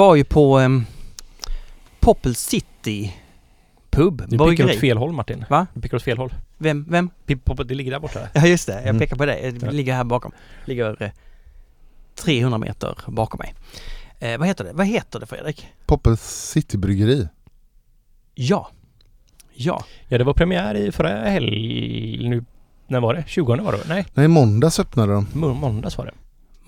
eh, var ju på eh, Popple City pub, Du pekar åt bryggeri. fel håll Martin. Va? Du pekar åt fel håll. Vem? Vem? Pip- pop- Det ligger där borta. Ja just det, jag Mm. pekar på dig. Det ligger här bakom. Ligger eh, 300 meter bakom mig. Eh, vad heter det? Vad heter det Fredrik? Poppel Citybryggeri. Ja. Ja. Ja, det var premiär i förra helg... Nu, när var det? 20 var det? Nej, Nej, i måndags öppnade de må- måndags var det.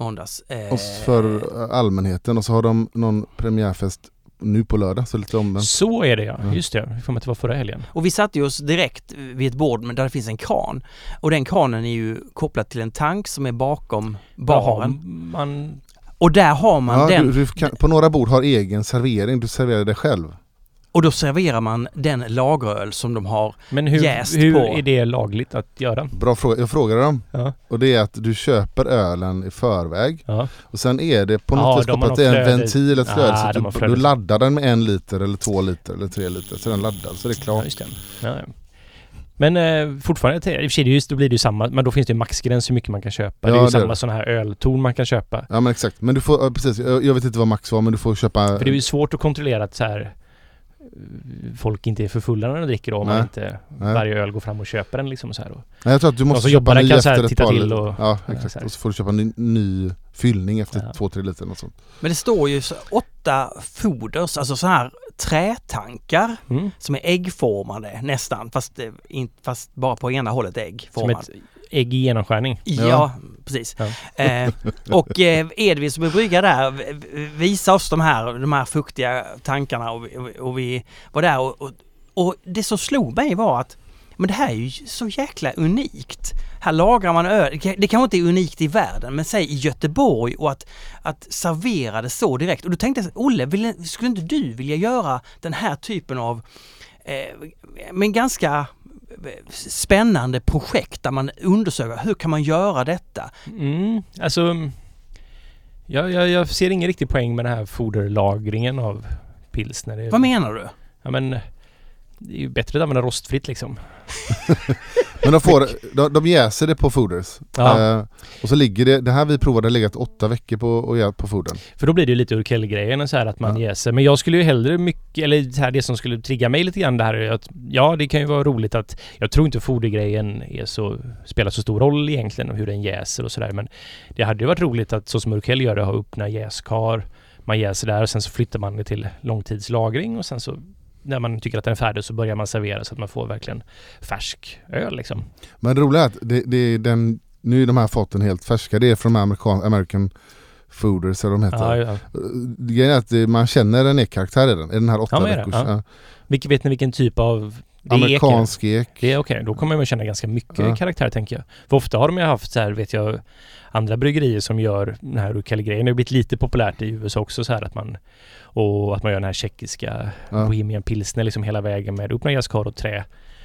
Måndags. Eh, och för allmänheten och så har de någon premiärfest nu på lördag, så lite omvänt. Så är det ja. Ja. Just det. Jag får mig att det var förra helgen. Och vi satte oss direkt vid ett bord men där det finns en kran. Och den kranen är ju kopplad till en tank som är bakom baren. Jaha, man... Och där har man Ja, den du, du kan, på några bord har egen servering, du serverar det själv. Och då serverar man den lageröl som de har. Men hur, Jäst hur på. är det lagligt att göra? Bra fråga, jag frågade dem Ja. och det är att du köper ölen i förväg Ja. och sen är det på Ja, något vis de har kopplat till en ventil, ett Ah, flöde så de att har du, du laddar den med en liter eller två liter eller tre liter så är den laddad så är det ja, klart. just det. Ja, ja. Men eh, fortfarande, i och för sig, är då blir det ju samma, men då finns det ju maxgräns hur mycket man kan köpa. det är Ja, ju det är samma det. sådana här ölton man kan köpa. Ja men exakt, men du får, ja, precis, jag, vet inte vad max var men du får köpa För det är ju svårt att kontrollera att så här folk inte är för fulla när de dricker då, om man inte Nej. varje öl går fram och köper den liksom så här. Och, Nej, jag tror att du måste köpa ny så här efter ett titta par till och- Ja exakt, och så får du köpa ny, ny fyllning efter Ja. två, tre liter eller något sånt. Men det står ju så åtta foders, alltså så här trätankar mm. som är äggformade nästan, fast, eh, fast bara på ena hållet Som ett ägg i genomskärning. Ja, Ja. precis. Ja. Eh, och eh, Edvin som är bryggare där visade oss de här, de här fuktiga tankarna och, vi- och vi var där och, och, och det som slog mig var att men det här är ju så jäkla unikt. Här lagrar man öl. Det kanske inte är unikt i världen, men säg i Göteborg och att, att servera det så direkt. Och då tänkte jag, Olle, vill, skulle inte du vilja göra den här typen av eh, men ganska spännande projekt där man undersöker hur kan man göra detta? Mm, alltså... Jag, jag, jag ser ingen riktig poäng med den här foderlagringen av pilsner. Vad menar du? Ja men... Det är ju bättre att använda rostfritt liksom. Men de, får, de, de jäser det på Fooders. Ja. Eh, och så ligger det, det här vi provade har legat åtta veckor på, göra på Foodern. För då blir det ju lite Urkel-grejen så här att man Ja. jäser. Men jag skulle ju hellre mycket, eller så här, det som skulle trigga mig lite grann det här är att ja, det kan ju vara roligt att jag tror inte fodergrejen är så, spelar så stor roll egentligen och hur den jäser och sådär. Men det hade ju varit roligt att så som Urkel gör det, ha öppna jäskar. Man jäser där och sen så flyttar man det till långtidslagring och sen så när man tycker att den är färdig så börjar man servera så att man får verkligen färsk öl liksom. Men det roliga är att det, det är den, nu är de här faten helt färska, det är från American, American Fooders eller de heter. Ja, ja. Eh, Grejen är att det- man känner en ek-karaktär i den, i den här åtta Ja, veckors. Ja. Vilket, vet ni vilken typ av... Det är ek, Amerikansk ek. Det är okej, då kommer man känna ganska mycket Ja. karaktär tänker jag. För ofta har de ju haft så här, vet jag, andra bryggerier som gör den här Urkel-grejen. Det har blivit lite populärt i USA också så här att man och att man gör den här tjeckiska Ja. Bohemian pilsner liksom hela vägen med öppna jäskar och trä.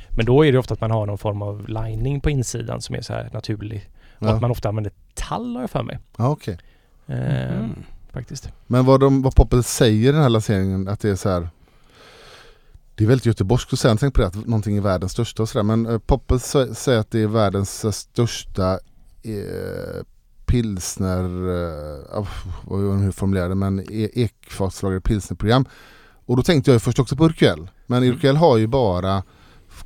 Men då är det ofta att man har någon form av lining på insidan som är så här naturlig. Och Ja. att man ofta använder tall har jag för mig. Ja, okej. Eh, Mm. Faktiskt. Men vad, de, vad Poppel säger i den här lanseringen, att det är så här. Det är väldigt göteborgskt att säga, jag tänkte på det, att någonting är världens största och sådär. Men eh, Poppel sä- säger att det är världens eh, största eh, pilsner, eh, hur formulerade men e- ekfatslagrade pilsnerprogram. Och då tänkte jag först också på Urquell. Men Mm. Urquell har ju bara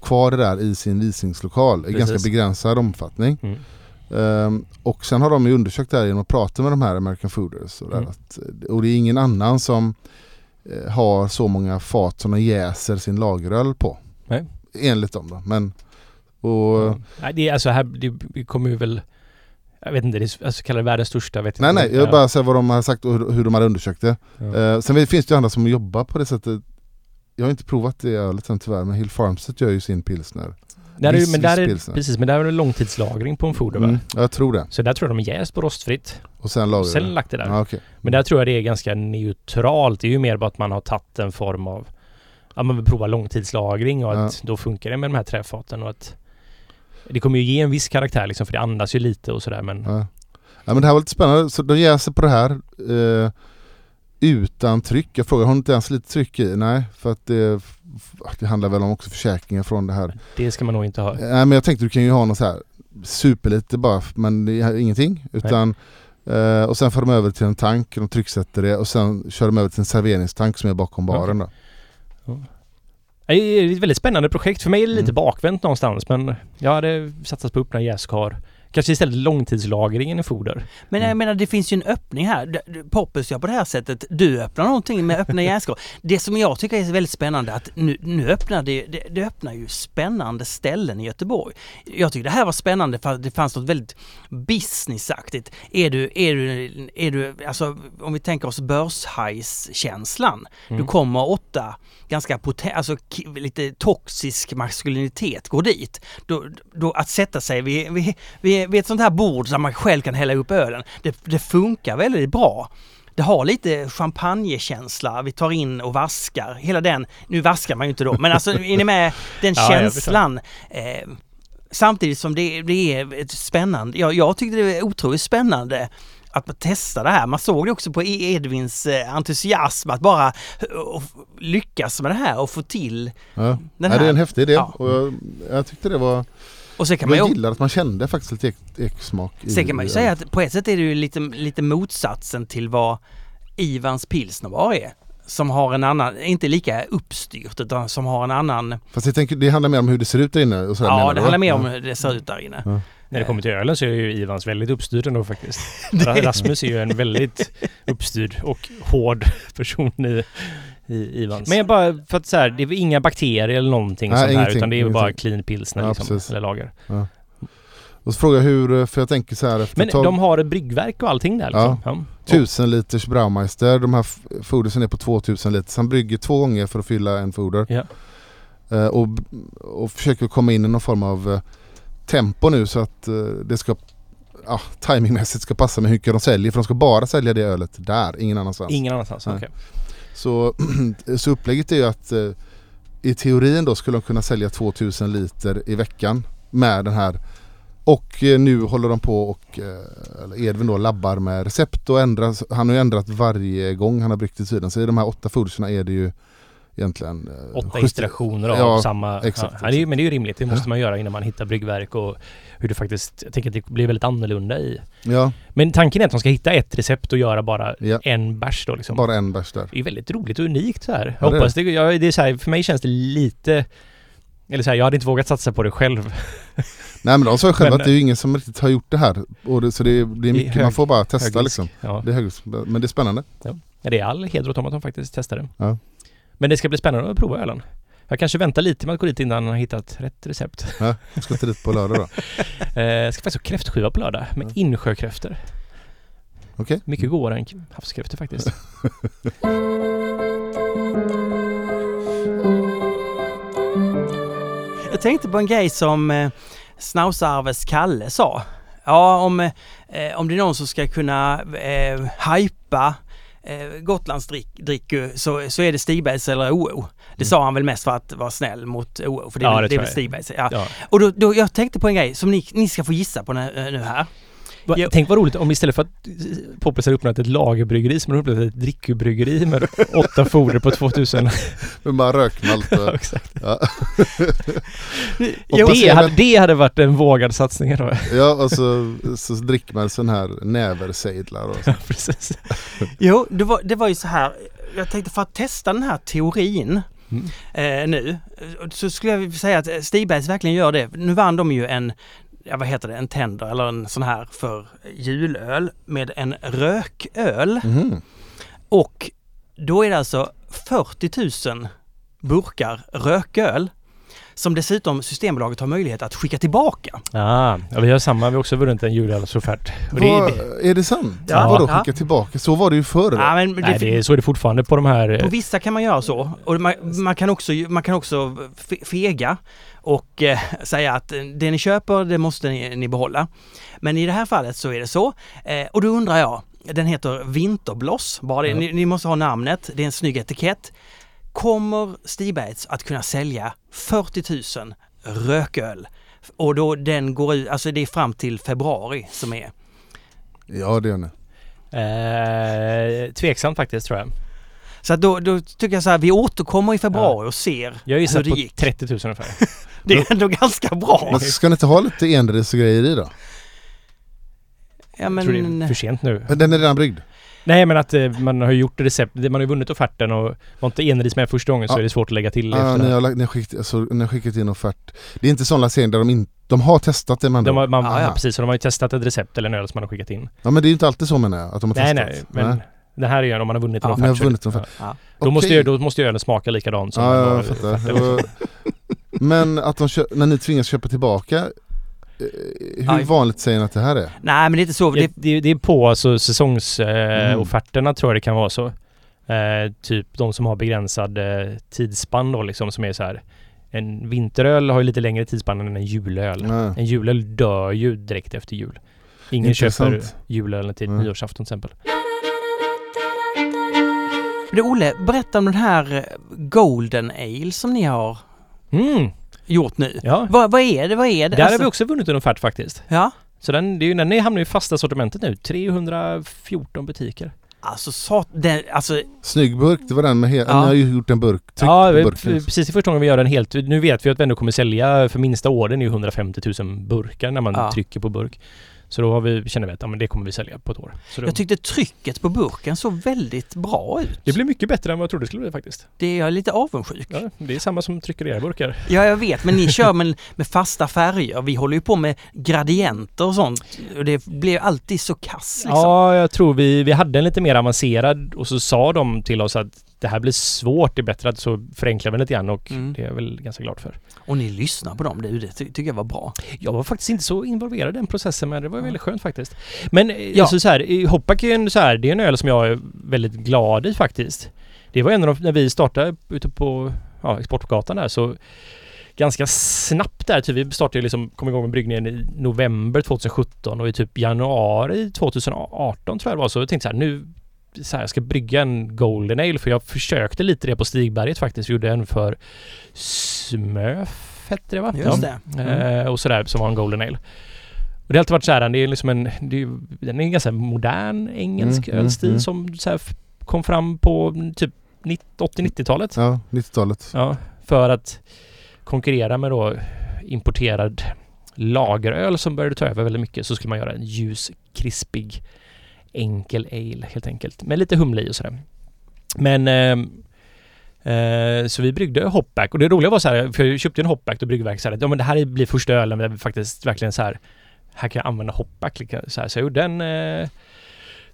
kvar det där i sin visningslokal i ganska begränsad omfattning. Mm. Ehm, och sen har de ju undersökt det här genom att prata med de här American Fooders. Och, där, Mm. att, och det är ingen annan som eh, har så många fat som de jäser sin lageröl på. Nej. Enligt dem då. Men, och, Ja. Nej, det är alltså här, det kommer ju väl jag vet inte, det är alltså kallar det världens största, vet nej inte. nej, jag vill bara säga vad de har sagt och hur, hur de har undersökt det. Ja. Eh, sen finns det ju andra som jobbar på det sättet. Jag har inte provat det ölet än tyvärr, men Hill Farmstead gör ju sin pilsner. Där är, viss- men där är, precis, men där är det långtidslagring på en foder va? Mm, jag tror det. Så där tror jag de jäst på rostfritt. Och sen lager Sen lagt det där. Ja, okej. Men där tror jag det är ganska neutralt. Det är ju mer bara att man har tagit en form av att man vill prova långtidslagring och att då funkar det med de här träfaten och att det kommer ju ge en viss karaktär liksom för det andas ju lite och sådär men Ja. ja men det här var lite spännande, så de jäser på det här eh, utan tryck. Jag frågade, har inte ens lite tryck i? Nej, för att det, det handlar väl om också försäkringar från det här. det ska man nog inte ha. Nej men jag tänkte du kan ju ha något så här superlite bara, men det är ingenting. Utan Eh, och sen får de över till en tank, de trycksätter det och sen kör de över till en serveringstank som är bakom baren då. Det är ett väldigt spännande projekt. För mig är det lite Mm. bakvänt någonstans men jag hade satsat på öppna jäskar. Kanske istället långtidslagringen i foder. Men jag Mm. menar det finns ju en öppning här. Poppers gör på det här sättet. Du öppnar någonting med öppna jäskar. Det som jag tycker är väldigt spännande att nu, nu öppnar det, det, det öppnar ju spännande ställen i Göteborg. Jag tycker det här var spännande för att det fanns något väldigt businessaktigt. Är du, är du, är du alltså om vi tänker oss börshajskänslan. Du Mm. kommer åtta ganska poten, alltså lite toxisk maskulinitet går dit. Då, då att sätta sig vid, vid, vid, vid ett sånt här bord där man själv kan hälla upp ölen, det, det funkar väldigt bra. Det har lite champagnekänsla, vi tar in och vaskar, hela den, nu vaskar man ju inte då, men alltså är ni med den Ja, känslan? eh, samtidigt som det, det är ett spännande, jag, jag tyckte det var otroligt spännande att man testar det här. Man såg det också på E- Edvins eh, entusiasm att bara eh, lyckas med det här och få till Ja. den ja, här. det är en häftig idé Ja. och jag, jag tyckte det var... Och sen kan man Jag ju, gillar att man kände faktiskt lite i- sen kan man ju säga att på ett sätt är det ju lite, lite motsatsen till vad Ivans pilsnerbar är. Som har en annan, inte lika uppstyrt utan som har en annan, Fast jag tänker, det handlar mer om hur det ser ut där inne och sådär, ja menar det du, handlar va? mer Ja. om hur det ser ut där inne. När det kommer till ölen så är ju Ivans väldigt uppstyrd ändå faktiskt. Ra- Rasmus är ju en väldigt uppstyrd och hård person i, i Ivans. Men jag bara för att så här, det är inga bakterier eller någonting Nej, sånt här ingenting, utan det är ju bara ingenting. clean pilsner Ja, liksom, precis. eller lager. Och så frågar jag hur, för jag tänker så här efter Men tag, de har ett bryggverk och allting där liksom. Ja. tusen liters Braumeister, de här fodersen är på 2000 liter, så han brygger två gånger för att fylla en foder. Ja. Eh, och, och försöker komma in i någon form av eh, tempo nu så att eh, det ska ja, timingmässigt ska passa med hur mycket de säljer för de ska bara sälja det ölet där, ingen annanstans. Ingen annanstans, okej. Så, så upplägget är ju att eh, i teorin då skulle de kunna sälja 2000 liter i veckan med den här och eh, nu håller de på och eh, Edvin då labbar med recept och ändrar. Han har ju ändrat varje gång han har bryggt i tiden. Så i de här åtta foderserna är det ju egentligen eh, Åtta 70 iterationer av Ja, samma... exakt, ja, det men det är ju rimligt. Det måste man göra innan man hittar bryggverk och hur det faktiskt... Jag tänker att det blir väldigt annorlunda i... Ja, Men tanken är att de ska hitta ett recept och göra bara ja, en bärs då liksom. bara en bärs där. Det är väldigt roligt och unikt så här. Ja, Jag det är hoppas det, jag, det är så här, för mig känns det lite... Eller så här, jag hade inte vågat satsa på det själv. Nej men de sa ju själva att det är ju ingen som riktigt har gjort det här. Och det, så det, det är mycket, hög- man får bara testa hög risk. liksom. Ja. Det är hög, men det är spännande. ja, det är all heder åt dem att de faktiskt testade. Ja. Men det ska bli spännande att prova ölen. Jag kanske väntar lite med att gå dit innan jag har hittat rätt recept. Ja, jag ska till dit på lördag då. Eh, jag ska faktiskt ha kräftskiva på lördag med Ja. insjökräftor. Okej? Mycket godare än havskräftor faktiskt. Jag tänkte på en grej som eh, Snausarves Kalle sa. Ja, om, eh, om det är någon som ska kunna eh, hypa eh, Gotlandsdryck så, så är det Stigbergs eller OO. Det Mm. sa han väl mest för att vara snäll mot OO, för det Ja, det det är väl. Stigbergs. Ja. Ja. Och då, då, jag tänkte på en grej som ni, ni ska få gissa på nu, nu här. Jo. Tänk vad roligt om istället för att Poppels har öppnat ett lagerbryggeri som har öppnat ett drickebryggeri med åtta foder på 2000. Med bara rökmalt och... Exakt. Ja. Och Det hade, det hade varit en vågad satsning då. Ja och så, så dricker man sån här näversejdlar och så. Ja, precis. Jo, det var, det var ju så här. Jag tänkte för att testa den här teorin Mm. eh, nu eh, så skulle jag säga att Stigbergs verkligen gör det. Nu vann de ju en, ja vad heter det, en tender eller en sån här för julöl med en rököl. Mhm. Och då är det alltså 40 000 burkar rököl som dessutom Systembolaget har möjlighet att skicka tillbaka. Ja, ja, vi har samma. Vi har också vunnit en julölsoffert. Är det sant? Ja. Vadå Ja. skicka tillbaka? Så var det ju förr. Ja, men det, nej, det är, så är det fortfarande på de här... På vissa kan man göra så. Och man, man kan också, man kan också fe- fega och eh, säga att det ni köper, det måste ni, ni behålla. Men i det här fallet så är det så. Eh, och då undrar jag, den heter Vinterbloss, bara det, Ja. ni, ni måste ha namnet, det är en snygg etikett. Kommer Stibergs att kunna sälja 40 000 rököl? Och då den går ut, alltså det är fram till februari som är. Ja det gör ni. Eh, tveksamt faktiskt tror jag. Så att då, då tycker jag så här, vi återkommer i februari och ser Jag hur gissar det på gick. 30 000 ungefär. Det är ändå ganska bra. Men ska ni inte ha lite och grejer i då? Ja Jag tror det är men... för sent nu. Men den är redan bryggd? Nej men att eh, man har gjort recept, man har ju vunnit offerten och var inte enris med första gången så Ja. är det svårt att lägga till Ja, efter ni, det. har, lagt- ni, har skickat, alltså, ni har skickat in offert. Det är inte sån lansering där de inte... De har testat det med De har, man, Ja, ja. Precis, så de har ju testat ett recept eller en öl som man har skickat in. Ja men det är ju inte alltid så menar jag, att de har Nej testat. nej, men det här är ju om man har vunnit en Ja, offert. har vunnit en ja. offert. Ja. Då, måste Okej. ju, då måste ju ölen smaka likadant som Ja, ja, jag fattar. Men att de kö- när ni tvingas köpa tillbaka, hur Aj. vanligt säger ni att det här är? Nej men det är inte så. Det, Det, det, det är på alltså säsongsofferterna eh, Mm. tror jag det kan vara så. Eh, typ de som har begränsad eh, tidsspann då liksom som är så här. En vinteröl har ju lite längre tidsspann än en julöl. Nej. En julöl dör ju direkt efter jul. Ingen Intressant. köper julölen till Mm. nyårsafton till exempel. du Olle, berätta om den här eh, Golden Ale som ni har Mm, gjort nu. ja. Vad, vad är det? Vad är det? Där Alltså- har vi också vunnit en offert faktiskt. Ja. Så den, det är ju, den hamnar ju i fasta sortimentet nu. 314 butiker. Alltså, sat, den, alltså Snygg burk, det var den med hela... Ja. Ni har ju gjort en burk, tryck Ja, precis i första gången vi gör den helt. Nu vet vi att vi ändå kommer sälja för minsta orden är ju 150 000 burkar när man Ja. trycker på burk. Så då har vi, känner vi att ja, men det kommer vi sälja på ett år. Då, jag tyckte trycket på burken såg väldigt bra ut. det blir mycket bättre än vad jag trodde det skulle bli faktiskt. Det är jag lite avundsjuk. Ja, det är samma som trycker era burkar. Ja, jag vet, men ni kör med, med fasta färger. Vi håller ju på med gradienter och sånt. Och det blir alltid så kass liksom. Ja, jag tror vi, vi hade en lite mer avancerad och så sa de till oss att det här blir svårt, det är bättre att så förenklar vi lite grann och Mm. det är jag väl ganska glad för. Och ni lyssnar på dem, det, det ty- tycker jag var bra. Jag var faktiskt inte så involverad i den processen men det var väldigt skönt faktiskt. Men Ja. ja. alltså så här, i Hoppack är en, så här, det är en öl som jag är väldigt glad i faktiskt. Det var en av de, när vi startade ute på ja, Exportgatan där så ganska snabbt där, typ vi startade liksom, kom igång med bryggningen i november 2017 och i typ januari 2018 tror jag det var så jag tänkte så här nu så här, jag ska brygga en Golden Ale för jag försökte lite det på Stigberget faktiskt. Vi gjorde en för Smöf hette det va? Just Ja. det. Mm. Eh, och sådär som var en Golden Ale. Och det har alltid varit såhär, det är liksom en, det är, den är en ganska modern engelsk Mm, mm, ölstil mm. som så här kom fram på mm, typ 80-90-talet. Ja, 90-talet. Ja, för att konkurrera med då importerad lageröl som började ta över väldigt mycket så skulle man göra en ljus, krispig, enkel ale helt enkelt. Med lite humle i och sådär. Men ehm, eh, så vi bryggde hopback och det roliga var så här, för jag köpte en hopback och bryggverk så här, att, ja men det här blir första ölen där vi faktiskt verkligen så här, här kan jag använda hopback. Så, här, så jag gjorde en eh,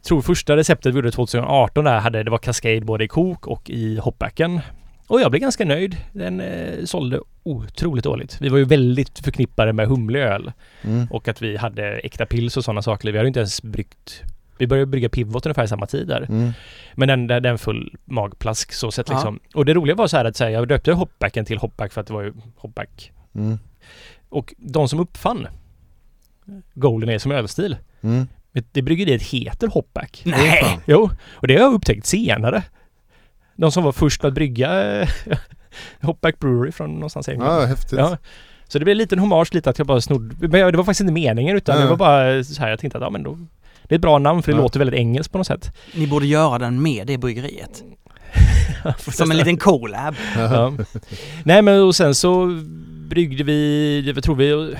tror första receptet vi gjorde 2018 där hade, det var Cascade både i kok och i hopbacken. Och jag blev ganska nöjd. Den eh, sålde otroligt dåligt. Vi var ju väldigt förknippade med humleöl Mm. och att vi hade äkta pils och sådana saker. Vi hade inte ens bryggt vi började brygga pivot ungefär i samma tid där. Mm. Men den, den, den full magplask så sett Ja. liksom. Och det roliga var så här att säga, jag döpte hopbacken till hopback för att det var ju hopback. Mm. Och de som uppfann Golden Ale som ölstil, Mm. det bryggeriet heter hopback. Nej! Jo, och det har jag upptäckt senare. De som var först att brygga eh, Hopback Brewery från någonstans i England. Ja, häftigt. Ja. Så det blev en liten hommage lite att jag bara snodde. Men det var faktiskt inte meningen utan Nej. det var bara så här jag tänkte att ja men då Det är ett bra namn för det Ja. låter väldigt engelskt på något sätt. Ni borde göra den med det bryggeriet. Som en liten collab. Ja. Nej men och sen så bryggde vi, jag tror vi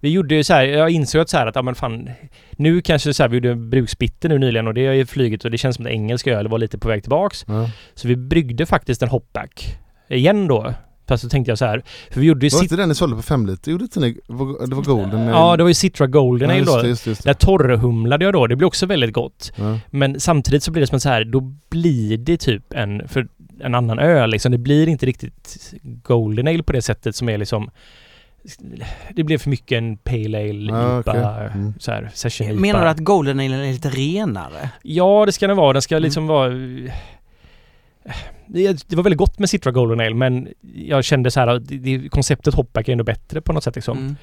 vi gjorde ju så här, jag insåg att så här att, ja men fan Nu kanske så här, vi gjorde bruksbitter nu nyligen och det har ju flugit och det känns som att engelska öl var lite på väg tillbaks. Ja. Så vi bryggde faktiskt en hopback igen då. Fast så tänkte jag så här, för vi gjorde ju Var inte den ni sålde på fem liter? Gjorde inte ni? Det var det var Golden? Ja, det var ju Citra Golden ja, just då. det, just det, just Där torrhumlade jag då, det blir också väldigt gott. Ja. Men samtidigt så blir det som att så här, då blir det typ en, för en annan öl liksom. Det blir inte riktigt Golden Ale på det sättet som är liksom det blev för mycket en Pale Ale, Ja, IPA, okej. Mm. så här, session IPA. Menar du att Golden Ale är lite renare? Ja, det ska den vara. Den ska Mm. liksom vara... Det, var väldigt gott med Citra Golden Ale men jag kände så här att det, konceptet Hopback är ändå bättre på något sätt liksom. Mm.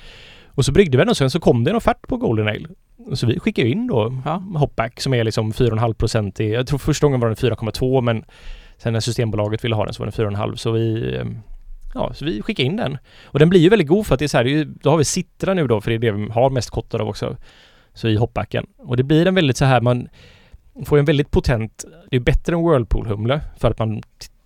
Och så bryggde vi den och sen så kom det en offert på Golden Ale. Så vi skickade in då Ja. Hopback som är liksom 4,5 procent i, jag tror första gången var den 4,2 men sen när Systembolaget ville ha den så var den 4,5 så vi eh, Ja, så vi skickade in den. Och den blir ju väldigt god för att det är så här, är ju, då har vi Citra nu då för det är det vi har mest kottar av också. Så i Hopbacken. Och det blir en väldigt så här man får en väldigt potent, det är bättre än Whirlpool-humle för att man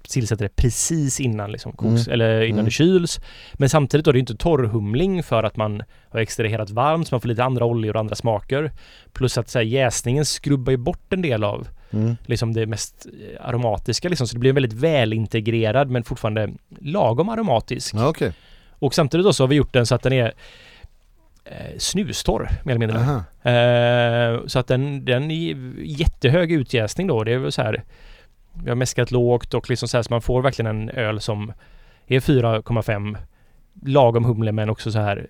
tillsätter det precis innan liksom koks, Mm. eller innan Mm. det kyls. Men samtidigt då, det är inte torrhumling för att man har extraherat varmt så man får lite andra oljor och andra smaker. Plus att så här, jäsningen skrubbar ju bort en del av Mm. liksom det mest eh, aromatiska liksom. Så det blir en väldigt välintegrerad men fortfarande lagom aromatisk. Ja, okej. Och samtidigt då så har vi gjort den så att den är eh, snustorr mer eller mindre. Eh, så att den, den är jättehög utjäsning då. Det är väl så här Vi har mäskat lågt och liksom så här så man får verkligen en öl som är 4,5 lagom humle men också så här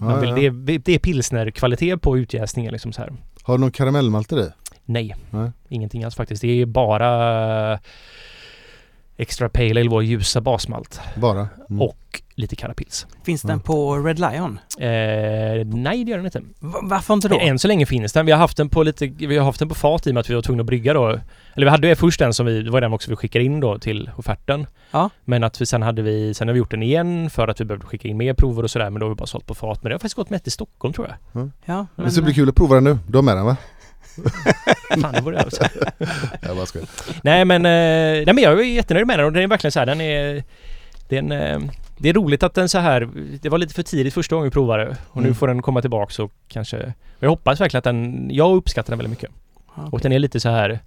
man vill, ja. Det, är, det är pilsnerkvalitet på utjäsningen liksom så här. Har du någon karamellmalter i? Nej, Nej. ingenting alls faktiskt. Det är bara Extra Pale Ale, vår ljusa basmalt. Bara? Mm. Och lite Carapils. Finns den Mm. på Red Lion? Eh, nej, det gör den inte. Va- varför inte då? Än så länge finns den. Vi har haft den på lite, vi har haft den på fat i och med att vi var tvungna att brygga då. Eller vi hade ju först den som vi, det var den också vi skickade in då till offerten. Ja. Men att vi sen hade vi, sen har vi gjort den igen för att vi behövde skicka in mer prover och sådär. Men då har vi bara sålt på fat. Men det har faktiskt gått med till Stockholm tror jag. Ja, Det ska bli kul att prova den nu. Du har med den va? Fan, det vore alltså. Jag bara skojar. Nej men, eh, nej men jag är jättenöjd med den och den är verkligen så här, den är... Den, eh, det är roligt att den så här, det var lite för tidigt första gången vi provade och nu Mm. får den komma tillbaks och kanske... och Jag hoppas verkligen att den, jag uppskattar den väldigt mycket. Ja, Och okej. den är lite så här,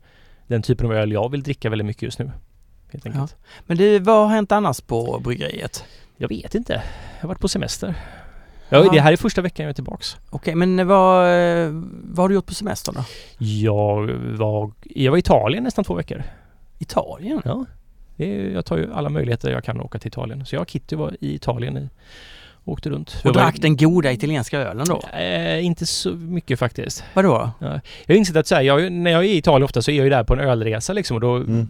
den typen av öl jag vill dricka väldigt mycket just nu. Helt enkelt. Men du, vad har hänt annars på bryggeriet? Jag vet inte. Jag har varit på semester. Ja, Ja. det här är första veckan jag är tillbaks. Okej, men vad, vad har du gjort på semestern då? Jag var, jag var i Italien nästan två veckor. Italien? Ja. Det är, jag tar ju alla möjligheter jag kan att åka till Italien. Så jag och Kitty var i Italien i, åkte runt. Och drack den goda italienska ölen då? Eh, inte så mycket faktiskt. Vadå? Jag har insett att så här, jag, när jag är i Italien ofta så är jag ju där på en ölresa liksom och då Mm.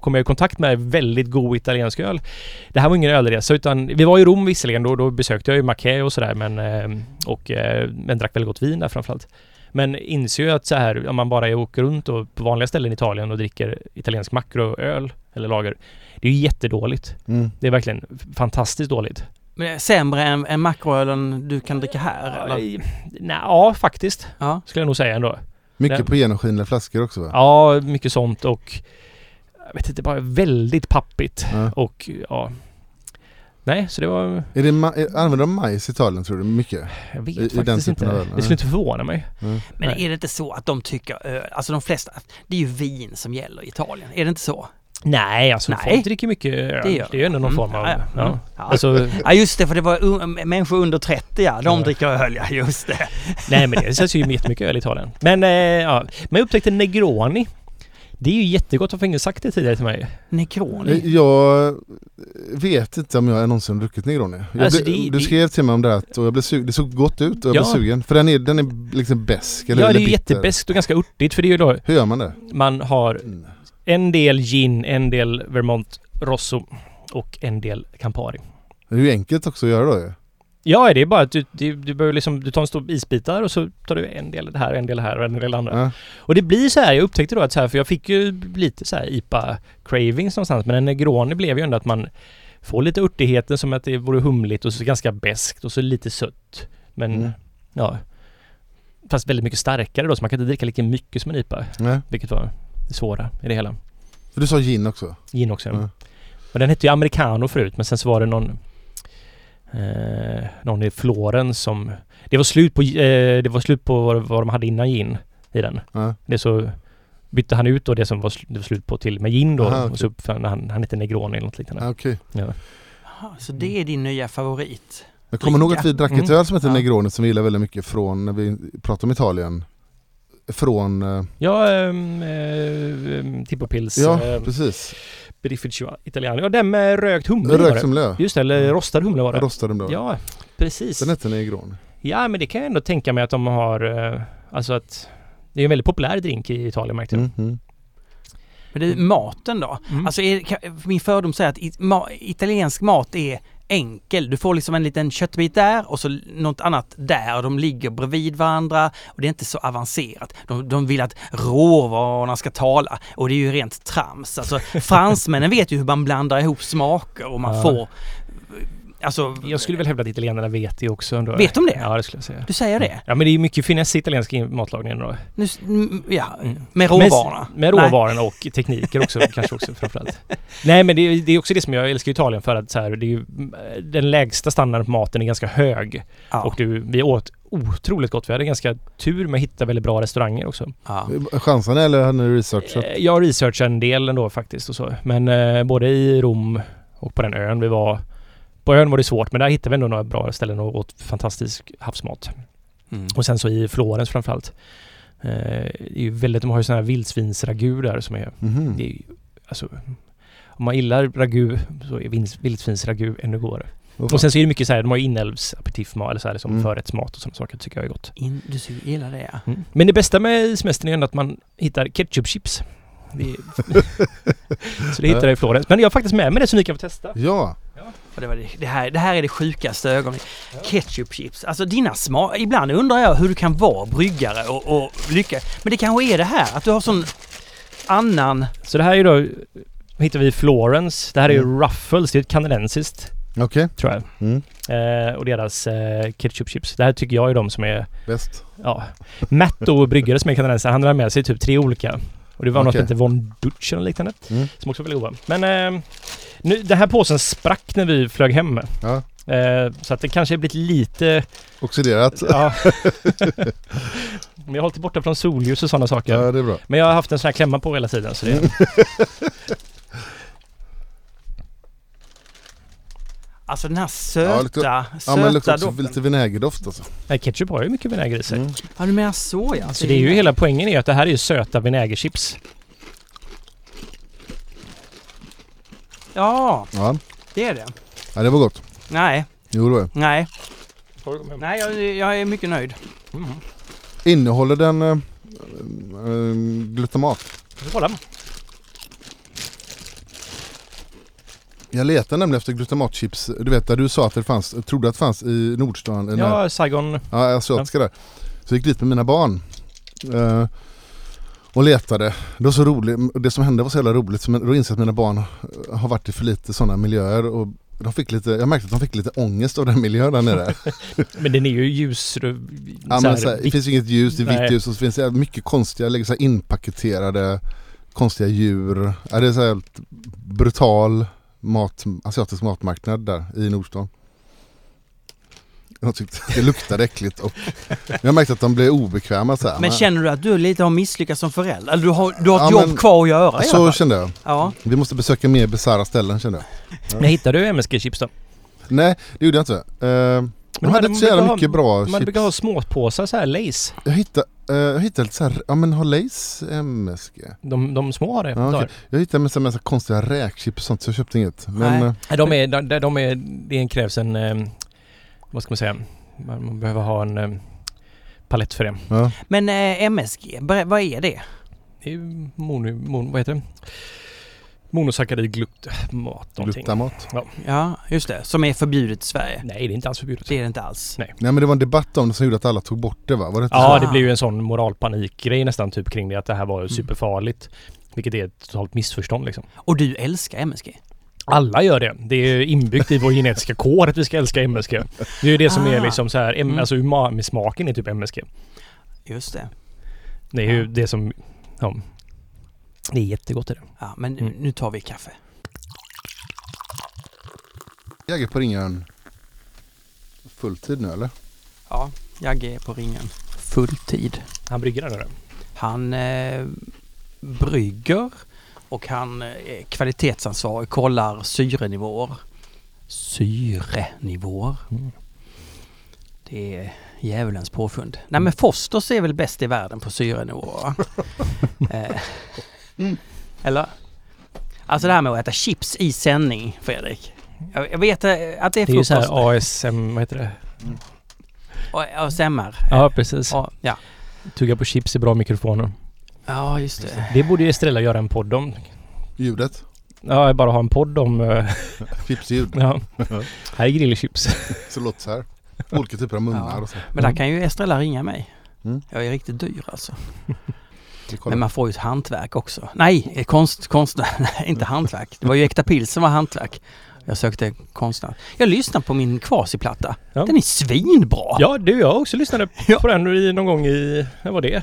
kommer jag i kontakt med väldigt god italiensk öl. Det här var ingen ölresa utan vi var i Rom visserligen då, då besökte jag ju Macché och sådär men eh, och eh, men drack väldigt gott vin där framförallt. Men inser ju att så här om man bara åker runt och på vanliga ställen i Italien och dricker italiensk makroöl eller lager. Det är ju jättedåligt. Mm. Det är verkligen fantastiskt dåligt. Men det är sämre än, än makroölen du kan dricka här eller? Eh, Nej, ja faktiskt. Ja. Skulle jag nog säga ändå. Mycket Ja. på genomskinliga flaskor också va? Ja, mycket sånt och jag vet inte, bara väldigt pappigt Ja. och ja. Nej, så det var... Är det ma- använder de majs i Italien tror du? Mycket? Jag vet I- i den faktiskt typen inte. Det nej. skulle inte förvåna mig. Mm. Men Nej. är det inte så att de tycker öl, alltså de flesta, det är ju vin som gäller i Italien, är det inte så? Nej, alltså Nej. folk dricker mycket öl. Det gör Det är ju ändå någon Mm, form av... ja, ja. Ja. Mm. Ja. Alltså, Ja just det, för det var un- människor under 30 ja, de Ja. dricker öl ja, just det. nej men det säljs ju jättemycket öl i Italien. Men eh, ja, men jag upptäckte Negroni. Det är ju jättegott. Varför har ingen sagt det tidigare till mig? Negroni. Jag vet inte om jag någonsin druckit Negroni. Alltså, blev, det- du det- skrev till mig om det här och jag blev su- det såg gott ut och jag Ja. blev sugen. För den är, den är liksom besk eller, ja, det är jättebäst och ganska örtigt för det är ju då Hur gör man det? man har Mm. En del gin, en del Vermont Rosso och en del Campari. Det är ju enkelt också att göra då ju. Ja, det är bara att du, du, du behöver liksom, du tar en stor isbitar och så tar du en del det här, en del det här och en del andra. Ja. Och det blir så här, jag upptäckte då att så här, för jag fick ju lite så här IPA cravings någonstans, men en Negroni blev ju ändå att man får lite örtigheten som att det vore humligt och så ganska beskt och så lite sött. Men Mm. ja, fast väldigt mycket starkare då, så man kan inte dricka lika mycket som en IPA, Nej. vilket var svåra i det hela. För du sa gin också? Gin också. Ja. Och den hette ju Americano förut men sen så var det någon eh, någon i Florens som det var slut på eh, det var slut på vad, vad de hade innan gin i den. Ja. Det så bytte han ut då det som var, sl- det var slut på till med gin då Aha, och så uppfann han, han hette Negroni eller något liknande. Ah, Okej. Jaha, så det är din nya favorit? Jag kommer Dricka. att vi drack ett Mm. öl som heter Ja. Negroni som vi gillar väldigt mycket från, när vi pratade om Italien. Från, eh, Ja, ähm, äh, Tipo Pils, ja ja, precis. Brificio Italiano. Ja, den med rökt humle Rökt lö. Just det, eller rostad humle var det. Rostade de då. Ja, precis. Den hette Negroni. Ja, men det kan jag ändå tänka mig att de har, eh, alltså att det är en väldigt populär drink i Italien märkte jag. Mm, mm. Men det är maten då? Mm. Alltså är, kan, min fördom säger att it, ma, italiensk mat är enkel. Du får liksom en liten köttbit där och så något annat där. De ligger bredvid varandra och det är inte så avancerat. De, de vill att råvarorna ska tala och det är ju rent trams. Alltså fransmännen vet ju hur man blandar ihop smaker och man Ja. får Alltså, Jag skulle väl hävda att italienarna vet det också. Ändå. Vet de det? Ja, det skulle jag säga. du säger det? Ja, men det är mycket finess i italiensk matlagning då. Nu, ja, Mm. med råvarorna? Med, med råvarorna och tekniker också kanske också framförallt. Nej men det, är- det är också det som jag älskar Italien för att så här, det är ju, den lägsta standarden på maten är ganska hög. Ja. Och du, vi åt otroligt gott. Vi hade ganska tur med att hitta väldigt bra restauranger också. ja. Chanserna eller har ni researchat? Eh, Jag researchade en del ändå faktiskt och så. Men eh, både i Rom och på den ön vi var. På ön var det svårt men där hittade vi ändå några bra ställen och åt fantastisk havsmat. Mm. Och sen så i Florens framförallt. Eh, det är ju väldigt, de har ju sådana här vildsvinsragu där som är Mhm. det är ju, alltså, om man gillar ragu så är vins- vildsvinsragu ännu godare. Fan. Och sen så är det mycket så här, de har ju inälvsaperitifmat eller så här som Mm. förrättsmat och sådana saker tycker jag är gott. In, du skulle gilla det ja. Men det bästa med semestern är ändå att man hittar ketchupchips. Så det hittar jag i Florens. Men jag har faktiskt med mig det så ni kan få testa. Ja, Och det, var det, det, här, det här är det sjukaste ögonblicket. Ketchupchips. Alltså dina smak... Ibland undrar jag hur du kan vara bryggare och, och lyckas. Men det kanske är det här att du har sån annan... Så det här är ju då, hittar vi i Florence. Det här är ju Mm. Ruffles, det är ett kanadensiskt okej. tror jag. Mm. Eh, och deras eh, ketchupchips. Det här tycker jag är de som är Bäst. Ja. Matt då, bryggare som är kanadensare, han drar med sig typ tre olika. Och det var något som hette Von Dutch eller liknande. Mm. Som också var väldigt goda. Men eh, nu, den här påsen sprack när vi flög hem. Ja. Eh, så att det kanske har blivit lite... Oxiderat. Ja. Men jag har hållit borta från solljus och sådana saker. Ja, det är bra. Men jag har haft en sån här klämma på hela tiden så det... Alltså den här söta... Ja, lite- söta Ja men det luktar också doften. lite vinägerdoft alltså. Nej, ketchup har ju mycket vinäger i sig. Mm. Ja, du menar så ja. Så det är ju hela poängen är att det här är ju söta vinägerchips. Ja, Ja. det är det. ja, det var gott. Nej, Jo det var det. nej. Nej, jag, jag är mycket nöjd. Mm. Innehåller den äh, glutamat? Vi får. Jag letar nämligen efter glutamatchips. Du vet där du sa att det fanns, trodde att det fanns i Nordstan. i den här- Ja, Saigon. Ja, asiatiska där. Så jag gick dit med mina barn. Eh, och letade. Det var så roligt. Det som hände var så jävla roligt. Men då insåg att mina barn har varit i för lite sådana miljöer. Och de fick lite, jag märkte att de fick lite ångest av den miljön där nere. Men den är ju ljus... ja, så här, men så här, det finns ju inget ljus, det är vitt ljus och så finns det mycket konstiga, här inpaketerade konstiga djur. Ja, det är så här brutal mat, asiatisk matmarknad där i Nordstan. Jag tyckte att det luktade äckligt och jag märkte att de blev obekväma så här. Men känner du att du lite har misslyckats som förälder? Eller du har, du har ett Ja, jobb men- kvar att göra Så kände jag. Ja. Vi måste besöka mer bisarra ställen kände jag. Men hittade du MSG-chips då? Nej, det gjorde jag inte. Uh, de hade inte så jävla mycket ha, bra Man chips. brukar ha småpåsar så här Lays. Jag hittade, eh, jag hittade lite så här, ja men har Lays MSG? De, de små har det. Ja, där. Jag hittade massa, massa konstiga räkchips och sånt så jag köpte inget. Men Nej. eh, De är, de, de är, det krävs en... Vad ska man säga? Man man behöver ha en eh, palett för det. ja. Men eh, MSG, vad är det? Det är mono, mono, vad heter det? Monosackarid glutamat någonting. glutamat. Ja, just det. Som är förbjudet i Sverige. Nej, det är inte alls förbjudet. Det är det inte alls. Nej. Nej men det var en debatt om det som gjorde att alla tog bort det va? Var det inte Ja, så? det blir ju en sån moralpanikgrej nästan typ kring det att det här var superfarligt. Vilket är ett totalt missförstånd liksom. Och du älskar MSG? Alla gör det. Det är inbyggt i vår genetiska kod att vi ska älska MSG. Det är ju det som är Ah. liksom så här, Mm. alltså umami-smaken är typ MSG. Just det. Det är ju det som, ja. Det är jättegott i det. Ja, men Mm. nu tar vi kaffe. Jäger på ringen fulltid nu eller? Ja, Jagge är på ringen. Fulltid. Han brygger den eller? Han eh, brygger och han är kvalitetsansvarig, kollar syrenivåer. Syrenivåer. Mm. Det är djävulens påfund. Nej men Fosters är väl bäst i världen på syrenivåer eh, eller? Alltså det här med att äta chips i sändning, Fredrik. Jag, vet eh, att det är Det är ju så här ASM, vad heter det? Och ASMR. Ja, precis. Ja, ja. Tugga på chips i bra mikrofoner. Ja, just det. Det borde ju Estrella göra en podd om. Ljudet? Ja, bara ha en podd om... eh, Chipsljud? ja. Här är grillchips. Så låter så här. Olika typer av munnar Ja. och så. Men där kan ju Estrella ringa mig. Mm. Jag är riktigt dyr alltså. Men man får ju ett hantverk också. Nej, eh, konst, konst, nej, inte hantverk. Det var ju Äkta Pils som var hantverk. Jag sökte konstnär. Jag lyssnade på min Kvasiplatta. Ja. Den är svinbra! Ja, du jag också lyssnade Ja. på den i, någon gång i, när var det?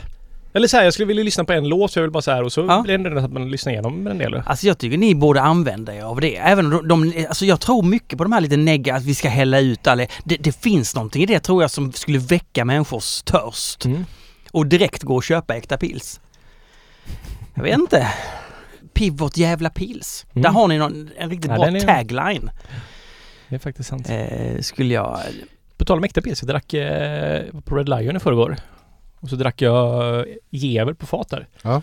Eller så här, jag skulle vilja lyssna på en låt så jag vill bara så här och så Ja. blir det att man lyssnar igenom en del. Alltså jag tycker ni borde använda er av det. Även om de, de alltså jag tror mycket på de här lite negativa, att vi ska hälla ut alla. Det, det finns någonting i det tror jag som skulle väcka människors törst. Mm. Och direkt gå och köpa äkta pils. Jag vet inte. Pivot jävla pils. Mm. Där har ni någon, en riktigt Ja, bra är- tagline. Det är faktiskt sant. Eh, skulle jag... På tal om äkta pils, jag drack eh, på Red Lion i förrgår. Och så drack jag Jever på fat där. Ja.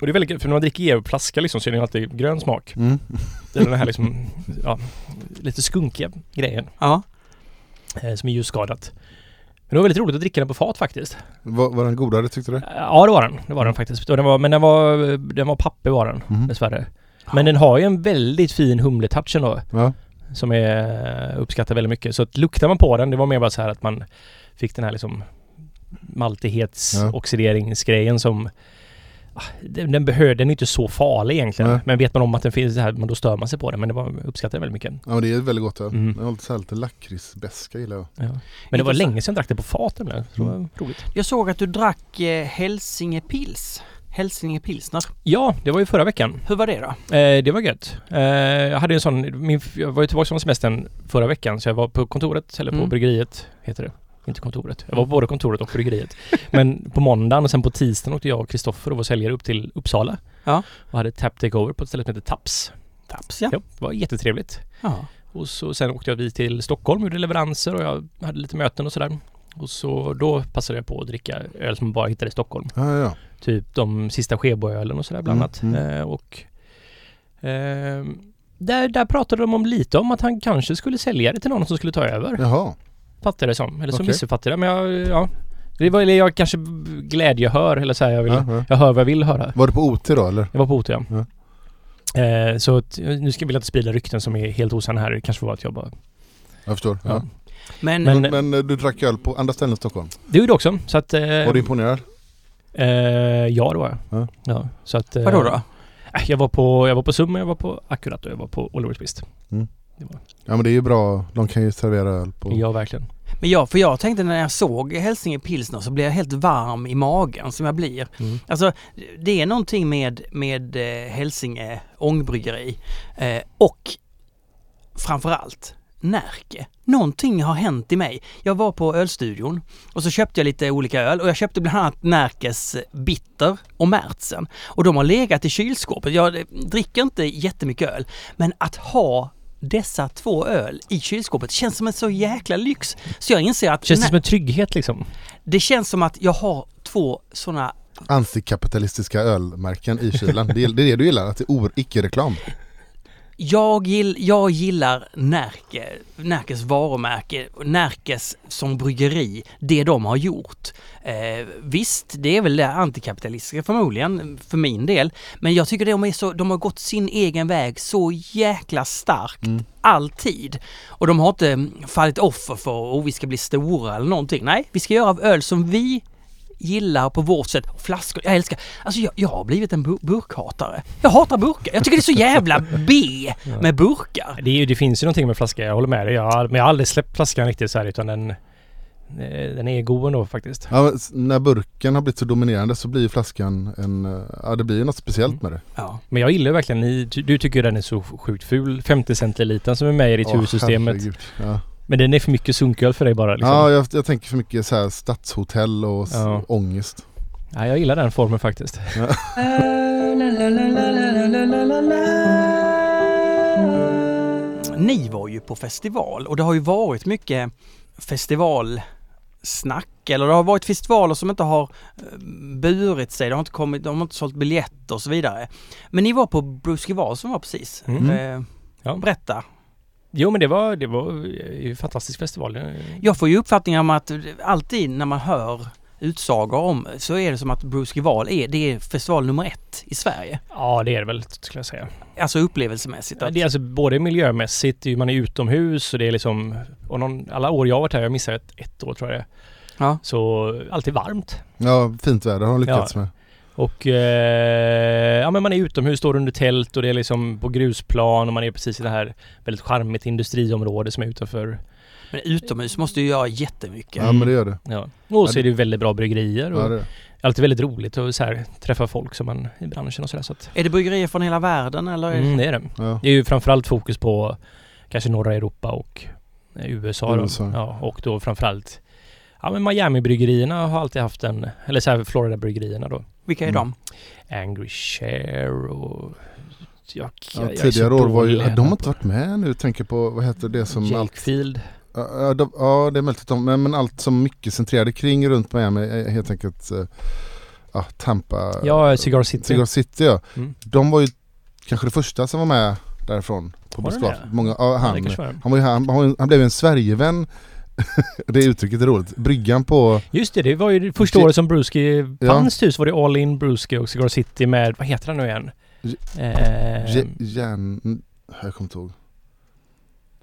Och det är väldigt för när man dricker Jever på flaska liksom så är det alltid grön smak. Mm. Det är den här liksom, ja, lite skunkiga grejen Ja. eh, som är ljusskadat. Men det var väldigt roligt att dricka den på fat faktiskt. Var, var den godare tyckte du? Ja det var den, det var den faktiskt. Och den var, men den var, den var pappig var den Mm. dessvärre. Men den har ju en väldigt fin humletouch ändå. Ja. Som är uppskattar väldigt mycket. Så att luktar man på den, det var mer bara så här att man fick den här liksom maltighetsoxideringsgrejen som ah, den, den behöver, den är inte så farlig egentligen. Nej. Men vet man om att den finns så här, men då stör man sig på den. Men det var, jag uppskattar den väldigt mycket. ja det är väldigt gott öl. Mm. Den har lite, lite lakritsbeska gillar jag. Ja. Men det var länge sedan jag drack det på fat nämligen. Så det var Mm. roligt. Jag såg att du drack eh, Hälsingepils. Hälsingepilsner. Ja, det var ju förra veckan. Hur var det då? Eh, det var gött. Eh, jag hade en sån, min, jag var ju tillbaka från semestern förra veckan så jag var på kontoret, eller på Mm. bryggeriet heter det. Inte kontoret. Jag var på både kontoret och bryggeriet. Men på måndagen och sen på tisdagen åkte jag och Kristoffer och var säljare upp till Uppsala. Ja. Och hade tap takeover på ett ställe som heter Taps. Taps ja. Ja, det var jättetrevligt. ja. Och så sen åkte jag vid till Stockholm, gjorde leveranser och jag hade lite möten och sådär. Och så då passade jag på att dricka öl som man bara hittade i Stockholm. Ja, ja. Typ de sista Skeboölen och sådär bland Mm, annat. mm. Eh, och eh, där, där pratade de om lite om att han kanske skulle sälja det till någon som skulle ta över. Jaha. Fattade jag det som. Eller så Okej. missuppfattade jag men jag, ja. Det var, eller jag kanske glädjehör eller så här, jag, vill, Ja, ja. jag hör vad jag vill höra. Var det på OT då eller? Jag var på OT ja. Ja. Eh, så att, nu ska jag inte sprida rykten som är helt osanna här. Det kanske var att jag bara... Jag förstår. Ja. Ja. Men, Men- Men, eh, du drack öl på andra ställen i Stockholm? Det gjorde jag också. Så att... Eh, Var du imponerad? eh, ja det var jag. Ja. Ja, så att... Eh, vadå då? eh, Jag var på, jag var på Summa, jag var på Akkurat och jag var på Oliver Twist. Mm. Det var, Ja men det är ju bra. De kan ju servera öl på... ja verkligen. Men jag, för jag tänkte när jag såg Hälsinge pilsner så blev jag helt varm i magen som jag blir. Mm. Alltså det är någonting med, med eh, Hälsinge ångbryggeri eh, och framförallt Närke. Någonting har hänt i mig. Jag var på ölstudion och så köpte jag lite olika öl och jag köpte bland annat Närkes Bitter och Märtsen. Och de har legat i kylskåpet. Jag eh, dricker inte jättemycket öl, men att ha dessa två öl i kylskåpet känns som en så jäkla lyx. Så jag inser att Känns det som en trygghet liksom? det känns som att jag har två sådana Antikapitalistiska ölmärken i kylen. det, är, det du gillar? Att det är icke-reklam? Jag, gill, jag gillar Närke, Närkes varumärke, Närkes som bryggeri, det de har gjort. Eh, visst, det är väl det antikapitalistiska förmodligen, för min del. Men jag tycker de, är så, de har gått sin egen väg så jäkla starkt, Mm. alltid. Och de har inte fallit offer för att vi ska bli stora eller någonting. Nej, vi ska göra öl som vi gillar på vårt sätt. Och flaskor, jag älskar... Alltså jag, jag har blivit en bur- burkhatare. Jag hatar burkar. Jag tycker det är så jävla B med burkar. Det, är, det finns ju någonting med flaska, jag håller med dig. Jag men jag har aldrig släppt flaskan riktigt så här utan den... eh, Den är god ändå faktiskt. Ja, när burken har blivit så dominerande så blir flaskan en... eh, Ja det blir ju något speciellt med det. Ja. Men jag gillar verkligen, ni, du tycker den är så sjukt ful. 50 centilitern som är med i ditt Åh, huvudsystemet. herregud. Ja, Men den är för mycket sunköl för dig bara liksom. ja jag, jag tänker för mycket så här stadshotell och Ja. ångest. Ja, jag gillar den formen faktiskt. Ni var ju på festival och det har ju varit mycket festivalsnack eller det har varit festivaler som inte har eh, burit sig, det har inte kommit, de har inte sålt biljetter och så vidare. Men ni var på Bruskival som var precis. Mm. Eh, Ja. Berätta. Jo men det var, det var ju en fantastisk festival. Jag får ju uppfattningen om att alltid när man hör utsagor om så är det som att Bruskival är, det är festival nummer ett i Sverige. Ja det är det väl skulle jag säga. Alltså upplevelsemässigt. Ja, Att, det är alltså både miljömässigt, man är utomhus och det är liksom... Och någon, alla år jag har varit här, jag missade ett, ett år tror jag det är. ja. Så alltid varmt. Ja fint väder har de lyckats med. Och eh, ja men man är utomhus, står under tält och det är liksom på grusplan och man är precis i det här väldigt charmigt industriområde som är utanför. Men utomhus måste ju göra jättemycket. Ja men det gör det. Ja. Och så är det ju väldigt bra bryggerier och Ja, det alltid väldigt roligt att så här, träffa folk som man i branschen och sådär. Så att, Är det bryggerier från hela världen eller? mm, det är det. Ja. Det är ju framförallt fokus på kanske norra Europa och eh, USA. Då. USA. Ja, och då framförallt Ja men Miami-bryggerierna har alltid haft en, eller så här Florida-bryggerierna då. Vilka är Mm. de? Angry Share och... Jag, Ja, jag så tidigare år var ju, ja, de har inte varit med nu, tänker på, vad heter det som allt, Jakefield. ja, ja, de, ja det är möjligt att de, men, men allt som mycket centrerade kring runt Miami är helt enkelt eh, ja, Tampa, Ja, Cigar City. Cigar City ja. Mm. De var ju kanske det första som var med därifrån på Var? Många, ja, Ja, han, han, var ju, han, han, blev ju en Sverigevän det uttrycket är roligt. Bryggan på, Just det, det var ju första året som Bruski Ja. fanns hus var det All In Bruski och Cigar City med, vad heter han nu igen? J- Eh, Jan, jag kommer inte ihåg.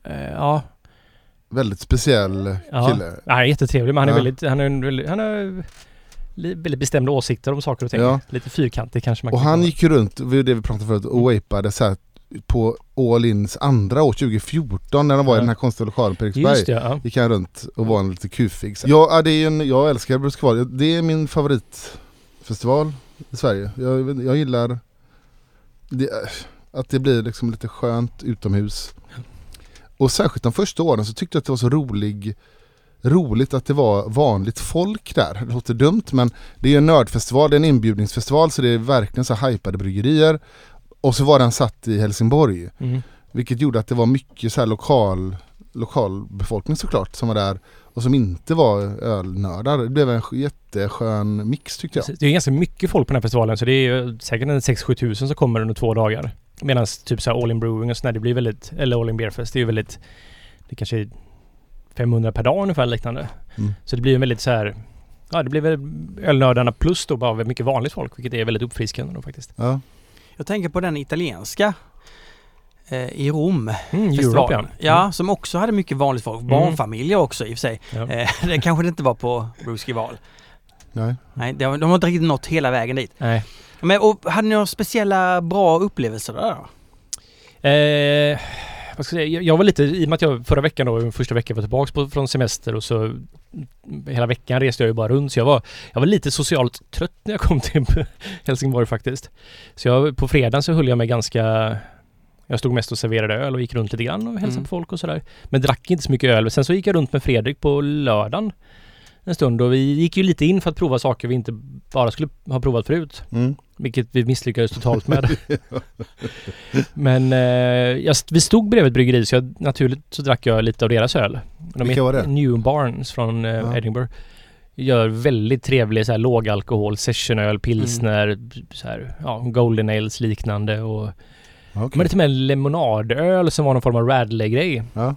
eh, ja, Väldigt speciell Ja. kille. Ja, han är jättetrevlig men han är Ja. väldigt, han är, han li- väldigt bestämda åsikter om saker och ting. Ja. Lite fyrkantig kanske man Och kan han kalla gick ju runt, det var det vi pratade förut, och vapade så här på All Ins andra år, 2014 när de var i Ja. den här konstiga lokalen på. Eriksberg. Just det, ja. Gick han runt och var en lite kufig. Ja, det är en, jag älskar Bruskval. Det är min favoritfestival i Sverige. Jag, jag gillar det, att det blir liksom lite skönt utomhus. Och särskilt de första åren så tyckte jag att det var så rolig roligt att det var vanligt folk där. Det låter dumt men det är en nördfestival, det är en inbjudningsfestival så det är verkligen så hypade bryggerier. Och så var den satt i Helsingborg. Mm. Vilket gjorde att det var mycket så lokal, lokalbefolkning såklart som var där och som inte var ölnördar. Det blev en jätteskön mix tyckte jag. Det är ganska mycket folk på den här festivalen så det är säkert en 6-7 tusen som kommer under två dagar. Medan typ så All In Brewing och sådär, det blir väldigt, eller All In Beer Fest, det är ju väldigt, det kanske är 500 per dag ungefär liknande. Mm. Så det blir ju väldigt så här, ja det blir väl ölnördarna plus då bara mycket vanligt folk, vilket är väldigt uppfriskande då faktiskt. Ja. Jag tänker på den italienska eh, i Rom. Mm, Europe ja. ja. som också hade mycket vanligt folk. Mm. Barnfamiljer också i och för sig. Ja. Eh, det kanske det inte var på Bruskival. Nej. Nej, de, de har inte riktigt nått hela vägen dit. Nej. Men och, hade ni några speciella bra upplevelser där då? Eh, jag, säga? jag, var lite, i och med att jag förra veckan då, första veckan var tillbaks på, från semester och så mm, hela veckan reste jag ju bara runt så jag var, jag var lite socialt trött när jag kom till Helsingborg faktiskt. Så jag, på fredagen så höll jag mig ganska jag stod mest och serverade öl och gick runt lite grann och hälsade Mm. på folk och sådär. Men drack inte så mycket öl. Sen så gick jag runt med Fredrik på lördagen en stund och vi gick ju lite in för att prova saker vi inte bara skulle ha provat förut. Mm. Vilket vi misslyckades totalt med. Men eh, jag, vi stod bredvid ett bryggeri så jag, naturligt så drack jag lite av deras öl. De Vilka var det? New Barnes från eh, Ja. Edinburgh. Gör väldigt trevlig så här lågalkohol, sessionöl, pilsner, Mm. så här, ja, golden ales liknande och Ja, de hade till och med lemonadöl som var någon form av Radley-grej. Ja.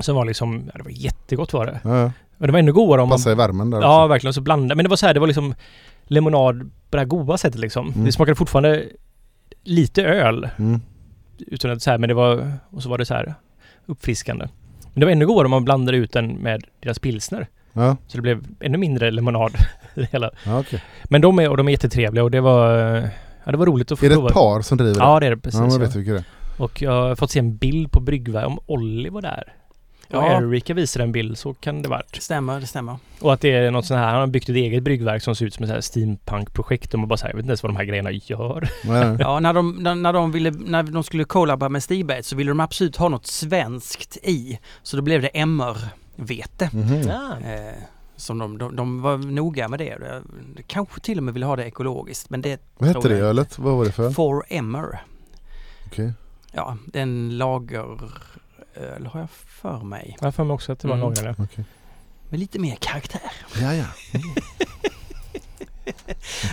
Som var liksom, ja, det var jättegott var det. Ja. Och det var ännu godare om man Passa i värmen där Ja, också. verkligen. Så blanda. Men det var så här, det var liksom lemonad på det här goda sättet liksom. Mm. Det smakade fortfarande lite öl. Mm. Utan att så här, men det var... Och så var det så här uppfriskande. Men det var ännu godare om man blandade ut den med deras pilsner. Ja, Så det blev ännu mindre lemonad i det hela. ja okej. Men de är, och de är jättetrevliga och det var... Ja, det var roligt att få Är det prova. ett par som driver Ja, det är det precis. ja, man ja. vet vilka det är. Och jag har fått se en bild på Bryggberg om Olli var där. Ja. Ja. Erika visade en bild, så kan det varit. Det stämmer, det stämmer. Och att det är något sånt här, han har byggt ett eget bryggverk som ser ut som ett steampunk-projekt. Och man bara säger, jag vet inte ens vad de här grejerna gör. Nej. Ja, när de, när, när de ville, när de skulle collaba med Stigbait så ville de absolut ha något svenskt i. Så då blev det MR-vete. Mhm. Eh, som de, de, de var noga med det. De, de kanske till och med ville ha det ekologiskt men det Vad hette det ölet? Vad var det för? For MR. Okej. Ja, den lageröl har jag för mig. Jag har för mig också att det var Mm. eller? okej. Med lite mer karaktär. Ja, ja.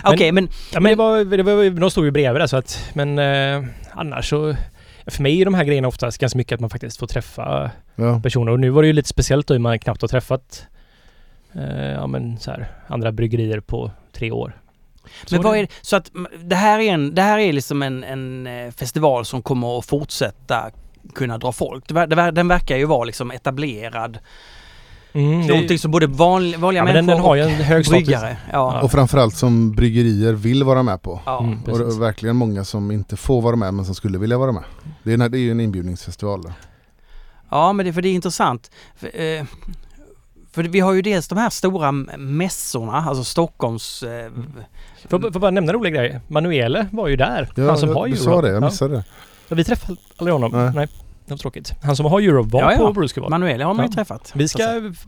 Okej, men Ja men det var, det var, de stod ju bredvid där så att, men eh, annars så för mig är de här grejerna oftast ganska mycket att man faktiskt får träffa ja. personer och nu var det ju lite speciellt då att man knappt har träffat eh, ja men så här, andra bryggerier på tre år. Så Men vad det- är det, så att mm, det här är, en, det här är liksom en, en eh, festival som kommer att fortsätta kunna dra folk. Den verkar ju vara liksom etablerad Mm, det- Någonting som både vanliga, vanliga ja, men den, människor den har ju en hög bryggare. Ja. Och framförallt som bryggerier vill vara med på. Ja. Mm, Och det precis. är verkligen många som inte får vara med men som skulle vilja vara med. Det är, det är ju en inbjudningsfestival. Då. ja, men det, för det är intressant. För, eh, för vi har ju dels de här stora mässorna, alltså Stockholms... Eh, Får får bara nämna en rolig grej. Manuele var ju där. Ja, han som jag, har du Euro. sa det, jag ja. missade det. Ja, Vi träffade aldrig honom. Nej. Nej. Det var tråkigt. Han som har Euro var Ja, ja. på Bruce Manuel har man ju Ja. träffat. Vi ska,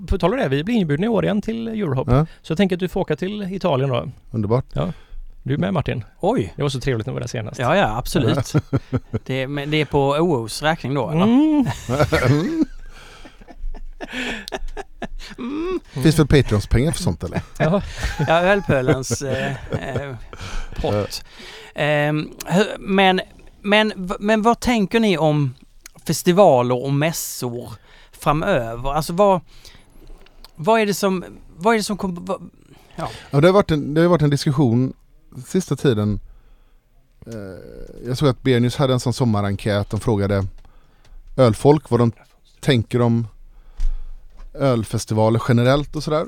på tal om det, vi blir inbjudna i år igen till Eurohop. Ja, Så jag tänker att du får åka till Italien då. underbart. Du är med Martin. Oj! Det var så trevligt när vi var där senast. Ja, ja, absolut. det, men det är på OOs räkning då, eller? Mm. Finns väl Patreons-pengar för sånt eller? Ja. Ja, ölpölens eh, eh, pott. Hur- men, men, men vad tänker ni om festivaler och mässor framöver? Alltså vad, vad är det som, vad är det som kommer... vad- Ja, det, har varit en, det har varit en diskussion sista tiden. Eh, jag såg att Bernius hade en sån sommarenkät. De frågade ölfolk vad de tänker om ölfestivaler generellt och sådär.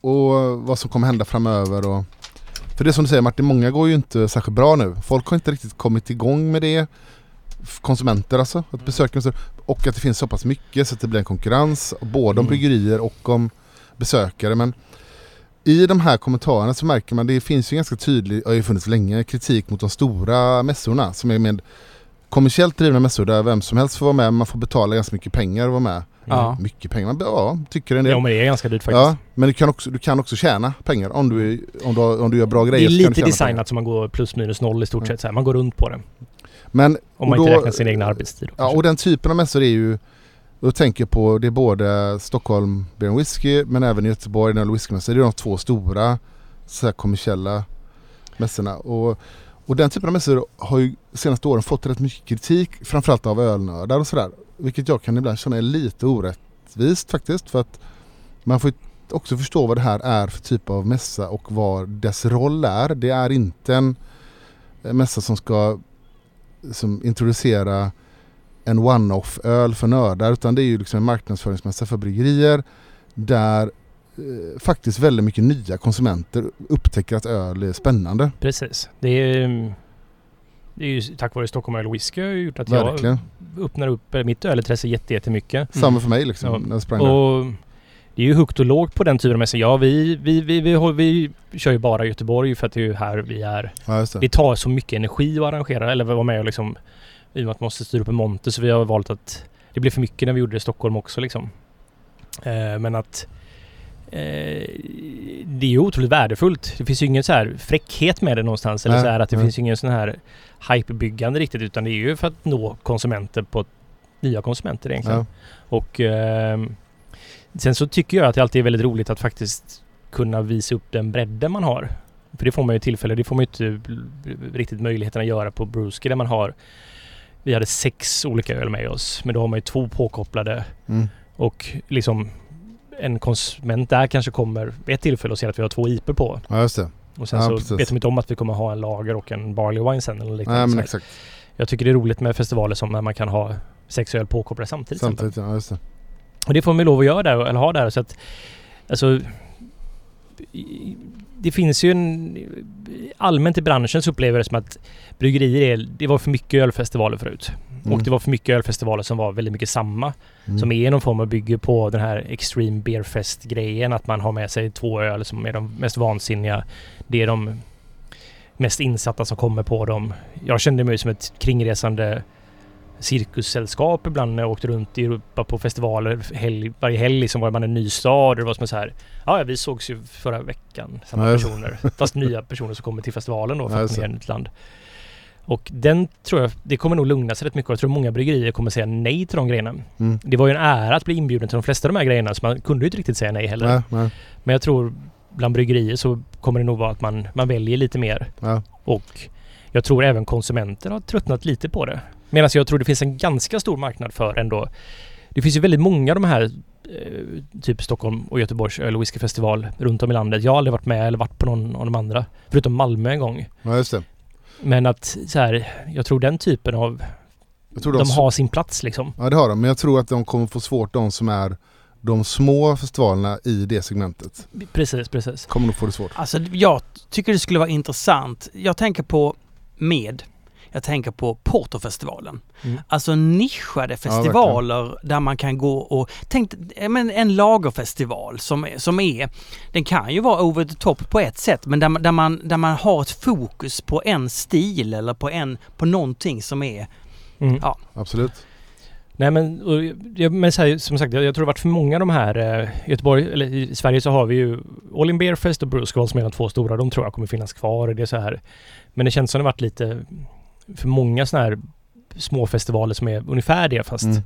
Och vad som kommer hända framöver. Och, för det är som du säger Martin, många går ju inte särskilt bra nu. Folk har inte riktigt kommit igång med det. Konsumenter alltså, att besöka och så- och att det finns så pass mycket så att det blir en konkurrens både om Mm. bryggerier och om besökare. Men i de här kommentarerna så märker man det finns ju ganska tydlig, och det har funnits länge, kritik mot de stora mässorna som är med kommersiellt drivna mässor där vem som helst får vara med, man får betala ganska mycket pengar och vara med. Ja. Mycket pengar, man, ja, tycker en del. Ja men det är ganska dyrt faktiskt. Ja, men du kan, också, du kan också tjäna pengar om du, är- om du, om du gör bra Det grejer. är så kan lite designat pengar. som man går plus minus noll i stort Mm. sett. Så här. Man går runt på det. Men, Om man inte då- räknar sin egna arbetstid. Ja, och den typen av mässor är ju då tänker jag på, det är både Stockholm Beer and Whisky men även Göteborg, den whiskymässan. Det är de två stora så här, kommersiella mässorna. Och, och den typen av mässor har ju senaste åren fått rätt mycket kritik, framförallt av ölnördar och sådär. Vilket jag kan ibland känna är lite orättvist faktiskt. För att man får också förstå vad det här är för typ av mässa och vad dess roll är. Det är inte en eh, mässa som ska som introducera en one-off öl för nördar utan det är ju liksom en marknadsföringsmässa för bryggerier där eh, faktiskt väldigt mycket nya konsumenter upptäcker att öl är spännande. Precis. Det är, mm, det är ju tack vare Stockholm Öl Whisky har ju gjort att Verkligen. jag öppnar upp eh, mitt ölintresse jätte- jättemycket. Samma för mig liksom. Ja. När jag sprang där. Och det är ju högt och lågt på den typen av mässor. Ja, vi, vi, vi, vi, vi kör ju bara Göteborg för att det är ju här vi är. Ja, just det. Det tar så mycket energi att arrangera eller vara med och liksom i och med att man måste styra upp en monter så vi har valt att det blev för mycket när vi gjorde det i Stockholm också liksom. Eh, men att eh, det är ju otroligt värdefullt. Det finns ju ingen så här fräckhet med det någonstans eller så här att det nej. finns ingen sån här hypebyggande riktigt utan det är ju för att nå konsumenter på nya konsumenter egentligen. Ja. Och ehm, sen så tycker jag att det alltid är väldigt roligt att faktiskt kunna visa upp den bredden man har. För det får man ju tillfälle, det får man ju inte riktigt möjligheten att göra på Bruski där man har Vi hade sex olika öl med oss men då har man ju två påkopplade Mm. och liksom en konsument där kanske kommer vid ett tillfälle och ser att vi har två IPor på. ja, just det. Och sen Ja, så precis. vet de inte om att vi kommer ha en lager och en barley wine sen eller liknande. Nej men exakt. Jag tycker det är roligt med festivaler som när man kan ha sex öl påkopplade samtidigt. Samtidigt, ja just det. Och det får man ju lov att göra där, eller ha där. Så att, alltså, det finns ju en... Allmänt i branschen så upplever jag det som att bryggerier är... Det var för mycket ölfestivaler förut. Mm. Och det var för mycket ölfestivaler som var väldigt mycket samma. Mm. Som är någon form av bygger på den här Extreme Beer Fest-grejen. Att man har med sig två öl som är de mest vansinniga. Det är de mest insatta som kommer på dem. Jag kände mig som ett kringresande cirkussällskap ibland när jag åkte runt i Europa på festivaler. Helg, varje helg liksom var man en ny stad och det var som så här. Ja, vi sågs ju förra veckan. Samma just- personer. Fast nya personer som kommer till festivalen då för att komma ett land. Och den tror jag, det kommer nog lugna sig rätt mycket jag tror många bryggerier kommer säga nej till de grejerna. Mm. Det var ju en ära att bli inbjuden till de flesta av de här grejerna så man kunde ju inte riktigt säga nej heller. Nej, nej. Men jag tror bland bryggerier så kommer det nog vara att man, man väljer lite mer. Ja. Och jag tror även konsumenter har tröttnat lite på det. Medan jag tror det finns en ganska stor marknad för ändå. Det finns ju väldigt många av de här eh, typ Stockholm och Göteborgs öl och whiskyfestival runt om i landet. Jag har aldrig varit med eller varit på någon av de andra. Förutom Malmö en gång. ja just det. Men att så här, jag tror den typen av... Jag tror De de har sin plats liksom. Ja det har de, men jag tror att de kommer få svårt de som är de små festivalerna i det segmentet Precis, precis. kommer nog få det svårt. Alltså jag tycker det skulle vara intressant. Jag tänker på med. Jag tänker på Portofestivalen. Mm. Alltså nischade festivaler där man kan gå och... Tänk ja, men en lagerfestival som, som är... Den kan ju vara over the top på ett sätt men där, man- där, man, där man har ett fokus på en stil eller på, en, på någonting som är... Mm. Ja. Absolut. Nej men, och, jag, men här, som sagt, jag, jag tror det varit för många av de här eh, i Göteborg, eller i Sverige så har vi ju All In Beer Fest och Brewsquall som är de två stora. De tror jag kommer finnas kvar. Det är så här. Men det känns som det varit lite för många sådana här små festivaler som är ungefär det fast Mm.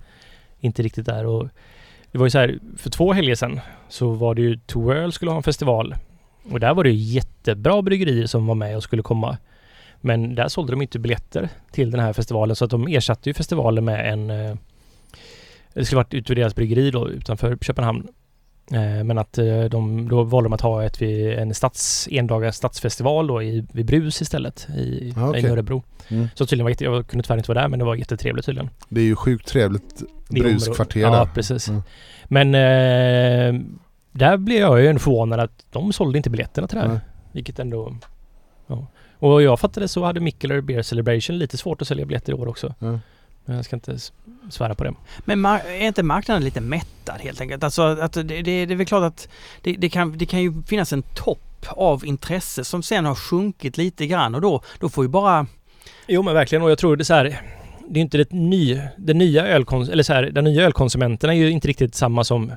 inte riktigt där. Och det var ju så här, för två helger sedan så var det ju Two World skulle ha en festival. Och där var det ju jättebra bryggerier som var med och skulle komma. Men där sålde de inte biljetter till den här festivalen så att de ersatte ju festivalen med en eh, det skulle varit ute vid deras bryggeri då utanför Köpenhamn. Eh, men att eh, de, då valde de att ha ett en stads, endagar stadsfestival då i, vid Brus istället i, Ah, okej. i Örebro. Mm. Så tydligen var jätte, jag kunde tyvärr inte vara där men det var jättetrevligt tydligen. Det är ju sjukt trevligt bruskvarter område- Ja, där. precis. Mm. Men eh, där blev jag ju ändå förvånad att de sålde inte biljetterna till det här. Nej. Vilket ändå... Ja. Och jag fattade så hade Mikkeller Beer Celebration lite svårt att sälja biljetter i år också. Ja. Men jag ska inte svära på det. Men är inte marknaden lite mättad helt enkelt? Alltså att det, det, det är väl klart att det, det, kan, det kan ju finnas en topp av intresse som sen har sjunkit lite grann och då, då får ju bara... Jo men verkligen och jag tror det är så här Det är inte det ny, den nya ölkons eller så här, den nya ölkonsumenterna är ju inte riktigt samma som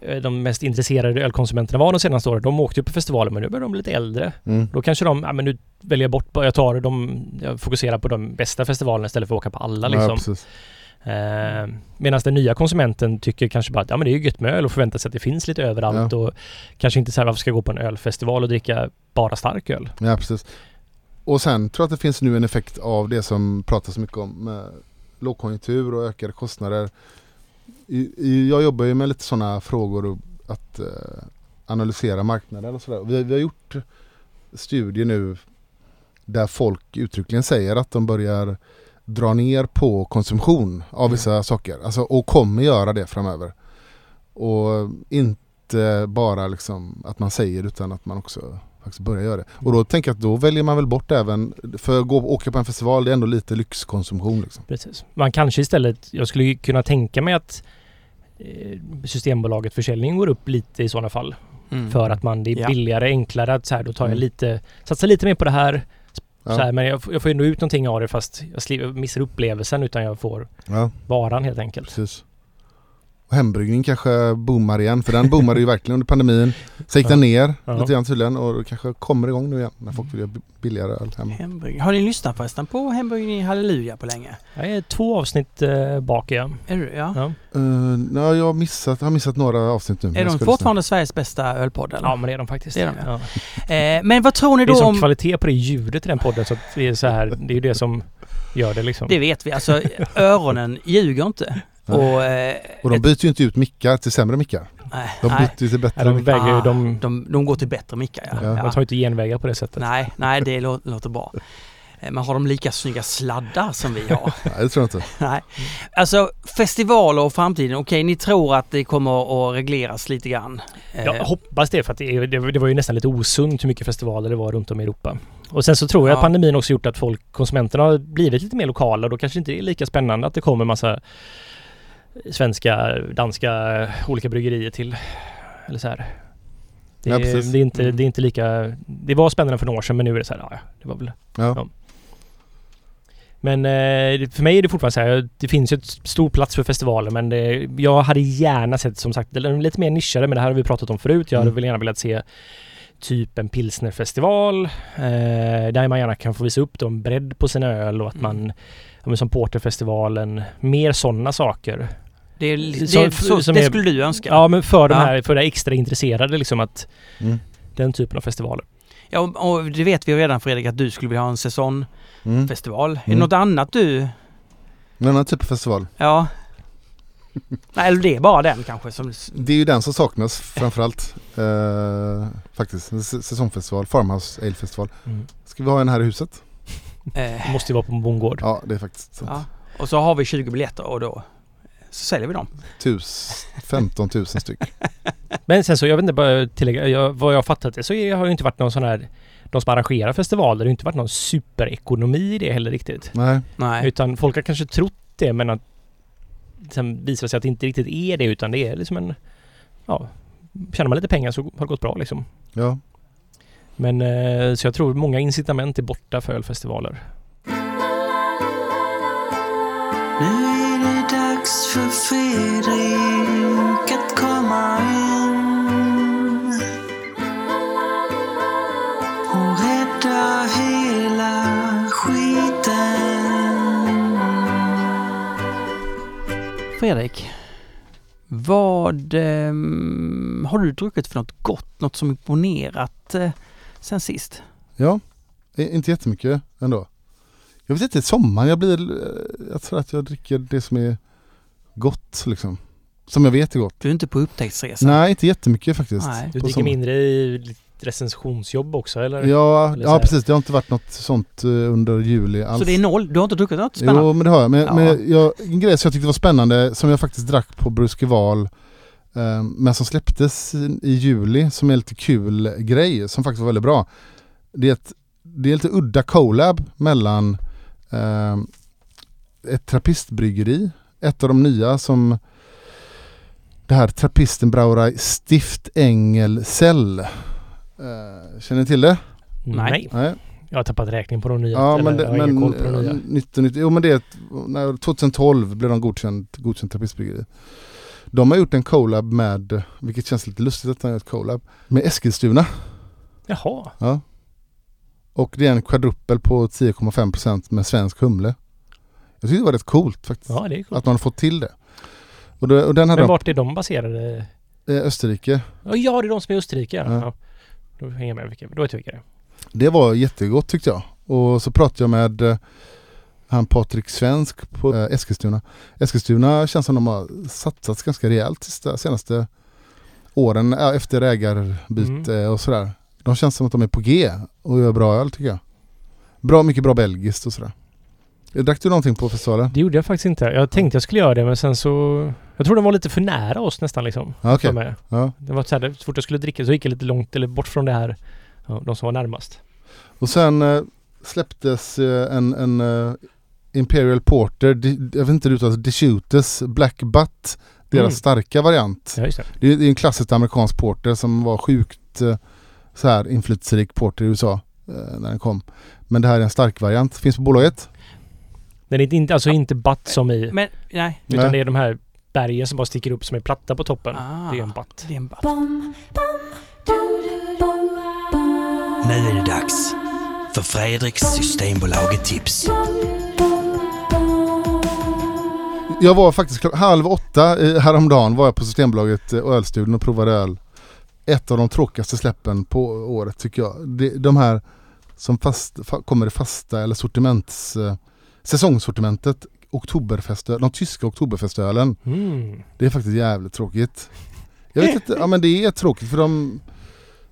eh, de mest intresserade ölkonsumenterna var de senaste åren. De åkte ju på festivaler men nu börjar de bli lite äldre. Mm. Då kanske de, ja men nu väljer jag bort, jag tar de, jag fokuserar på de bästa festivalerna istället för att åka på alla Ja, liksom. precis. Eh, Medan den nya konsumenten tycker kanske bara att ja men det är ju gött med öl och förväntar sig att det finns lite överallt och kanske inte så här varför ska jag gå på en ölfestival och dricka bara stark öl? Ja, precis. Och sen tror jag att det finns nu en effekt av det som pratas så mycket om med lågkonjunktur och ökade kostnader. Jag jobbar ju med lite sådana frågor att eh, analysera marknaden och sådär. Vi, vi har gjort studier nu där folk uttryckligen säger att de börjar dra ner på konsumtion av vissa saker. Alltså, och kommer göra det framöver. Och inte bara liksom att man säger utan att man också faktiskt börjar göra det. Och då tänker jag att då väljer man väl bort även, för att gå åka på en festival det är ändå lite lyxkonsumtion liksom. Precis. Man kanske istället, jag skulle ju kunna tänka mig att eh, Systembolaget försäljningen går upp lite i sådana fall. Mm. För att man, det är Ja. billigare, enklare att så här, då tar jag Mm. lite, satsar lite mer på det här. Ja. Så här men jag, får- jag får ändå ut någonting av det fast jag missar upplevelsen utan jag får Ja, varan helt enkelt. precis. Och hembryggning kanske boomar igen för den boomade ju verkligen under pandemin. Sen gick den ner Ja. lite grann tydligen och det kanske kommer igång nu igen när folk vill göra billigare öl hemma. Hembryggning. Har ni lyssnat förresten på Hembryggning i Halleluja på länge? Jag är två avsnitt eh, bak är jag. Är du? Ja. Ja. Uh, ja, jag har missat, jag har missat några avsnitt nu. Är de lyssna. fortfarande Sveriges bästa ölpodd eller? ja men det är de faktiskt. Det är de, ja. ja. Eh, men vad tror ni Det är då sån om... kvalitet på det ljudet i den podden så att det är så här, det är ju det som gör det liksom. Det vet vi, alltså öronen ljuger inte. Och... Eh, Och de byter ju inte ut mickar till sämre mickar. nej, De nej. byter ju till bättre Ja, de mickar. väger ju, Ah, de, de, de går till bättre mickar ja. Ja. de tar ju inte genvägar på det sättet. Nej, nej det lå- låter bra. Eh, Men har de lika snygga sladdar som vi har? Nej, det tror jag inte. nej. Alltså festivaler och framtiden, okej ni tror att det kommer att regleras lite grann? Eh, Jag hoppas det för att det, det, det var ju nästan lite osunt hur mycket festivaler det var runt om i Europa. Och sen så tror jag Ja. att pandemin också gjort att folk, konsumenterna har blivit lite mer lokala och då kanske inte är lika spännande att det kommer massa svenska, danska, olika bryggerier till. Eller så här. Det, Ja, det, är inte, Mm. det är inte lika... Det var spännande för några år sedan men nu är det så här, ja, det var väl... Ja. Men eh, för mig är det fortfarande så här, det finns ju ett stor plats för festivaler men det, jag hade gärna sett som sagt, eller lite mer nischade men det här har vi pratat om förut. Jag hade Mm. väl gärna velat se typ en pilsnerfestival eh, där man gärna kan få visa upp en bredd på sina öl och att Mm. man, ja, men som Porterfestivalen, mer sådana saker. Det är, det, som- så, som det är- skulle du önska? Ja men för de här, för det extra intresserade liksom att Mm. den typen av festivaler. Ja, och, och det vet vi redan Fredrik att du skulle vilja ha en säsongfestival. Mm. Är det Mm. något annat du... En annan typ av festival. Ja. Nej, eller det är bara den kanske som... Det är ju den som saknas framförallt. Eh, faktiskt. En säsongfestival, Farmhouse Ale Festival. Mm. Ska vi ha en här i huset? Eh, Det måste ju vara på en bondgård. Ja, det är faktiskt sant. ja. Och så har vi 20 biljetter och då så säljer vi dem. Tus, 15 000 styck. Men sen så, jag vet inte, bara tillägga, jag, vad jag har fattat det så är, har det inte varit någon sån här de som arrangerar festivaler, det har inte varit någon superekonomi i det heller riktigt. Nej, Nej. Utan folk har kanske trott det men att sen visar det sig att det inte riktigt är det utan det är liksom en... Ja, tjänar man lite pengar så har det gått bra liksom. ja. Men eh, så jag tror många incitament är borta för ölfestivaler. Det dags för Fredrik att komma in och rädda hela skiten. Fredrik, vad ehm, har du druckit för något gott? Något som imponerat eh, sen sist? Ja, inte jättemycket ändå. Jag vet inte, sommaren, jag blir, eh, jag tror att jag dricker det som är gott liksom. Som jag vet är gott. Du är inte på upptäcktsresa? Nej, inte jättemycket faktiskt. Nej. Du dricker mindre i recensionsjobb också eller? Ja, Eller ja precis. Det har inte varit något sånt eh, under juli alls. Så det är noll? Du har inte druckit något spännande? Jo men det har jag. Men, Ja. men jag, en grej som jag tyckte var spännande som jag faktiskt drack på Bruskeval eh, men som släpptes i, i juli som är en lite kul grej som faktiskt var väldigt bra. Det är ett, det är lite udda collab mellan eh, ett trappistbryggeri, ett av de nya som det här trappisten Brauerei Stift Engel Cell. Eh, känner ni till det? Nej. Nej. Jag har tappat räkning på de nya. Ja men, det, men koll på de nya. Jo men det är när, 2012 blev de godkänt, godkänt trappistbryggeri. De har gjort en collab med, vilket känns lite lustigt att de har gjort collab, med Eskilstuna. Jaha. Ja. Och det är en quadruppel på 10,5% med svensk humle. Jag tyckte det var rätt coolt faktiskt. Ja det är coolt. Att man har fått till det. Och, det, och den hade Men de, vart är de baserade? eh, Österrike. Ja, det är de som är i Österrike ja. Ja. Då hänger jag med vilka, då vet jag vilka det är. Det var jättegott tyckte jag. Och så pratade jag med eh, han Patrik Svensk på eh, Eskilstuna. Eskilstuna känns som de har satsat ganska rejält sista, senaste åren efter ägarbyte och sådär. De känns som att de är på G och gör bra öl tycker jag. Bra, mycket bra belgiskt och sådär. Drack du någonting på festivalen? Det gjorde jag faktiskt inte. Jag tänkte jag skulle göra det men sen så... Jag tror de var lite för nära oss nästan liksom. Ja, Okej. mig. Ja. Det var så här, så fort jag skulle dricka så gick jag lite långt eller bort från det här. De som var närmast. Och sen eh, släpptes eh, en, en eh, Imperial Porter, Di- jag vet inte hur det uttalas, DeShootes Black Butt. Deras Mm. starka variant. Ja, just det. Det är, det är en klassisk amerikansk porter som var sjukt eh, så här inflytelserik porter i USA eh, när den kom. Men det här är en stark variant. Finns på bolaget. Den är inte, alltså inte butt som i... Men, nej. Utan Nej. det är de här bergen som bara sticker upp som är platta på toppen. Ah, Det är en butt. Det är en butt. Nu är det dags för Fredriks Systembolaget tips. Jag var faktiskt halv åtta eh, häromdagen var jag på Systembolaget eh, och ölstudion och provade öl. Ett av de tråkigaste släppen på året tycker jag. De här som fast, fa, kommer i fasta eller sortiments, eh, säsongssortimentet Oktoberfestöl, de tyska Oktoberfestölen. Mm. Det är faktiskt jävligt tråkigt. Jag vet inte, ja men det är tråkigt för de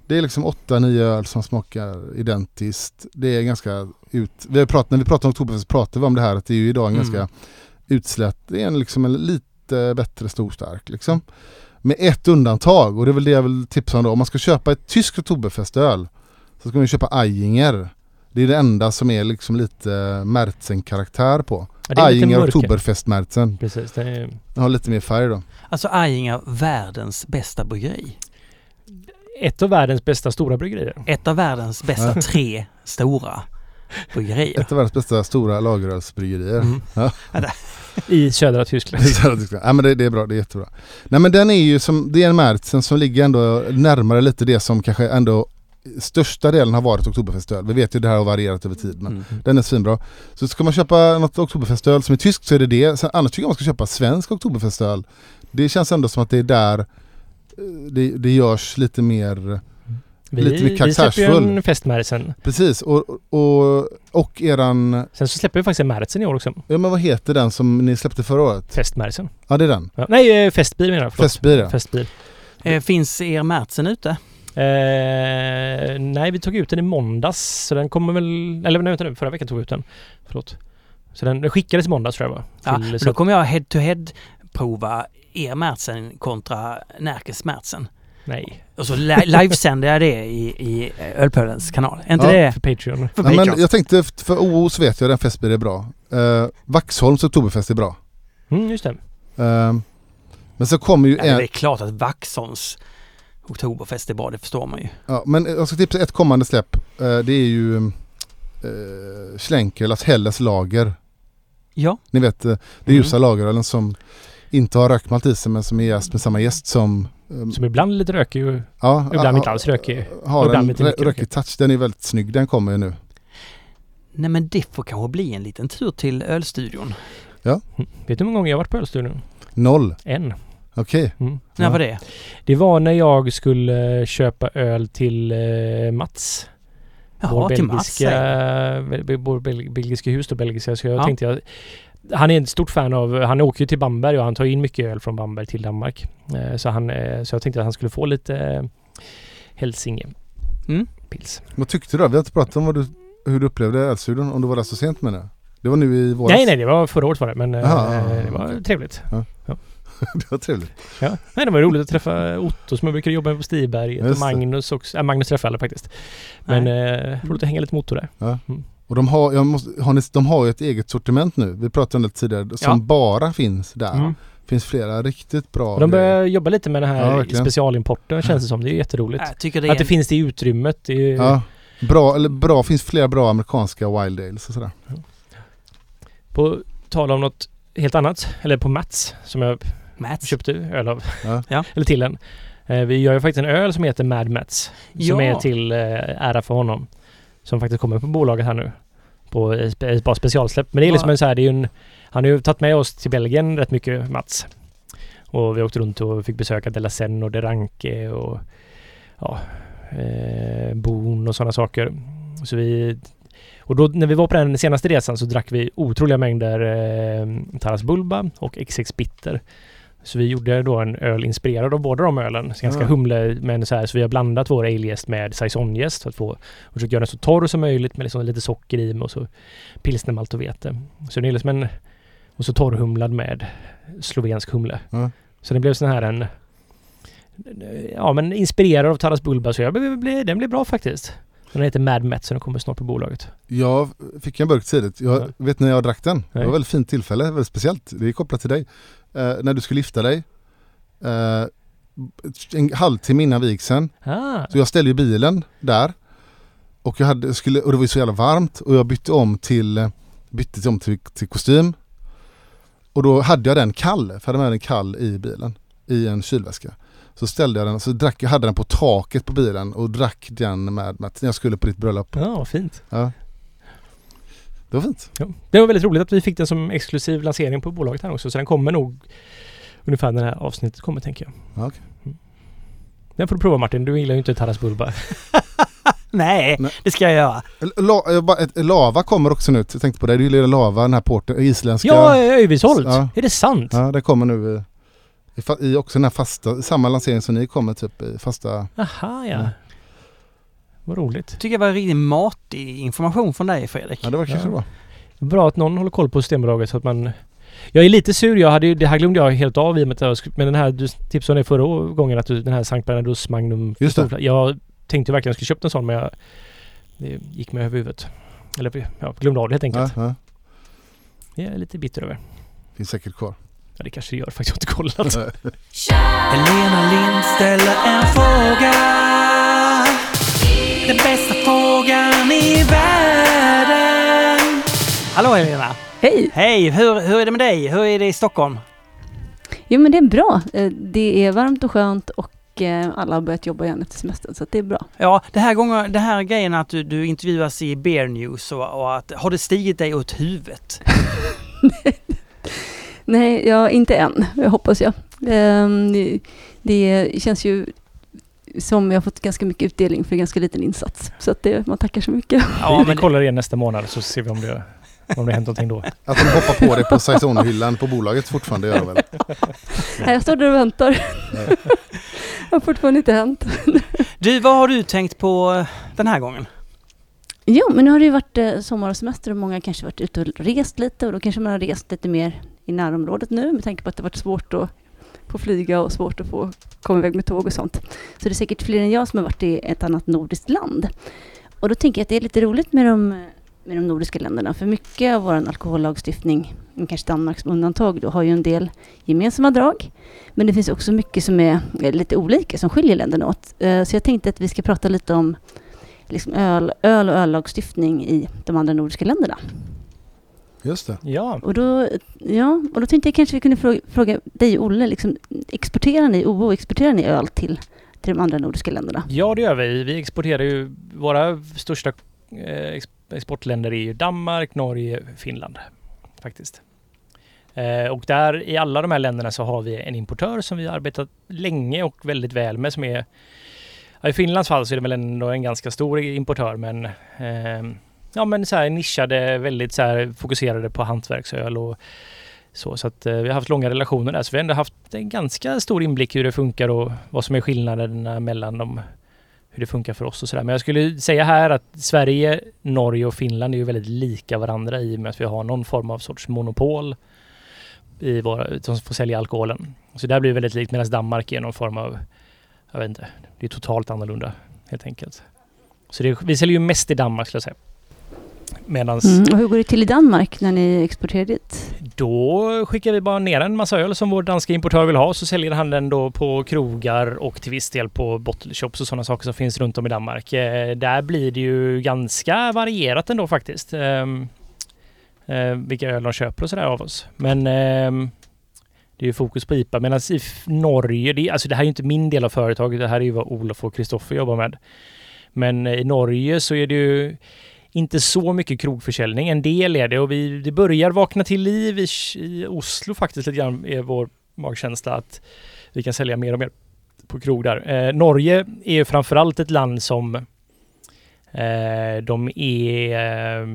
Det är liksom åtta, nio öl som smakar identiskt. Det är ganska ut... Vi pratat, när vi pratade om Oktoberfest pratade vi om det här att det är ju idag en Mm. ganska utslätt, det är en, liksom en lite bättre storstark liksom. Med ett undantag och det är väl det jag vill tipsa om då. Om man ska köpa ett tyskt Oktoberfestöl så ska man köpa Ayinger. Det är det enda som är liksom lite Märzen-karaktär på. Ja. Oktoberfest-Märzen. Precis. Det är, Den har lite mer färg då. Alltså Ayinger, världens bästa bryggeri. ett av världens bästa stora bryggerier. Ett av världens bästa tre stora bryggerier. Ett av världens bästa stora lagerölsbryggerier. Mm. I södra Tyskland. Det är, så här, tycker jag. ja, men det, det är bra, det är jättebra. Nej men den är ju som, det är en Märzen som ligger ändå närmare lite det som kanske ändå största delen har varit Oktoberfestöl. Vi vet ju det här har varierat över tid men Mm. den är svinbra. Så ska man köpa något Oktoberfestöl som är tyskt så är det det. Sen, annars tycker jag man ska köpa svensk Oktoberfestöl. Det känns ändå som att det är där eh, det, det görs lite mer Vi, Lite mer vi släpper ju en festmärzen. Precis och, och, och eran, Sen så släpper vi faktiskt en märzen i år också. ja men vad heter den som ni släppte förra året? Festmärzen. Ja det är den. Ja, nej, eh, festbil menar jag. förlåt. Festbil ja. Festbil. Eh, finns er Märzen ute? Eh, nej, vi tog ut den i måndags. Så den kommer väl... Eller nej, vänta nu. Förra veckan tog vi ut den. Förlåt. Så den, den skickades i måndags tror jag va? Ja, så då kommer jag head to head prova er Märtsen kontra Närkes Märtsen. Nej, Och så li- livesänder jag det i, i Ölpölens kanal. Är inte Ja. det för Patreon. för Ja, Patreon? men jag tänkte, för OOS vet jag den Festbier är bra. Uh, Vaxholms Oktoberfest är bra. Mm, just det. Eh, men så kommer ju Ja, det är en, klart att Vaxholms Oktoberfest är bra, det förstår man ju. ja, men jag ska tipsa ett kommande släpp. Eh, det är ju uh, Schlenkerlas Helles Lager. Ja, Ni vet, eh, det Mm. ljusa lagerölen som inte har rökmalt i sig men som är jäst med samma jäst som... eh, Som ibland är lite rökig och ja, ibland ja, inte alls rökig. Har ibland en lite rökig touch. Den är väldigt snygg. Den kommer ju nu. nej men det får kanske bli en liten tur till ölstudion. Vet du hur många gånger jag har varit på ölstudion? Noll. En. Okej. Mm. När Ja. var det? Det var när jag skulle köpa öl till eh, Mats. Jaha, vår till Mats. belgiska, vår bel- belgiska hus då, belgiska. Så jag Ja. tänkte jag, han är ett stort fan av, han åker ju till Bamberg och han tar in mycket öl från Bamberg till Danmark. Eh, Så, han, eh, så jag tänkte att han skulle få lite eh, Hälsinge Mm. pils. Vad tyckte du då? Vi har inte pratat om vad du, hur du upplevde Ölstudion. Om du var där så sent med det. Det var nu i våras. Nej, nej, det var förra året var det, men Jaha. det var trevligt. det var trevligt. Ja. Nej, det var roligt att träffa Otto som jag brukar jobba med på Stiberget och det. Magnus också. Äh, Magnus träffade jag faktiskt. Men eh, roligt att hänga lite motor där. Och de har, jag måste, har ni, de har ju ett eget sortiment nu. Vi pratade om det tidigare. Som Ja. bara finns där. Mm. finns flera riktigt bra Och de grejer. börjar jobba lite med den Ja, här verkligen. specialimporten känns det som. Det är jätteroligt. Jag tycker det är Att det en- finns det utrymmet. Det är ju, Ja. Bra, eller bra, finns flera bra amerikanska wild ales och sådär. På tal om något helt annat, eller på Mats som jag Mats. köpte öl av. Ja. Eller till en. Eh, Vi gör ju faktiskt en öl som heter Mad Mats. Som Ja. är till eh, ära för honom. Som faktiskt kommer på bolaget här nu. På ett par specialsläpp. Men det är liksom en så här, det är ju en, han har ju tagit med oss till Belgien rätt mycket, Mats. Och vi åkte runt och fick besöka De La Seine och De Ranke och ja, eh, Boon och sådana saker. Så vi och då när vi var på den senaste resan så drack vi otroliga mängder eh, Taras Bulba och XX Bitter. Så vi gjorde då en öl inspirerad av båda de ölen. Så ganska Ja. humle, men så här, så vi har blandat vår ale-jäst med saisonjäst för att få och försökt göra den så torr som möjligt med liksom lite socker i och så pilsnermalt och vete. Så det är liksom en och så torrhumlad med slovensk humle. Ja. Så det blev sån här en ja men inspirerad av Taras Bulba så jag den blev bra faktiskt. Den heter Mad Met så den kommer snart på bolaget. Jag fick en burk tidigt. Jag Ja. vet när jag drack den. Det var Nej. ett väldigt fint tillfälle, väldigt speciellt. Det är kopplat till dig. Eh, när du skulle gifta dig. Eh, en halvtimme innan vigseln. Ah, Så jag ställde ju bilen där. Och, jag hade, skulle, och det var ju så jävla varmt och jag bytte om till, bytte om till, till kostym. Och då hade jag den kall, för jag hade med den kall i bilen. I en kylväska. Så ställde jag den, så drack, jag hade den på taket på bilen och drack den med, med när jag skulle på ditt bröllop. ja, fint. Ja. Det var fint. Ja. Det var väldigt roligt att vi fick den som exklusiv lansering på bolaget här också så den kommer nog ungefär när det här avsnittet kommer tänker jag. Ja, okej. Mm. Den får du prova Martin, du gillar ju inte Taras Bulba. Nej, Nej. det ska jag göra. La, lava kommer också nu. Jag tänkte på det. Du gillar lava, den här porten, isländska. Ja, Öjvisholt! Ja. Är det sant? Ja, det kommer nu i, i, i också den här fasta, samma lansering som ni kommer typ i fasta. Aha, ja. Vad roligt. tycker jag var riktigt matig information från dig Fredrik. Ja, det var kanske Ja. bra. Bra att någon håller koll på Systembolaget så att man... Jag är lite sur. Jag hade ju, det här glömde jag helt av i och med att jag Men den här, du tipsade det förra gången att du, den här Sankt Bernardus Magnum... Just det. Jag tänkte verkligen att jag skulle köpt en sån men jag... Det gick mig över huvudet. Eller ja, glömde av det helt enkelt. Ja, ja. Jag är lite bitter över. Finns säkert kvar. Ja, det kanske det gör faktiskt. Jag har inte kollat. Helena Lind ställer en fråga. Den bästa frågan i världen. Hallå Helena! Hej! Hej! Hur, hur är det med dig? Hur är det i Stockholm? Jo men det är bra. Eh, Det är varmt och skönt och eh, alla har börjat jobba igen efter semestern så det är bra. Ja, det här, gången, det här grejen att du, du intervjuas i Bear News och, och att har det stigit dig åt huvudet? Nej, ja, inte än, jag hoppas jag. Ehm, Det känns ju som jag har fått ganska mycket utdelning för ganska liten insats. Så att det, man tackar så mycket. Ja, vi men kollar igen nästa månad så ser vi om det, om det har hänt någonting då. Att de hoppar på dig på Saison-hyllan på bolaget fortfarande gör väl? Nej, jag står där och väntar. Nej. Det har fortfarande inte hänt. du, vad har du tänkt på den här gången? Jo, men nu har det ju varit eh, sommar och semester och många har kanske varit ute och rest lite och då kanske man har rest lite mer i närområdet nu med tanke på att det varit svårt att få flyga och svårt att få komma iväg med tåg och sånt. Så det är säkert fler än jag som har varit i ett annat nordiskt land. Och då tänker jag att det är lite roligt med de, med de nordiska länderna för mycket av vår alkohollagstiftning, kanske Danmark som undantag, då, har ju en del gemensamma drag. Men det finns också mycket som är lite olika som skiljer länderna åt. Eh, så jag tänkte att vi ska prata lite om liksom öl, öl och öllagstiftning i de andra nordiska länderna. Just det. Ja, Och då, ja, och då tänkte jag kanske vi kunde fråga, fråga dig Olle, liksom, exporterar ni OO, exporterar ni öl till, till de andra nordiska länderna? ja det gör vi. Vi exporterar ju, våra största eh, ex- exportländer är ju Danmark, Norge, Finland faktiskt. Eh, och där i alla de här länderna så har vi en importör som vi har arbetat länge och väldigt väl med som är ja, I Finlands fall så är det väl ändå en ganska stor importör men eh, ja men så här nischade, väldigt så här fokuserade på hantverksöl och så. Så att eh, vi har haft långa relationer där så vi har ändå haft en ganska stor inblick i hur det funkar och vad som är skillnaderna mellan dem. Hur det funkar för oss och sådär. Men jag skulle säga här att Sverige, Norge och Finland är ju väldigt lika varandra i och med att vi har någon form av sorts monopol i våra, som får sälja alkoholen. Så där blir det väldigt likt medan Danmark är någon form av, jag vet inte, det är totalt annorlunda helt enkelt. Så det, vi säljer ju mest i Danmark skulle jag säga. Medans Mm. Och hur går det till i Danmark när ni exporterar dit? då skickar vi bara ner en massa öl som vår danska importör vill ha så säljer han den då på krogar och till viss del på bottle shops och sådana saker som finns runt om i Danmark. Eh, där blir det ju ganska varierat ändå faktiskt. ehm, eh, vilka öl de köper och sådär av oss. Men ehm, det är ju fokus på IPA. Medan i Norge, det, är- alltså det här är ju inte min del av företaget. Det här är ju vad Olof och Kristoffer jobbar med. Men eh, i Norge så är det ju inte så mycket krogförsäljning. En del är det och vi, det börjar vakna till liv i, i Oslo faktiskt lite grann är vår magkänsla att vi kan sälja mer och mer på krog där. Eh, Norge är ju framförallt ett land som eh, de är eh,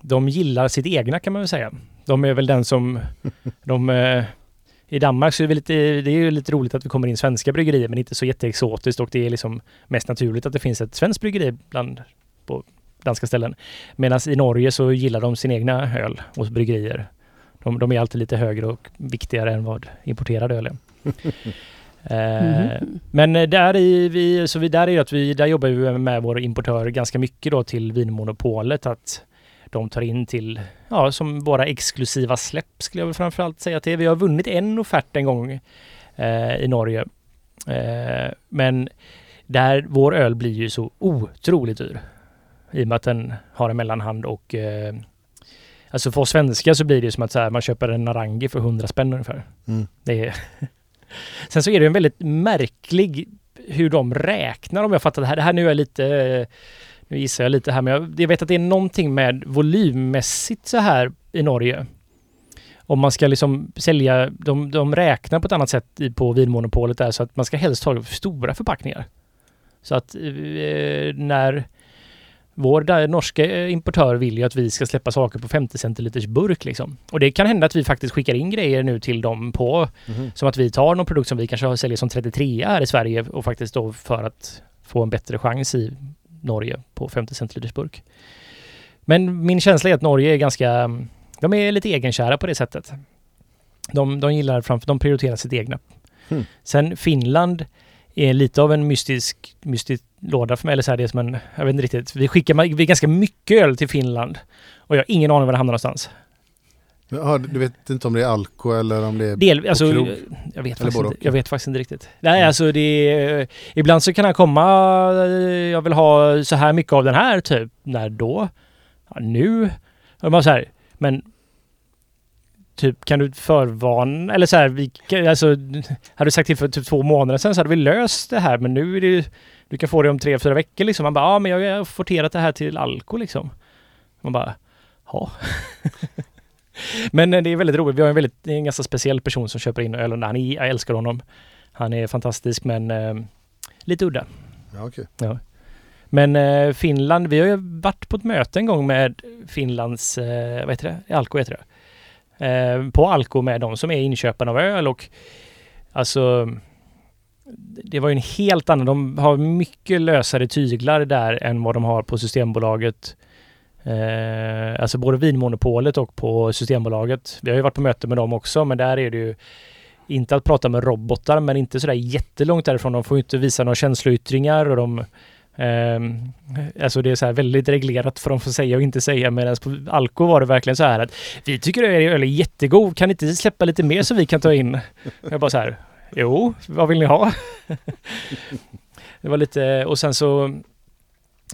de gillar sitt egna kan man väl säga. De är väl den som de eh, i Danmark så är det, lite, det är ju lite roligt att vi kommer in svenska bryggerier men inte så jätteexotiskt och det är liksom mest naturligt att det finns ett svenskt bryggeri bland på danska ställen. Medan i Norge så gillar de sin egna öl och bryggerier. De, de är alltid lite högre och viktigare än vad importerad öl är. Mhm. Men där, i, vi, så vi, där, är att vi, där jobbar vi med vår importör ganska mycket då till Vinmonopolet. Att de tar in till, ja, som våra exklusiva släpp skulle jag väl framförallt säga till. Vi har vunnit en offert en gång eh, i Norge. Eh, men där vår öl blir ju så otroligt dyr. I och med att den har en mellanhand och eh, Alltså för oss svenskar så blir det som att här, man köper en Narangi för 100 spänn ungefär. Mm. Det är Sen så är det en väldigt märklig hur de räknar om jag fattar det här. Det här nu är lite eh, nu gissar jag lite här men jag, jag vet att det är någonting med volymmässigt så här i Norge. Om man ska liksom sälja, de, de räknar på ett annat sätt på Vinmonopolet där så att man ska helst ha stora förpackningar. Så att eh, när vår norska eh, importör vill ju att vi ska släppa saker på 50 centiliters burk liksom. Och det kan hända att vi faktiskt skickar in grejer nu till dem på Mhm. som att vi tar någon produkt som vi kanske säljer som 33 här i Sverige och faktiskt då för att få en bättre chans i Norge på 50 centiliters burk. Men min känsla är att Norge är ganska, de är lite egenkära på det sättet. De, de gillar framför, de prioriterar sitt egna. Hmm. Sen Finland är lite av en mystisk, mystisk låda för mig. Eller så här, det är som en, jag vet inte riktigt. Vi skickar vi ganska mycket öl till Finland och jag har ingen aning var det hamnar någonstans. Ja, du vet inte om det är alko eller om det är... Del, alltså, krog? jag, vet Eller faktiskt inte, jag vet faktiskt inte riktigt. Nej, Mm. alltså det är, Ibland så kan han komma, jag vill ha så här mycket av den här typ. När då? Ja, nu? Och man så här, men typ kan du förvarna, eller så här, vi, alltså, hade du sagt till för typ två månader sedan så hade vi löst det här men nu är det ju- du kan få det om tre, fyra veckor liksom. Man bara, ja men jag har forterat det här till Alko liksom. Man bara, ja. Men eh, det är väldigt roligt. Vi har en väldigt, en ganska speciell person som köper in öl. Han är, jag älskar honom. Han är fantastisk men eh, lite udda. Ja, okej. Men eh, Finland, vi har ju varit på ett möte en gång med Finlands, eh, vad heter det? Alko heter det. Eh, på Alko med de som är inköparna av öl och alltså det var ju en helt annan, de har mycket lösare tyglar där än vad de har på Systembolaget. Eh, alltså både Vinmonopolet och på Systembolaget. Vi har ju varit på möte med dem också men där är det ju inte att prata med robotar men inte sådär jättelångt därifrån. De får ju inte visa några känsloyttringar och de Um, alltså det är så här väldigt reglerat för de får säga och inte säga medan på Alko var det verkligen så här att vi tycker att er öl är jättegod, kan ni inte släppa lite mer så vi kan ta in? Jag bara så här, jo, vad vill ni ha? det var lite, och sen så,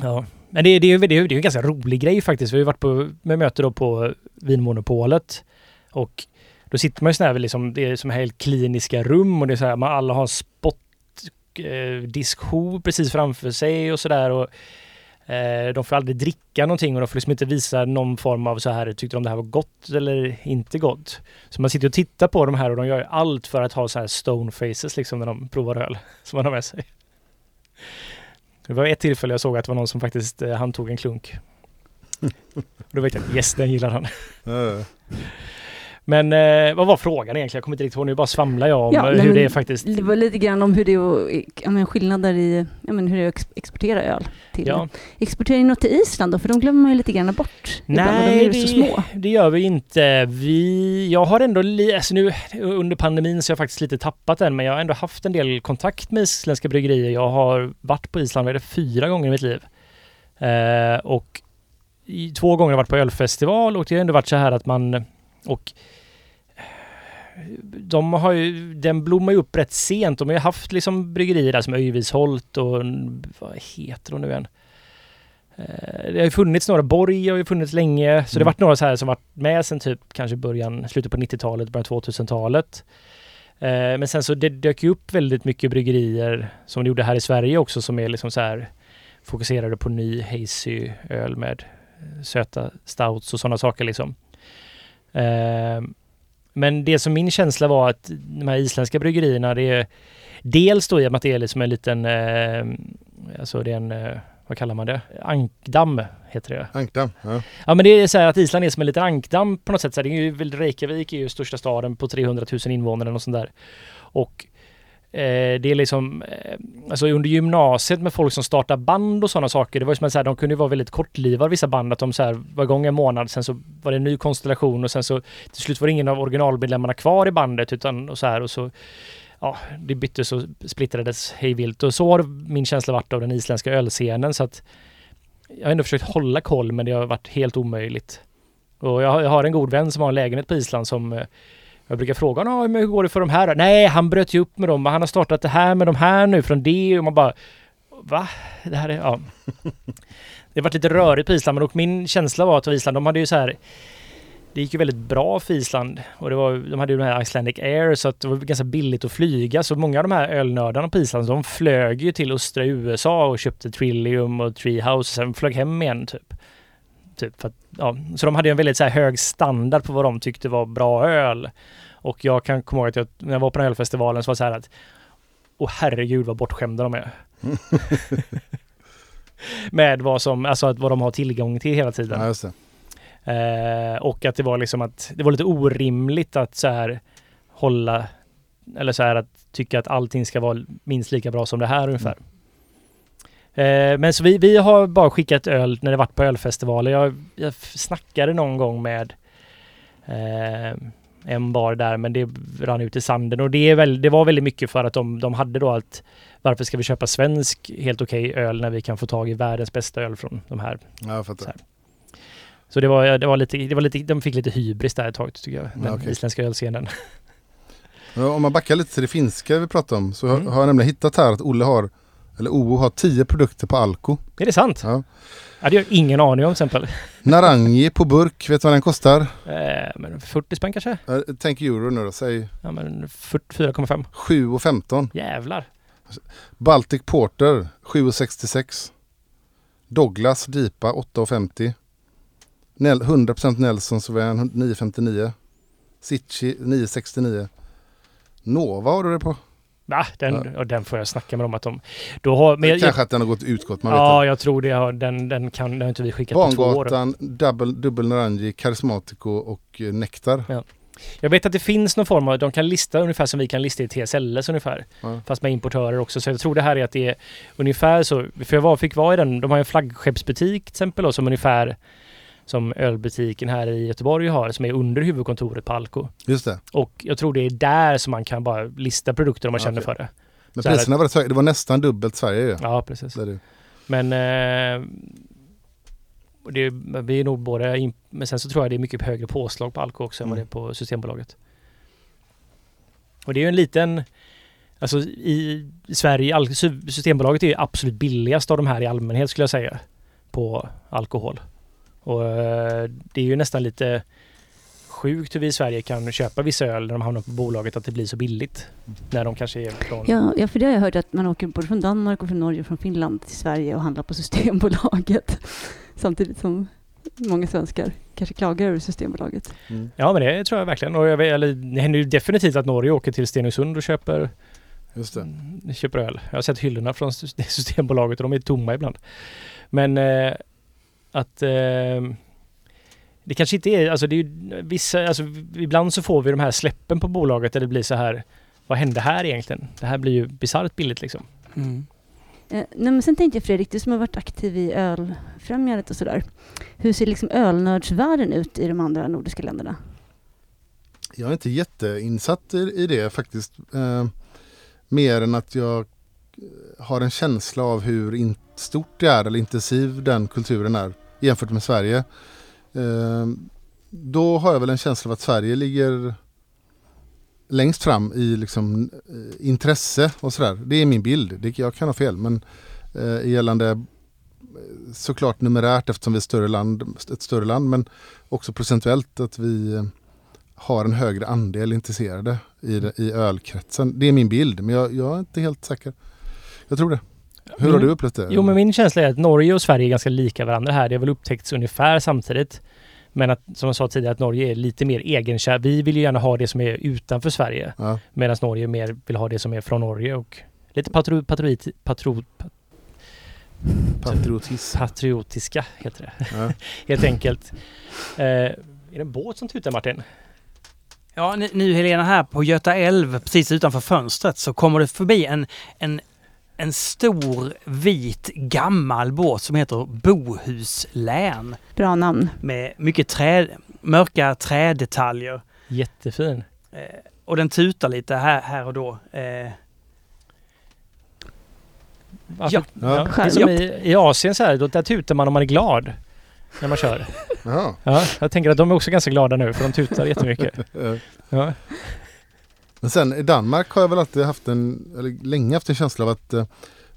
ja, men det, det, det, det är ju en ganska rolig grej faktiskt. Vi har ju varit på, med möte då på Vinmonopolet och då sitter man ju sådär liksom, det är som helt kliniska rum och det är så här, man alla har en spot eh, diskho precis framför sig och sådär. Och, eh, de får aldrig dricka någonting och de får liksom inte visa någon form av så här, tyckte de det här var gott eller inte gott? Så man sitter och tittar på de här och de gör allt för att ha så här stone faces liksom när de provar öl som man har med sig. Det var ett tillfälle jag såg att det var någon som faktiskt eh, handtog en klunk. Då vet jag yes, den gillar han. Men eh, vad var frågan egentligen? Jag kommer inte riktigt ihåg. Nu bara svamlar jag om Ja, hur det men är faktiskt. Det var lite grann om hur det är ja, men skillnader i ja, men hur det är att ex- exportera öl till. Ja. Exporterar ni något till Island då? För de glömmer man ju lite grann bort. ibland, Nej, de är ju så det, små. det gör vi inte. Vi, jag har ändå, alltså nu under pandemin så har jag faktiskt lite tappat den, men jag har ändå haft en del kontakt med isländska bryggerier. Jag har varit på Island, det, fyra gånger i mitt liv. Eh, och i, två gånger har jag varit på ölfestival och det har ändå varit så här att man, och de har ju, den blommar ju upp rätt sent. De har ju haft liksom bryggerier där som Öjvisholt och vad heter de nu igen? Eh, Det har ju funnits några, Borg har ju funnits länge, så det har Mm. varit några så här som varit med sen typ kanske början, slutet på 90-talet, början 2000-talet. Eh, Men sen så det dök ju upp väldigt mycket bryggerier som det gjorde här i Sverige också som är liksom så här fokuserade på ny hazy öl med eh, söta stouts och sådana saker liksom. Men det som min känsla var att de här isländska bryggerierna det är dels då i och med att det är liksom en liten, eh, alltså det är en, eh, vad kallar man det? Ankdamm heter det. Ankdamm. Ja. Ja men det är så här att Island är som en liten ankdamm på något sätt. Så här, det är ju, Reykjavik är ju största staden på 300 000 invånare och sånt där. Och eh, det är liksom, eh, alltså under gymnasiet med folk som startar band och sådana saker. Det var ju som att så här, de kunde ju vara väldigt kortlivade vissa band. Att de så här var igång en månad, sen så var det en ny konstellation och sen så till slut var det ingen av originalmedlemmarna kvar i bandet utan och så här och så Ja, det byttes och splittrades hejvilt och så har min känsla varit av den isländska ölscenen så att jag har ändå försökt hålla koll men det har varit helt omöjligt. Och jag har, jag har en god vän som har en lägenhet på Island som eh, jag brukar fråga honom, hur går det för de här? Nej, han bröt ju upp med dem. Han har startat det här med de här nu från det och man bara Va? Det här är, ja. Det har varit lite rörigt på Island men och min känsla var att Island, de hade ju så här det gick ju väldigt bra för Island och det var, de hade ju den här Icelandic Air så att det var ganska billigt att flyga så många av de här ölnördarna på Island de flög ju till östra USA och köpte Trillium och Treehouse och sen flög hem igen typ typ för att, ja. Så de hade en väldigt så här hög standard på vad de tyckte var bra öl. Och jag kan komma ihåg att jag, när jag var på den här ölfestivalen så var det så här att Åh herregud vad bortskämda de är. Med vad som, alltså att vad de har tillgång till hela tiden. Ja. Eh, och att det var liksom att det var lite orimligt att så här hålla eller så här att tycka att allting ska vara minst lika bra som det här ungefär. Eh, men så vi, vi har bara skickat öl när det varit på ölfestivaler. Jag, jag snackade någon gång med eh, en bar där men det rann ut i sanden och det, är väl, det var väldigt mycket för att de, de hade då allt varför ska vi köpa svensk helt okej öl när vi kan få tag i världens bästa öl från de här Ja, jag fattar. Så. Så det var, det var lite, det var lite, de fick lite hybris där ett tag tycker jag, den Ja, okej. isländska ölscenen. Om man backar lite till det finska vi pratade om så har- Mm. har jag nämligen hittat här att Olle har, eller OO har 10 produkter på Alko. Är det sant? Ja. Ja, det har jag ingen aning om till exempel. Narangi på burk, vet du vad den kostar? Eh, men 40 spänn kanske? Eh, Tänk euro nu då, säg Ja men 44,5. 7,15. Jävlar. Baltic Porter 7,66. Douglas Dipa 8,50. Nel, 100% Nelson Sauvin 9,59. Sitchi 9,69. Nova har du det på. Va? Den, Ja. den får jag snacka med dem att de... Då har, men jag, jag, Kanske att den har gått utgått, man ja, jag tror det. Har, den, den, kan, den har inte vi skickat på två år. Bangatan, Double, Dubbel Narangi, Charismatico och eh, Nektar. Jag vet att det finns någon form av, de kan lista ungefär som vi kan lista i TSLS ungefär. Ja. Fast med importörer också. Så jag tror det här är att det är ungefär så. För jag var, fick vara i den, de har en flaggskeppsbutik till exempel då, som ungefär som ölbutiken här i Göteborg har som är under huvudkontoret på Alko. Just det. Och jag tror det är där som man kan bara lista produkter om man Ja, känner okej. för det. Men Så priserna var rätt höga. Det var nästan dubbelt Sverige ju. Ja, precis. Det det. Men eh, det, är- vi är nog båda in, men sen så tror jag det är mycket högre påslag på Alko också än vad det Mm. är på Systembolaget. Och det är ju en liten Alltså i Sverige, Systembolaget är ju absolut billigast av de här i allmänhet skulle jag säga. På alkohol. Och eh, det är ju nästan lite sjukt hur vi i Sverige kan köpa vissa öl när de hamnar på bolaget att det blir så billigt. När de kanske är från... Ja, ja, för det har jag hört att man åker både från Danmark och från Norge och från Finland till Sverige och handlar på Systembolaget. Samtidigt som många svenskar kanske klagar över Systembolaget. Mm. Ja men det tror jag verkligen. Och jag vet, eller, det händer ju definitivt att Norge åker till Stenungsund och köper, Just det. köper öl. Jag har sett hyllorna från Sys- Systembolaget och de är tomma ibland. Men eh, att eh, det kanske inte är, alltså det är ju vissa, alltså ibland så får vi de här släppen på bolaget där det blir så här vad hände här egentligen? Det här blir ju bisarrt billigt liksom. Mm. Eh, nej, men sen tänkte jag Fredrik, du som har varit aktiv i ölfrämjandet och sådär. Hur ser liksom ölnördsvärlden ut i de andra nordiska länderna? Jag är inte jätteinsatt i, i det faktiskt. Eh, mer än att jag eh, har en känsla av hur in, stort det är eller intensiv den kulturen är jämfört med Sverige. Eh, då har jag väl en känsla av att Sverige ligger längst fram i liksom, eh, intresse och sådär. Det är min bild. Det, jag kan ha fel men eh, gällande eh, såklart numerärt eftersom vi är ett större land, ett större land men också procentuellt att vi eh, har en högre andel intresserade i, i ölkretsen. Det är min bild, men jag, jag är inte helt säker. Jag tror det. Hur har du upplevt det? Jo men min känsla är att Norge och Sverige är ganska lika varandra här. Det har väl upptäckts ungefär samtidigt. Men att, som jag sa tidigare, att Norge är lite mer egenkär. Vi vill ju gärna ha det som är utanför Sverige. Ja, Medan Norge mer vill ha det som är från Norge och lite patro, patroit, patro, patriotism. patriotiska heter det. Ja. Helt enkelt. Eh, är det en båt som tutar Martin? Ja, nu, nu Helena här på Göta älv, precis utanför fönstret, så kommer det förbi en, en, en stor vit gammal båt som heter Bohuslän Bra namn. med mycket trä, mörka trädetaljer. Jättefin. Eh, och den tutar lite här, här och då. Eh? Ja. Ja. Ja. Det är som i, I Asien så här, då, där tutar man om man är glad. När man kör. Ja, jag tänker att de är också ganska glada nu för de tutar jättemycket. Ja. Men sen i Danmark har jag väl alltid haft en, eller länge haft en känsla av att eh,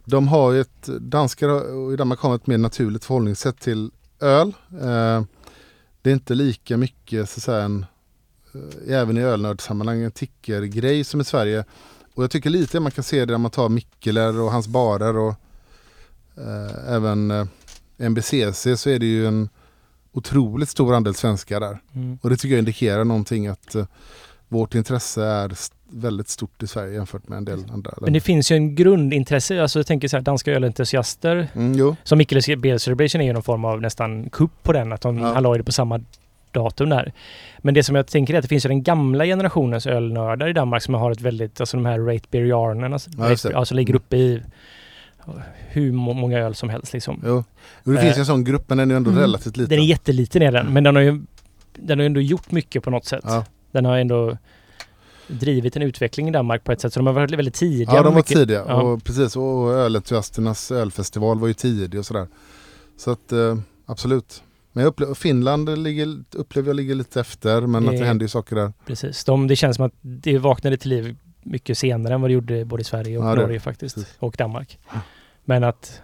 de har ju ett, danskar i Danmark har ett mer naturligt förhållningssätt till öl. Eh, det är inte lika mycket så att säga en, eh, även i ölnördsammanhang, en tickergrej som i Sverige. Och jag tycker lite man kan se det när man tar Mikkeler och hans barer och eh, även eh, MBCC så är det ju en otroligt stor andel svenskar där. Mm. Och det tycker jag indikerar någonting att eh, vårt intresse är väldigt stort i Sverige jämfört med en del andra Men det länder. finns ju en grundintresse. Alltså jag tänker så här, danska ölentusiaster. Mm, Som Mikkeles Beer Celebration är ju någon form av nästan kupp på den. Att de, Ja. han la ju det på samma datum där. Men det som jag tänker är att det finns ju den gamla generationens ölnördar i Danmark som har ett väldigt, alltså de här Rate Beer Yarnen. Alltså, Ja. Rate- alltså ligger uppe i hur må- många öl som helst liksom. jo. Och det Eh, finns ju en sån grupp men den är ändå Mm. relativt liten. Den är jätteliten är den, men den har ju den har ju ändå gjort mycket på något sätt. ja. Den har ändå drivit en utveckling i Danmark på ett sätt. Så de har varit väldigt tidiga. ja, de var mycket, tidiga. ja. Och precis, och ölentusiasternas ölfestival var ju tidig och sådär. Så att eh, absolut. Men upplever, Finland ligger, upplever jag ligger lite efter men att det Det- händer ju saker där. Precis. De, det känns som att det vaknade till liv mycket senare än vad det gjorde både i Sverige och Ja, det- Norge faktiskt. precis. Och Danmark. Men att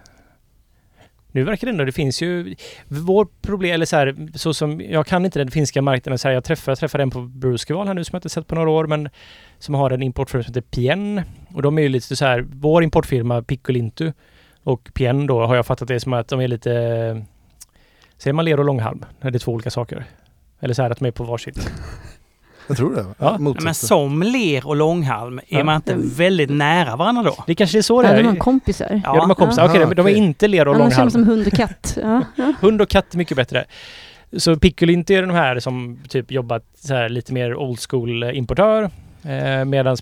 nu verkar det ändå, det finns ju vårt problem, eller så här, så som, jag kan inte den finska marknaden så här, jag träffade, jag träffade en på Brewskeval här nu som jag inte sett på några år men som har en importfirma som heter Pien och de är ju lite så här, vår importfirma Piccolintu och Pien då har jag fattat det som att de är lite, säger man ler och långhalm? När det är två olika saker? Eller så här att de är på varsitt. Jag tror det. Ja. Motsatt. men som ler och långhalm, är Ja. man inte väldigt nära varandra då? Det kanske är så det Ja, de är. har kompisar. Ja, de har kompisar. Ja. Okej, men de är inte ler och Ja, de långhalm. som hund och katt. Hund och katt är mycket bättre. Så Piccolint är de här som typ jobbat så här lite mer old school importör. Eh, Medan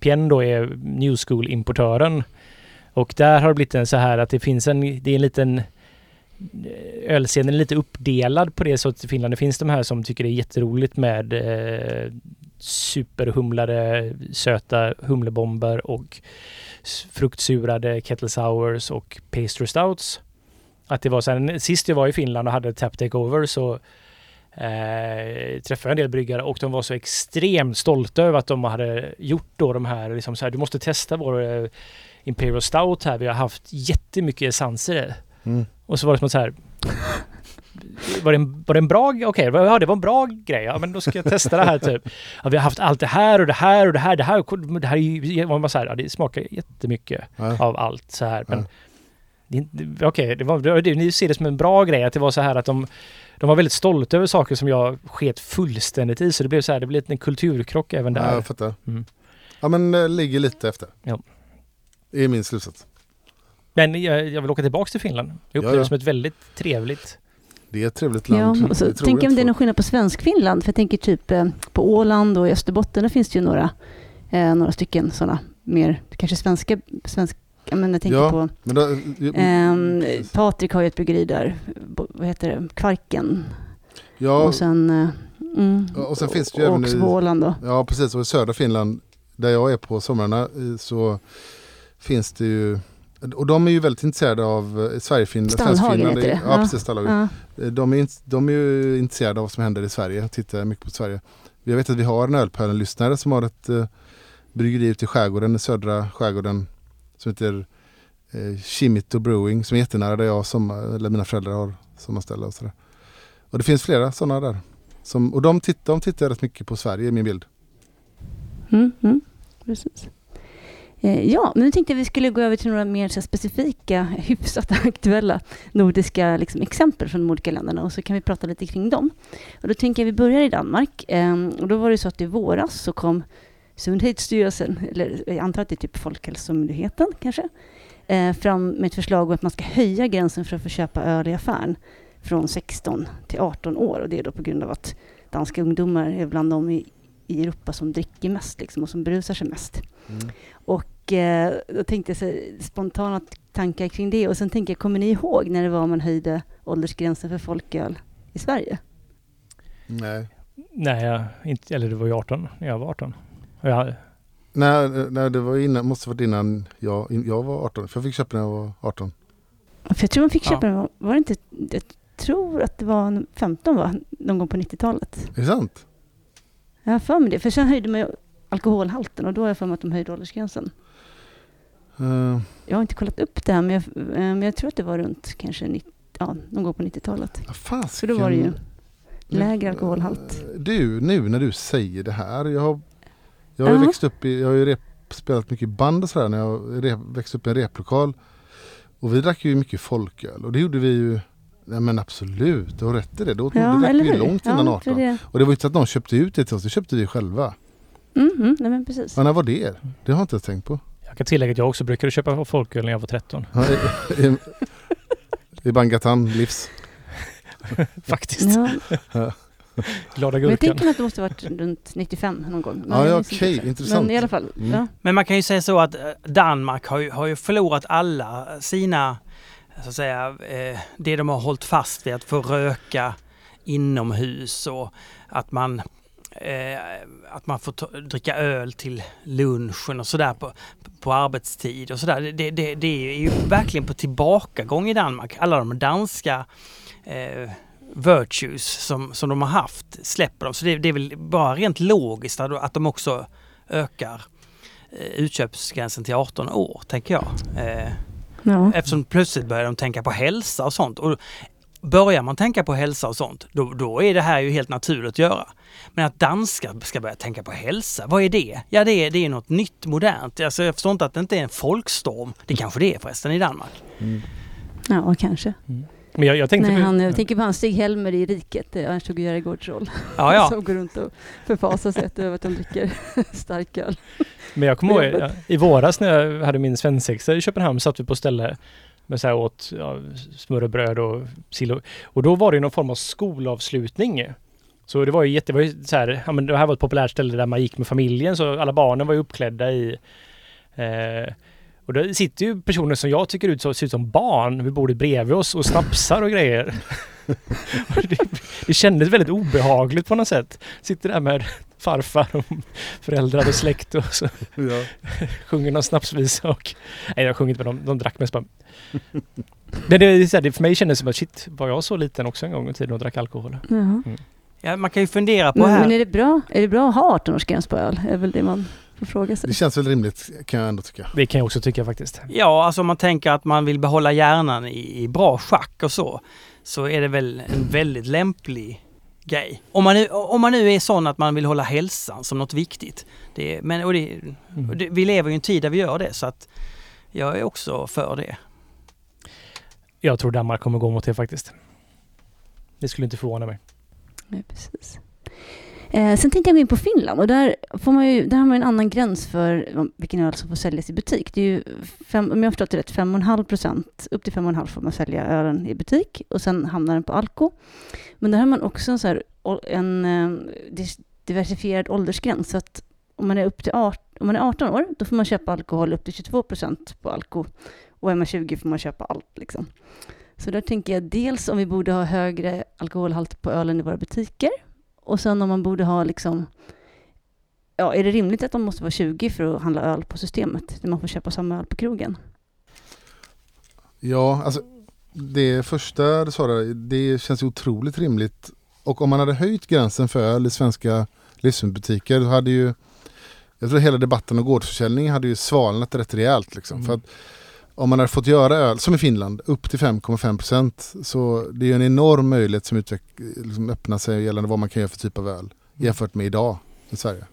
Pien då är new school importören. Och där har det blivit en så här att det finns en, det är en liten ölscenen är lite uppdelad på det sättet i Finland. Det finns de här som tycker det är jätteroligt med eh, superhumlade söta humlebomber och fruktsurade kettle sours och pastry stouts. Att det var så här, sist jag var i Finland och hade tap takeover så eh, träffade jag en del bryggare och de var så extremt stolta över att de hade gjort då de här, liksom så här du måste testa vår eh, Imperial Stout här, vi har haft jättemycket essenser i. Mm. Och så var det som att så här var det, en, var det en bra... Okej, ja, det var en bra grej. Ja, men då ska jag testa det här typ. Ja, vi har haft allt det här och det här och det här. Det här, det här är ju... Man bara så här, ja, det smakar jättemycket Ja. av allt så här. Men Ja. det Okej, det var, det, det, ni ser det som en bra grej att det var så här att de, de var väldigt stolta över saker som jag sket fullständigt i. Så det blev så här, det blev en kulturkrock även Ja, där. jag fattar. Mm. Ja men eh, ligger lite efter. Ja. Det är min slutsats. Men jag, jag vill åka tillbaka till Finland. Jag Ja, upplever ja. det som ett väldigt trevligt... Det är ett trevligt Ja, land. och så Det tror tänk om det är någon skillnad på Svenskfinland. För jag tänker typ eh, på Åland och i Österbotten, där finns det ju några, eh, några stycken sådana mer, kanske svenska, svenska ja, men jag tänker Ja, på, Men då, ehm, precis. Patrik har ju ett bryggeri där, vad heter det, Kvarken. ja, och sen, eh, mm, Ja, och sen finns det ju även också i- på Åland då. ja, precis. Och i södra Finland, där jag är på somrarna, eh, så finns det ju och de är ju väldigt intresserade av eh, Sverigefinland, Stallhagen heter det. Ja, precis. Stallhagen. Ja. Eh, De är, de är ju intresserade av vad som händer i Sverige, tittar mycket på Sverige. Jag vet att vi har en Ölpölen-lyssnare som har ett eh, bryggeri ute i skärgården, i södra skärgården, som heter eh, Chimito Brewing, som är jättenära där jag som, eller mina föräldrar har sommarställe och sådär. Och det finns flera sådana där. Som, och de tittar, de tittar rätt mycket på Sverige i min bild. Mm, mm, precis. Eh, ja, men nu tänkte jag vi skulle gå över till några mer så specifika, hyfsat aktuella nordiska liksom, exempel från de olika länderna och så kan vi prata lite kring dem. Och då tänker jag vi börjar i Danmark. Ehm, och då var det så att i våras så kom Sundhetsstyrelsen, eller jag antar att det är typ Folkhälsomyndigheten kanske, eh, fram med ett förslag om att man ska höja gränsen för att få köpa öl i affären från 16 till 18 år. Och det är då på grund av att danska ungdomar är bland de i, i Europa som dricker mest liksom, och som berusar sig mest. Och eh, då tänkte jag så spontana tankar kring det. Och sen tänker jag, kommer ni ihåg när det var man höjde åldersgränsen för folköl i Sverige? Nej. Nej, jag, inte, eller det var ju 18 när jag var 18. Och jag, Nej, nej, det var innan, måste varit innan jag, jag var 18. För jag fick köpa när jag var 18. För jag tror man fick Ja. köpa den, var- det inte, jag tror att det var en 15 va? Någon gång på 90-talet. Är det sant? Jag har för mig det. För sen höjde man ju alkoholhalten och då har jag för mig att de höjde åldersgränsen. Eh, Jag har inte kollat upp det här men jag, eh, men jag tror att det var runt kanske 90, ja, någon gång på 90-talet. vad fasiken. Så då var det ju lägre alkoholhalt. Du, nu när du säger det här. Jag har, jag har ju Ja. växt upp i, jag har ju rep, spelat mycket band och sådär när jag rep, växte upp i en replokal. Och vi drack ju mycket folköl och det gjorde vi ju Nej men absolut, du har rätt i det. Då, Ja, det vi hur? långt innan ja, för 18. Det. Och det var inte så att någon köpte ut det till oss, det köpte vi själva. Mm, mm, nej men precis. Ja, när var det? Det har jag inte ens tänkt på. jag kan tillägga att jag också brukade köpa folköl när jag var 13. Ja, i, i, I Bangatan, livs. Faktiskt. Ja, Glada men jag gurkan. tänker mig att det måste varit runt 95 någon gång. Men Ja, jag ja, okej, exakt. intressant. Men i alla fall, Mm. ja. Men man kan ju säga så att eh, Danmark har ju, har ju förlorat alla sina, så att säga, eh, det de har hållit fast vid att få röka inomhus och att man eh, att man får dricka öl till lunchen och sådär på, på arbetstid och sådär. Det, det, det är ju verkligen på tillbakagång i Danmark. Alla de danska eh, virtues som, som de har haft släpper de. Så det, det är väl bara rent logiskt att, att de också ökar eh, utköpsgränsen till 18 år, tänker jag. Eh, Ja. Eftersom plötsligt börjar de tänka på hälsa och sånt. Och börjar man tänka på hälsa och sånt, då, då är det här ju helt naturligt att göra. Men att danskar ska börja tänka på hälsa, vad är det? Ja, det är, det är något nytt, modernt. Alltså, jag förstår inte att det inte är en folkstorm. Det kanske det är förresten i Danmark. ja, kanske. Men jag, jag tänkte... Nej, han, jag tänker på han Stig-Helmer i Riket, Ernst Hugo Järegårds roll. Ja, ja. Som går runt och förfasar sig över att de dricker starköl. Men jag kommer ihåg, i våras när jag hade min svensexa i Köpenhamn satt vi på ställe med så här åt ja, smörrebröd och sill och, och då var det någon form av skolavslutning. Så det var ju jätte, det var ju så här, ja men det här var ett populärt ställe där man gick med familjen så alla barnen var ju uppklädda i eh, Och då sitter ju personer som jag tycker ut, så, ser ut som barn vid bordet bredvid oss och snapsar och grejer. Det, det kändes väldigt obehagligt på något sätt. Sitter där med farfar och föräldrar och släkt och så Ja. sjunger någon snapsvisa och... Nej, jag har sjungit med dem. De drack mest bara... Men det, är så här, det för mig kändes som att shit, var jag så liten också en gång i tiden och drack alkohol? Jaha. Ja, man kan ju fundera på Men, här. men är det bra? Är det bra att ha 18-årsgräns på öl? är väl det man får fråga sig. Det känns väl rimligt kan jag ändå tycka. Det kan jag också tycka faktiskt. Ja, alltså om man tänker att man vill behålla hjärnan i, i bra schack och så, så är det väl en väldigt lämplig grej. Om man nu, om man nu är sån att man vill hålla hälsan som något viktigt. Det, men, och det, Mm. och det, vi lever i en tid där vi gör det, så att jag är också för det. Jag tror Danmark kommer gå mot det faktiskt. Det skulle inte förvåna mig. Ja, precis. Eh, sen tänkte jag gå in på Finland och där, får man ju, där har man en annan gräns för vilken öl som får säljas i butik. Det är ju, fem, om jag har förstått det rätt, 5,5 procent, upp till 5,5 får man sälja ölen i butik och sen hamnar den på Alko. Men där har man också en, så här, en eh, diversifierad åldersgräns. Så att om man är upp till 18, om man är 18 år, då får man köpa alkohol upp till 22 procent på Alko. Och är man 20 får man köpa allt. Liksom. Så där tänker jag dels om vi borde ha högre alkoholhalt på ölen i våra butiker. Och sen om man borde ha liksom... Ja, är det rimligt att de måste vara 20 för att handla öl på systemet? Där man får köpa samma öl på krogen? Ja, alltså det första du sa där, det känns ju otroligt rimligt. Och om man hade höjt gränsen för öl i svenska livsmedelsbutiker då hade ju jag tror hela debatten om gårdsförsäljning hade ju svalnat rätt rejält. Liksom. Mm. För att om man hade fått göra öl, som i Finland, upp till 5,5 procent så det är ju en enorm möjlighet som liksom öppnar sig gällande vad man kan göra för typ av öl jämfört med idag i Sverige.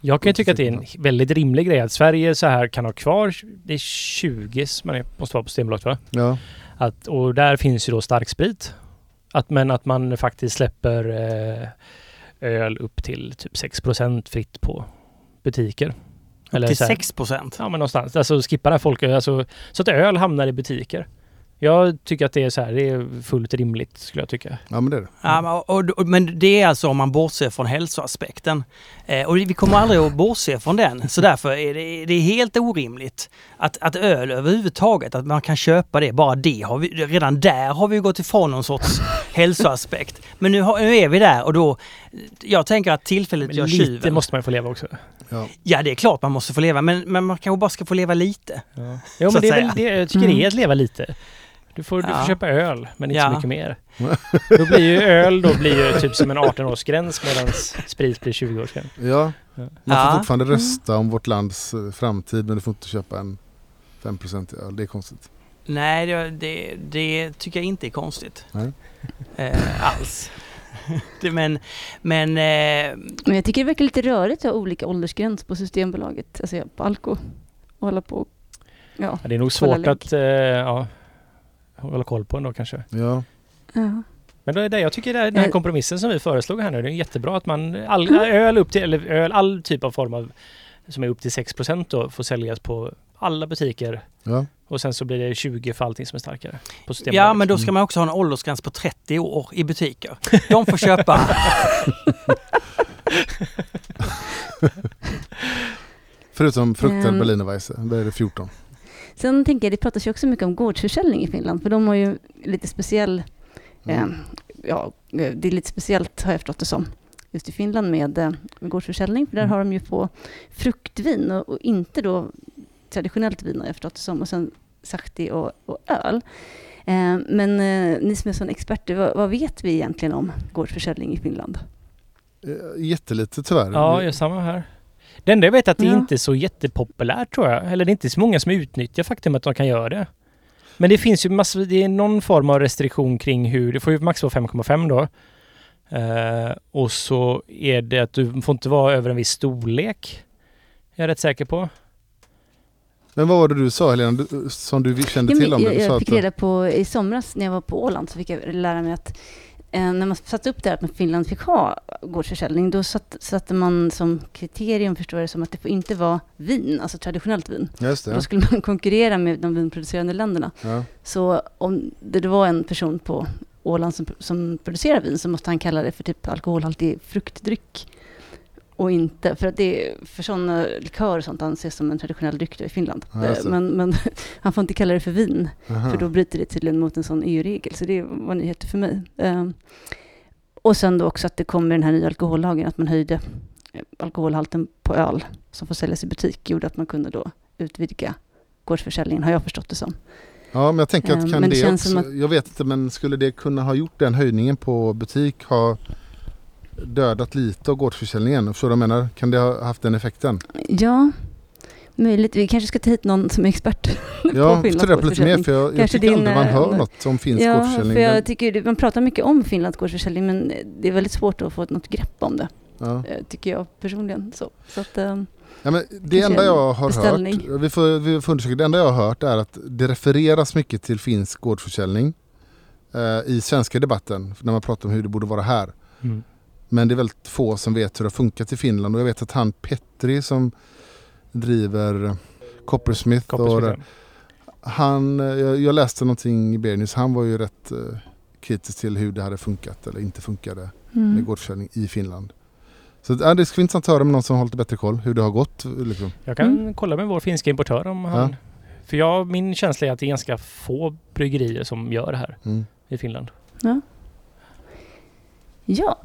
Jag kan ju tycka att det är en väldigt rimlig grej att Sverige så här kan ha kvar, det är 20 som man är, måste vara på Systembolaget va? Ja, Att, och där finns ju då starksprit. Att, men att man faktiskt släpper eh, öl upp till typ 6% fritt på butiker. Upp till så här- 6 procent. Ja men någonstans. Alltså skippa det här folk, alltså, så att öl hamnar i butiker. Jag tycker att det är så här, det är fullt rimligt skulle jag tycka. ja men det är det. Ja, men- och, och, men det är alltså om man bortser från hälsoaspekten. Eh, och vi kommer aldrig att bortse från den. Så därför är det, det är helt orimligt att, att öl överhuvudtaget, att man kan köpa det. Bara det har vi, redan där har vi gått ifrån någon sorts hälsoaspekt. Men nu, har, nu är vi där och då, jag tänker att tillfället Men gör lite tjuven. måste man ju få leva också. Ja. Ja, det är klart man måste få leva, men, men man kanske bara ska få leva lite. Ja, Så men det är väl det, jag tycker det är att leva lite. Du får, du Ja. får köpa öl, men inte Ja. så mycket mer. Då blir ju öl då blir ju typ som en 18-årsgräns medan sprit blir 20-årsgräns. Ja, Ja. man får Ja. fortfarande rösta om vårt lands eh, framtid men du får inte köpa en 5% öl. Det är konstigt. Nej, det, det, det tycker jag inte är konstigt. Nej. Eh, alls. men, men eh, Men jag tycker det verkar lite rörigt att ha olika åldersgräns på Systembolaget, alltså på Alko. Och hålla på ja. Ja, det är nog svårt att eh, ja, hålla koll på ändå kanske. Ja, ja. Men då är det, jag tycker det här, den här Eh. kompromissen som vi föreslog här nu, det är jättebra att man all, öl upp till, eller öl, all typ av form av som är upp till 6% då får säljas på alla butiker ja. och sen så blir det 20 för allting som är starkare. Ja, men då ska man också ha en åldersgräns på 30 år i butiker. De får köpa. Förutom fruktad Ehm. Berliner Weisse, där är det 14. Sen tänker jag, det pratas ju också mycket om gårdsförsäljning i Finland, för de har ju lite speciell, Mm. eh, ja, det är lite speciellt har jag förstått det som, just i Finland med, eh, gårdsförsäljning, för där Mm. har de ju på fruktvin och, och inte då traditionellt vin har jag förstått det som, och sen sahti och, och öl. Eh, men eh, ni som är sån experter, vad, vad vet vi egentligen om gårdsförsäljning i Finland? Eh, Jättelite tyvärr. Ja, jag samma här. Det enda jag vet är att det Ja. inte är så jättepopulärt tror jag. Eller det är inte så många som utnyttjar faktum att de kan göra det. Men det finns ju massor, det är någon form av restriktion kring hur, det får ju max vara 5,5 då. Eh, och så är det att du får inte vara över en viss storlek. Jag är rätt säker på. Men vad var det du sa Helena, du, som du kände Ja, till om det? jag, Du sa jag att, fick reda på i somras när jag var på Åland så fick jag lära mig att när man satte upp det här att Finland fick ha gårdsförsäljning då satt, satte man som kriterium, förstår jag det som, att det får inte vara vin, alltså traditionellt vin. Just det, Då skulle man konkurrera med de vinproducerande länderna. ja. Så om det var en person på Åland som, som producerar vin så måste han kalla det för typ alkoholhaltig fruktdryck. Och inte. För att det för sådana likörer och sånt anses som en traditionell dryck i Finland. Eh, men, men han får inte kalla det för vin. Aha. För då bryter det tydligen mot en sån EU-regel. Så det var nyheter för mig. Ehm, och sen då också att det kommer den här nya alkohollagen, att man höjde eh, alkoholhalten på öl som får säljas i butik, gjorde att man kunde då utvidga gårdsförsäljningen, har jag förstått det som. Ja men jag tänker att Eh, kan men det det, också, att- jag vet inte men skulle det kunna ha gjort den höjningen på butik ha dödat lite av gårdsförsäljningen? Förstår du vad jag menar? Kan det ha haft den effekten? Ja, möjligt. Vi kanske ska ta hit någon som är expert Ja, Finlands fundera på lite mer gårdsförsäljning. för jag, jag Kanske tycker din, man eh, hör något om finsk Ja, gårdsförsäljning. för jag tycker man pratar mycket om Finlands gårdsförsäljning men det är väldigt svårt att få något grepp om det, ja. eh, tycker jag personligen. Så, så att, eh, Ja, men det enda en jag har beställning. hört, vi får, vi får undersöka, det enda jag har hört är att det refereras mycket till finsk gårdsförsäljning eh, i svenska debatten när man pratar om hur det borde vara här. Mm. Men det är väldigt få som vet hur det har funkat i Finland och jag vet att han Petri som driver Coppersmith, och Kopparsmith, han, jag, jag läste någonting i Bernius, han var ju rätt eh, kritisk till hur det hade funkat eller inte funkade med mm. gårdsförsäljning i Finland. Så ja, det skulle vara intressant att höra med någon som har lite bättre koll hur det har gått. Liksom. Jag kan Mm. kolla med vår finska importör om han... För jag, min känsla är att det är ganska få bryggerier som gör det här Mm. i Finland. Ja,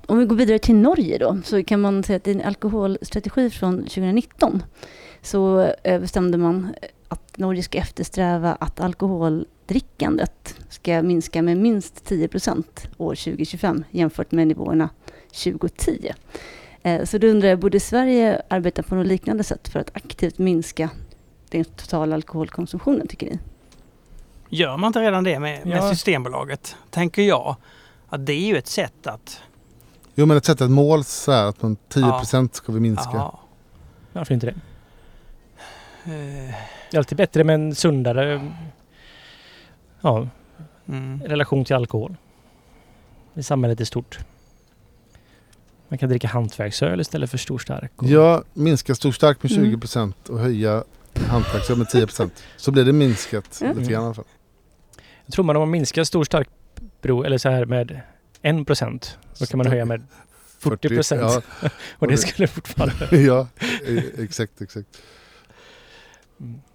om vi går vidare till Norge då, så kan man säga att är en alkoholstrategi från 2019. Så eh, bestämde man att Norge ska eftersträva att alkoholdrickandet ska minska med minst 10 procent år 2025 jämfört med nivåerna 2010. Eh, Så då undrar jag, borde Sverige arbeta på något liknande sätt för att aktivt minska den totala alkoholkonsumtionen, tycker ni? Gör man inte redan det med, med Ja. Systembolaget? Tänker jag. Att det är ju ett sätt att... Jo men att sätta ett mål så här att man 10% ska vi minska. Ja, Varför inte det? eh, Det är alltid bättre med en sundare ja, mm. relation till alkohol. I samhället i stort. Man kan dricka hantverksöl istället för storstark. och- Ja, minska storstark med Mm. 20% och höja hantverksöl med 10%. Så blir det minskat Mm. lite grann i alla fall. Jag tror man om man minskar storstark bro, eller så här med 1 procent, då kan man höja med 40 procent. Ja, och det skulle fortfarande... ja e- exakt, exakt.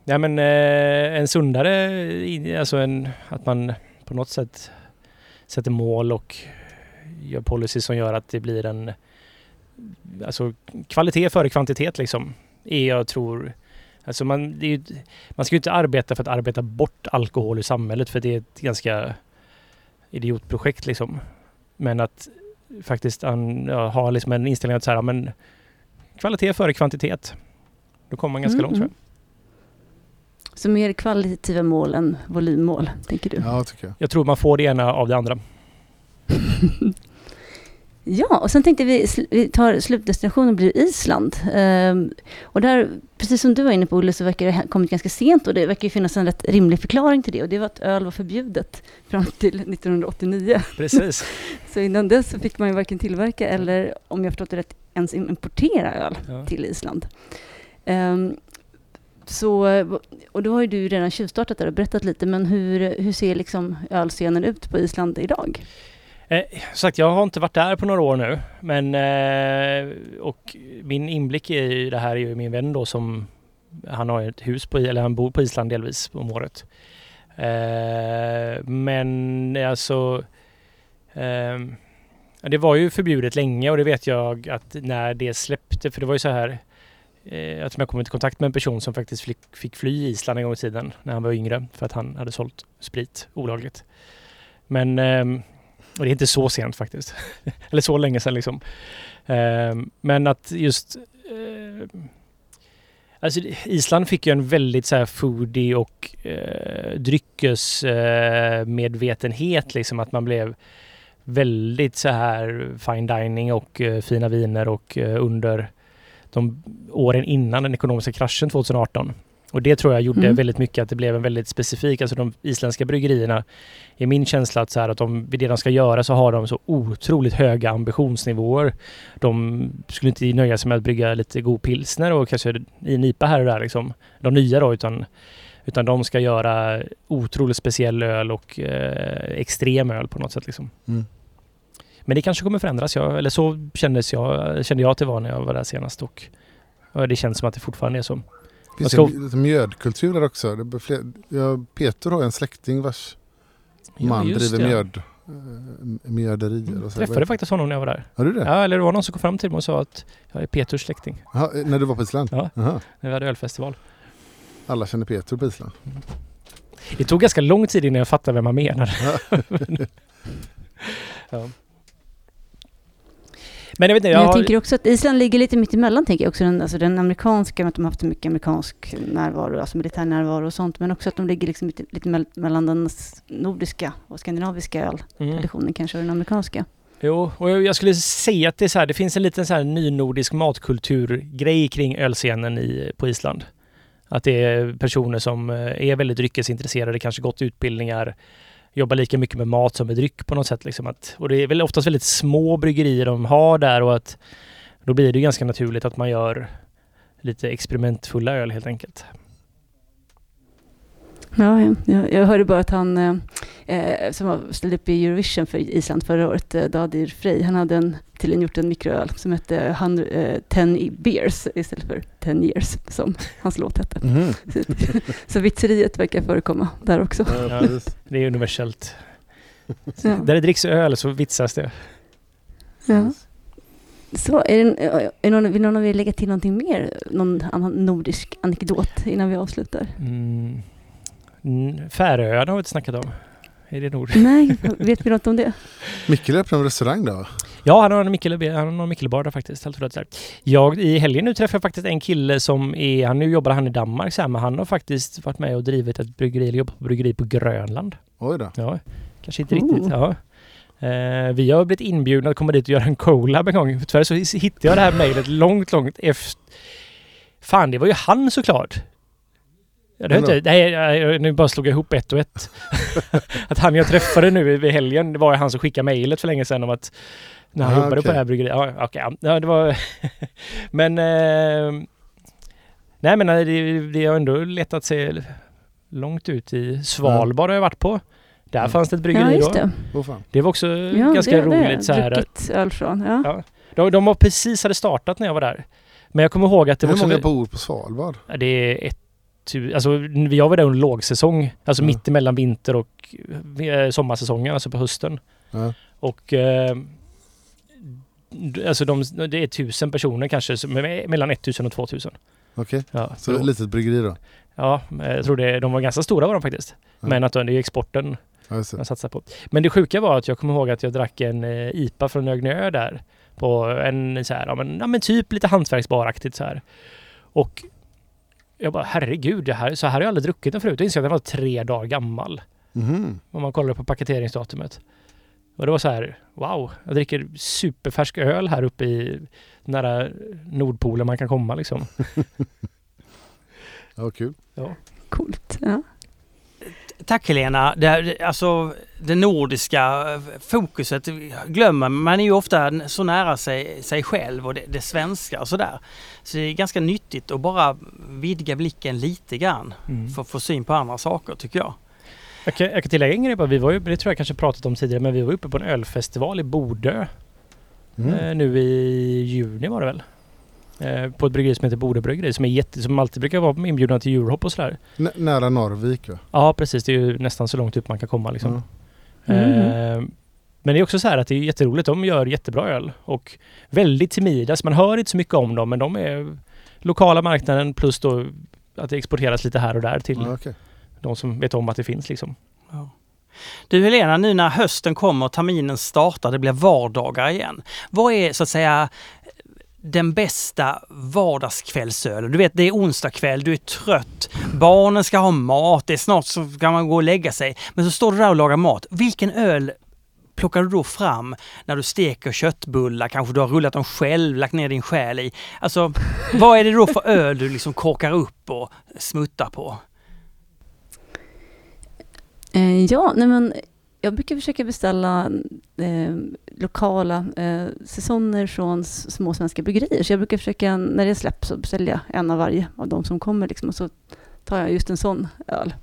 Ja men eh, en sundare, i- alltså en, att man på något sätt sätter mål och gör policy som gör att det blir en alltså kvalitet före kvantitet liksom. Är jag tror Alltså man, ju- man ska ju inte arbeta för att arbeta bort alkohol ur samhället för det är ett ganska idiotprojekt liksom. Men att faktiskt an, ja, ha liksom en inställning att så här, men kvalitet före kvantitet. Då kommer man ganska Mm, långt tror jag. mm. Så mer kvalitativa mål än volymmål, tänker du? Ja, tycker jag. Jag tror man får det ena av det andra. Ja, och sen tänkte vi, vi tar slutdestinationen blir Island. Ehm, och där, precis som du var inne på Olle, så verkar det ha kommit ganska sent och det verkar ju finnas en rätt rimlig förklaring till det och det var att öl var förbjudet fram till 1989. Precis. Så innan dess så fick man ju varken tillverka eller, om jag förstått det rätt, ens importera öl Ja. till Island. Ehm, så, och då har ju du redan tjuvstartat där och berättat lite, men hur, hur ser liksom ölscenen ut på Island idag? Eh, sagt, jag har inte varit där på några år nu. Men eh, och min inblick i det här är ju min vän då som han har ett hus på, eller han bor på Island delvis om året. Eh, men alltså eh, det var ju förbjudet länge och det vet jag att när det släppte, för det var ju så här eh, jag jag kom i kontakt med en person som faktiskt fick, fick fly i Island en gång i tiden när han var yngre för att han hade sålt sprit olagligt. Men ehm, och det är inte så sent faktiskt. Eller så länge sedan liksom. Ehm, men att just... Eh, alltså Island fick ju en väldigt så här foodie och eh, dryckesmedvetenhet eh, liksom. Att man blev väldigt så här fine dining och eh, fina viner och eh, under de åren innan den ekonomiska kraschen 2018. Och det tror jag gjorde Mm. väldigt mycket att det blev en väldigt specifik, alltså de isländska bryggerierna är min känsla att, så här, att de, det de ska göra så har de så otroligt höga ambitionsnivåer. De skulle inte nöja sig med att brygga lite god pilsner och kanske i en IPA här och där liksom. De nya då utan, utan de ska göra otroligt speciell öl och eh, extrem öl på något sätt liksom. Mm. Men det kanske kommer förändras. Jag, eller så kändes jag, kände jag att det var när jag var där senast. Och, och det känns som att det fortfarande är så. Finns Jag det lite mjödkultur där också? Det fler, ja, Peter har en släkting vars man Ja, just driver det. mjöd, eh, mjöderier. Och så. Träffade faktiskt honom när jag var där. Har du det? Ja, eller det var någon som kom fram till mig och sa att jag är Peters släkting. Jaha, när du var på Island? Ja. Jaha. När vi hade ölfestival. Alla känner Peter på Island? Det tog ganska lång tid innan jag fattade vem man menade. ja. Men jag vet inte, jag, jag har- tänker också att Island ligger lite mitt emellan, tänker jag också. Den, alltså den amerikanska, att de har haft mycket amerikansk närvaro, alltså militär närvaro och sånt. Men också att de ligger liksom lite, lite mell- mellan den nordiska och skandinaviska mm. öltraditionen kanske, och den amerikanska. Jo, och jag jag skulle säga att det är så här, det finns en liten så här nynordisk matkulturgrej kring ölscenen i, på Island. Att det är personer som eh, är väldigt dryckesintresserade, kanske gått utbildningar, jobbar lika mycket med mat som med dryck på något sätt. Liksom att, och det är väl oftast väldigt små bryggerier de har där och att då blir det ganska naturligt att man gör lite experimentfulla öl helt enkelt. Ja, ja. Jag, jag hörde bara att han eh, eh, som ställde upp i Eurovision för Island förra året, eh, Dadir Frey, han hade en, tydligen gjort en mikroöl som hette han, eh, 10 beers istället för 10 years som hans låt hette. Mhm. Så, så vitseriet verkar förekomma där också. Ja. Det är universellt. Ja. Där det dricks öl så vitsas det. Ja. Så, är det, är det någon, vill någon av er lägga till någonting mer? Någon annan nordisk anekdot innan vi avslutar? Mm. Färöarna har vi inte snackat om. Är det nord? Nej, vet vi något om det? Micke öppnade en restaurang då? Ja, han har en Mikkele, han har Mikkelbar där faktiskt. Helt där. Jag, I helgen nu träffade jag faktiskt en kille som är, han, nu jobbar han i Danmark så här, men han har faktiskt varit med och drivit ett bryggeri, eller jobbat på bryggeri på Grönland. Oj då. Ja, kanske inte Oh. riktigt. Ja. Eh, vi har blivit inbjudna att komma dit och göra en collab en gång. Tyvärr så hittade jag det här mejlet långt, långt efter. Fan, det var ju han såklart. Ja, det inte, nej, jag- nu bara slog jag ihop ett och ett. att han jag träffade nu vid helgen, det var han som skickade mejlet för länge sedan om att när han Ah, jobbade på okej. det här bryggeriet. Ja, okej, ja. ja, det var... men... Eh, nej men det, det har ändå letat sig långt ut i Svalbard har jag varit på. Där Mm. fanns det ett Ja, bryggeri just då. det. Fan. Det var också Ja, ganska det, det, roligt så här. att- öl från, ja. Ja. De, de var precis hade startat när jag var där. Men jag kommer ihåg att det Hur var många också... bor på Svalbard? Ja, Det är tu- Alltså jag var där under lågsäsong. Alltså Ja. mitt emellan vinter och eh, sommarsäsongen, alltså på hösten. Ja. Och... Eh, alltså de, det är tusen personer kanske, som mellan 1000 och 2000. Okej, Ja, så ett litet bryggeri då? ja, jag tror det, de var ganska stora var de faktiskt. Ja. Men att det är exporten Ja, jag satsar på. Men det sjuka var att jag kommer ihåg att jag drack en eh, IPA från Ögnö där. På en så här, ja men, ja, men typ lite hantverksbaraktigt så här. Och jag bara herregud, det här, så här har jag aldrig druckit den förut. Jag insåg att den var tre dagar gammal. Mhm. Om man kollar på paketeringsdatumet. Och det var så här, wow, jag dricker superfärsk öl här uppe i nära Nordpolen man kan komma liksom. Ja, kul. Coolt. Ja. Tack Helena. Det, alltså det nordiska eh, fokuset glömmer man är ju ofta så nära sig, sig själv och det, det svenska och sådär. Så det är ganska nyttigt att bara vidga blicken lite grann för att få syn på andra saker tycker jag. Jag kan, jag kan tillägga en grej bara. Vi var ju, det tror jag kanske pratat om tidigare, men vi var uppe på en ölfestival i Bodö. Mm. Eh, nu i juni var det väl? Eh, på ett bryggeri som heter Bodö bryggeri som är jätte, som alltid brukar vara inbjudna till Eurohop och sådär. N- nära Norrvik va? Ja precis, det är ju nästan så långt upp man kan komma liksom. Ja. Mhm. Eh, men det är också så här att det är jätteroligt. De gör jättebra öl och väldigt timida. Så man hör inte så mycket om dem men de är lokala marknaden plus då att det exporteras lite här och där till Ja, okej. de som vet om att det finns liksom. Du Helena, nu när hösten kommer och terminen startar, det blir vardagar igen. Vad är så att säga den bästa vardagskvällsölen? Du vet, det är onsdag kväll, du är trött, barnen ska ha mat, det är snart så ska man gå och lägga sig. Men så står du där och lagar mat. Vilken öl plockar du då fram när du steker köttbullar? Kanske du har rullat dem själv, lagt ner din själ i. Alltså, vad är det då för öl du liksom korkar upp och smuttar på? Eh, ja, nej men jag brukar försöka beställa eh, lokala eh, säsonger från små svenska bryggerier. Så jag brukar försöka, när det släpps, så beställer jag en av varje av de som kommer. Liksom, och så tar jag just en sån öl.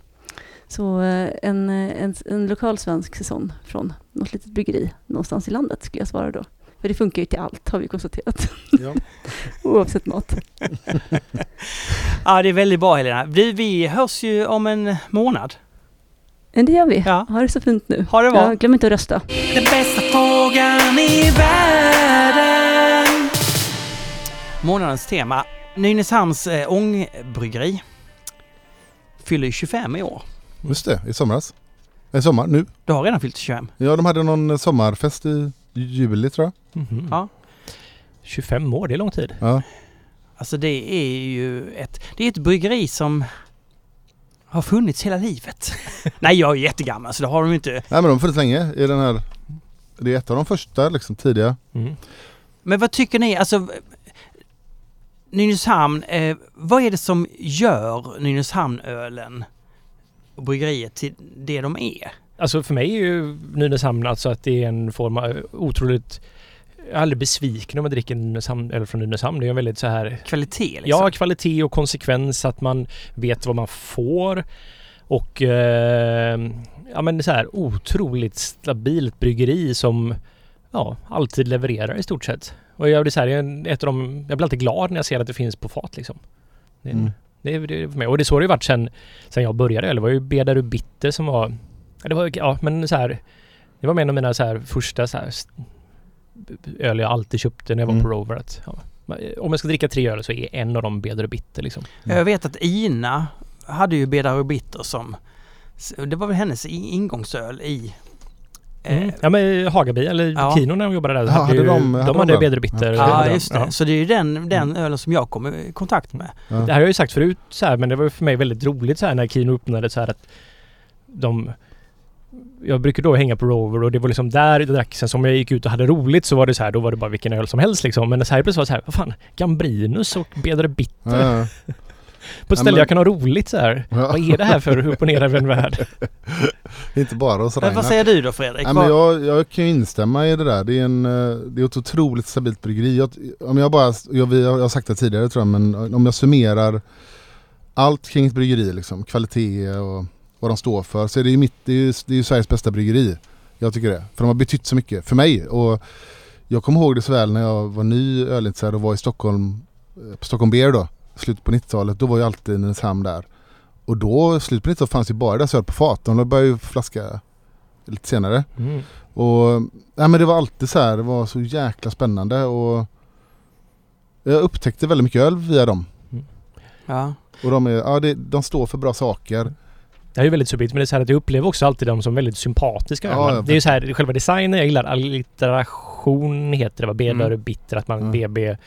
Så eh, en, eh, en, en lokal svensk säsong från något litet bryggeri någonstans i landet skulle jag svara då. För det funkar ju till allt har vi konstaterat, Ja. oavsett mat. Ja, det är väldigt bra Helena. Vi, vi hörs ju om en månad. Men det gör vi. Ja. Ha det så fint nu. Ha det bra. Ja, glöm inte att rösta. Den bästa frågan i världen. Månadens tema. Nynäshamns eh, ångbryggeri fyller ju 25 i år. Just det, i somras. I sommar, nu. Du har redan fyllt 25. Ja, de hade någon sommarfest i juli tror jag. Mhm. Ja. 25 år, det är lång tid. Ja. Alltså det är ju ett, det är ett bryggeri som har funnits hela livet. Nej, jag är jättegammal så det har de inte. Nej men de har funnits länge i den här Det är ett av de första liksom tidiga. Mm. Men vad tycker ni, alltså Nynäshamn, eh, vad är det som gör Nynäshamnölen och bryggeriet till det de är? Alltså för mig är ju Nynäshamn alltså att det är en form av otroligt... Jag är aldrig besviken om jag dricker Nynäshamn, eller från Nynäshamn. Det är en väldigt så här... Kvalitet liksom. Ja, kvalitet och konsekvens. Att man vet vad man får. Och eh, ja men så här otroligt stabilt bryggeri som ja, alltid levererar i stort sett. Och jag blir så här, jag är ett av de, jag blir alltid glad när jag ser att det finns på fat liksom. Det, Mm. det, det för mig. Och det är så det varit sen, sen jag började. Det var ju Bedaru Bitter som var... ja, Det var, ja men så här. Det var en av mina så här första så här, öl jag alltid köpte när jag var Mm. på Rover. Att, ja, om jag ska dricka tre öl så är en av dem Bedaru Bitter liksom. Jag vet att Ina hade ju Bedar Bitter som, det var väl hennes ingångsöl i eh, Mm. Ja men Hagabi eller Ja. Kino när de jobbade där. Ja, hade ju, de- de, hade de hade den? Bedre Bitter. Ja, den. just det. Ja. Så det är ju den, den Mm. ölen som jag kom i kontakt med. Ja. Det här har jag ju sagt förut så här, men det var ju för mig väldigt roligt så här när Kino öppnade så här att de jag brukar då hänga på Rover och det var liksom där jag drack. Sen som jag gick ut och hade roligt så var det så här, då var det bara vilken öl som helst liksom. Men så här plötsligt var det så här, vad fan, Gambrinus och Bedre Bitter. Ja. På ett Ja, ställe men- jag kan ha roligt så här. Ja. Vad är det här för upp och ner över en värld? Inte bara hos Men Reinhardt. vad säger du då Fredrik? Nej, men jag, jag kan ju instämma i det där. Det är, en, eh, det är ett otroligt stabilt bryggeri. Jag, om jag bara, jag, vi har- jag har sagt det tidigare tror jag, men om jag summerar allt kring ett bryggeri, liksom, kvalitet och vad de står för, så är det ju, mitt, det är ju, det är Sveriges bästa bryggeri. Jag tycker det. För de har betytt så mycket för mig. Och jag kommer ihåg det så väl när jag var ny ölintresserad och var i Stockholm, eh, på Stockholm Beer då, slutet på 90-talet. Då var ju alltid Nynäshamn där. Och då, slutet på 90-talet fanns ju bara deras öl på fat. De började ju flaska lite senare. Mm. Och ja, men det var alltid så här, det var så jäkla spännande och jag upptäckte väldigt mycket öl via dem. Ja. Och de, är, ja, det, de står för bra saker. Det här är ju väldigt subtilt men det är så här att jag upplever också alltid dem som väldigt sympatiska. Ja, det är ju så här, själva designen, jag gillar allitteration heter det va? B, Mm. mm. bitter, att man Ja. BB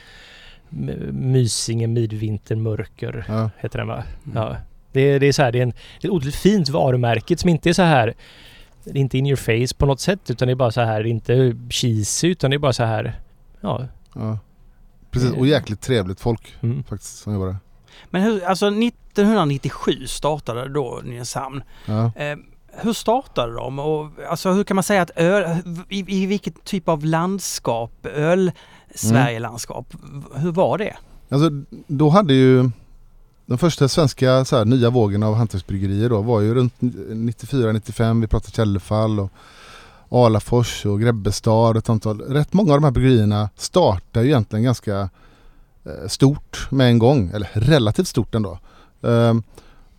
Mysinge, midvinter, mörker Ja. heter den va? Mm. Ja. Det, det är så här, det är, en, det är ett otroligt fint varumärke som inte är så här det är inte in your face på något sätt utan det är bara så här, inte cheesy utan det är bara så här Ja. Ja. Precis, och jäkligt trevligt folk Mm. faktiskt som jobbar där. Men hur, alltså 1997 startade då Nynäshamn. Ja. Eh, hur startade de och alltså hur kan man säga att öl, i, i vilket typ av landskap, öl Sverige-landskap, hur var det? Alltså då hade ju den första svenska så här, nya vågen av hantverksbryggerier då var ju runt 94-95. Vi pratade Källefall och Alafors och Grebbestad och ett antal. Rätt många av de här bryggerierna startade ju egentligen ganska Eh, stort med en gång. Eller relativt stort ändå. Ehm,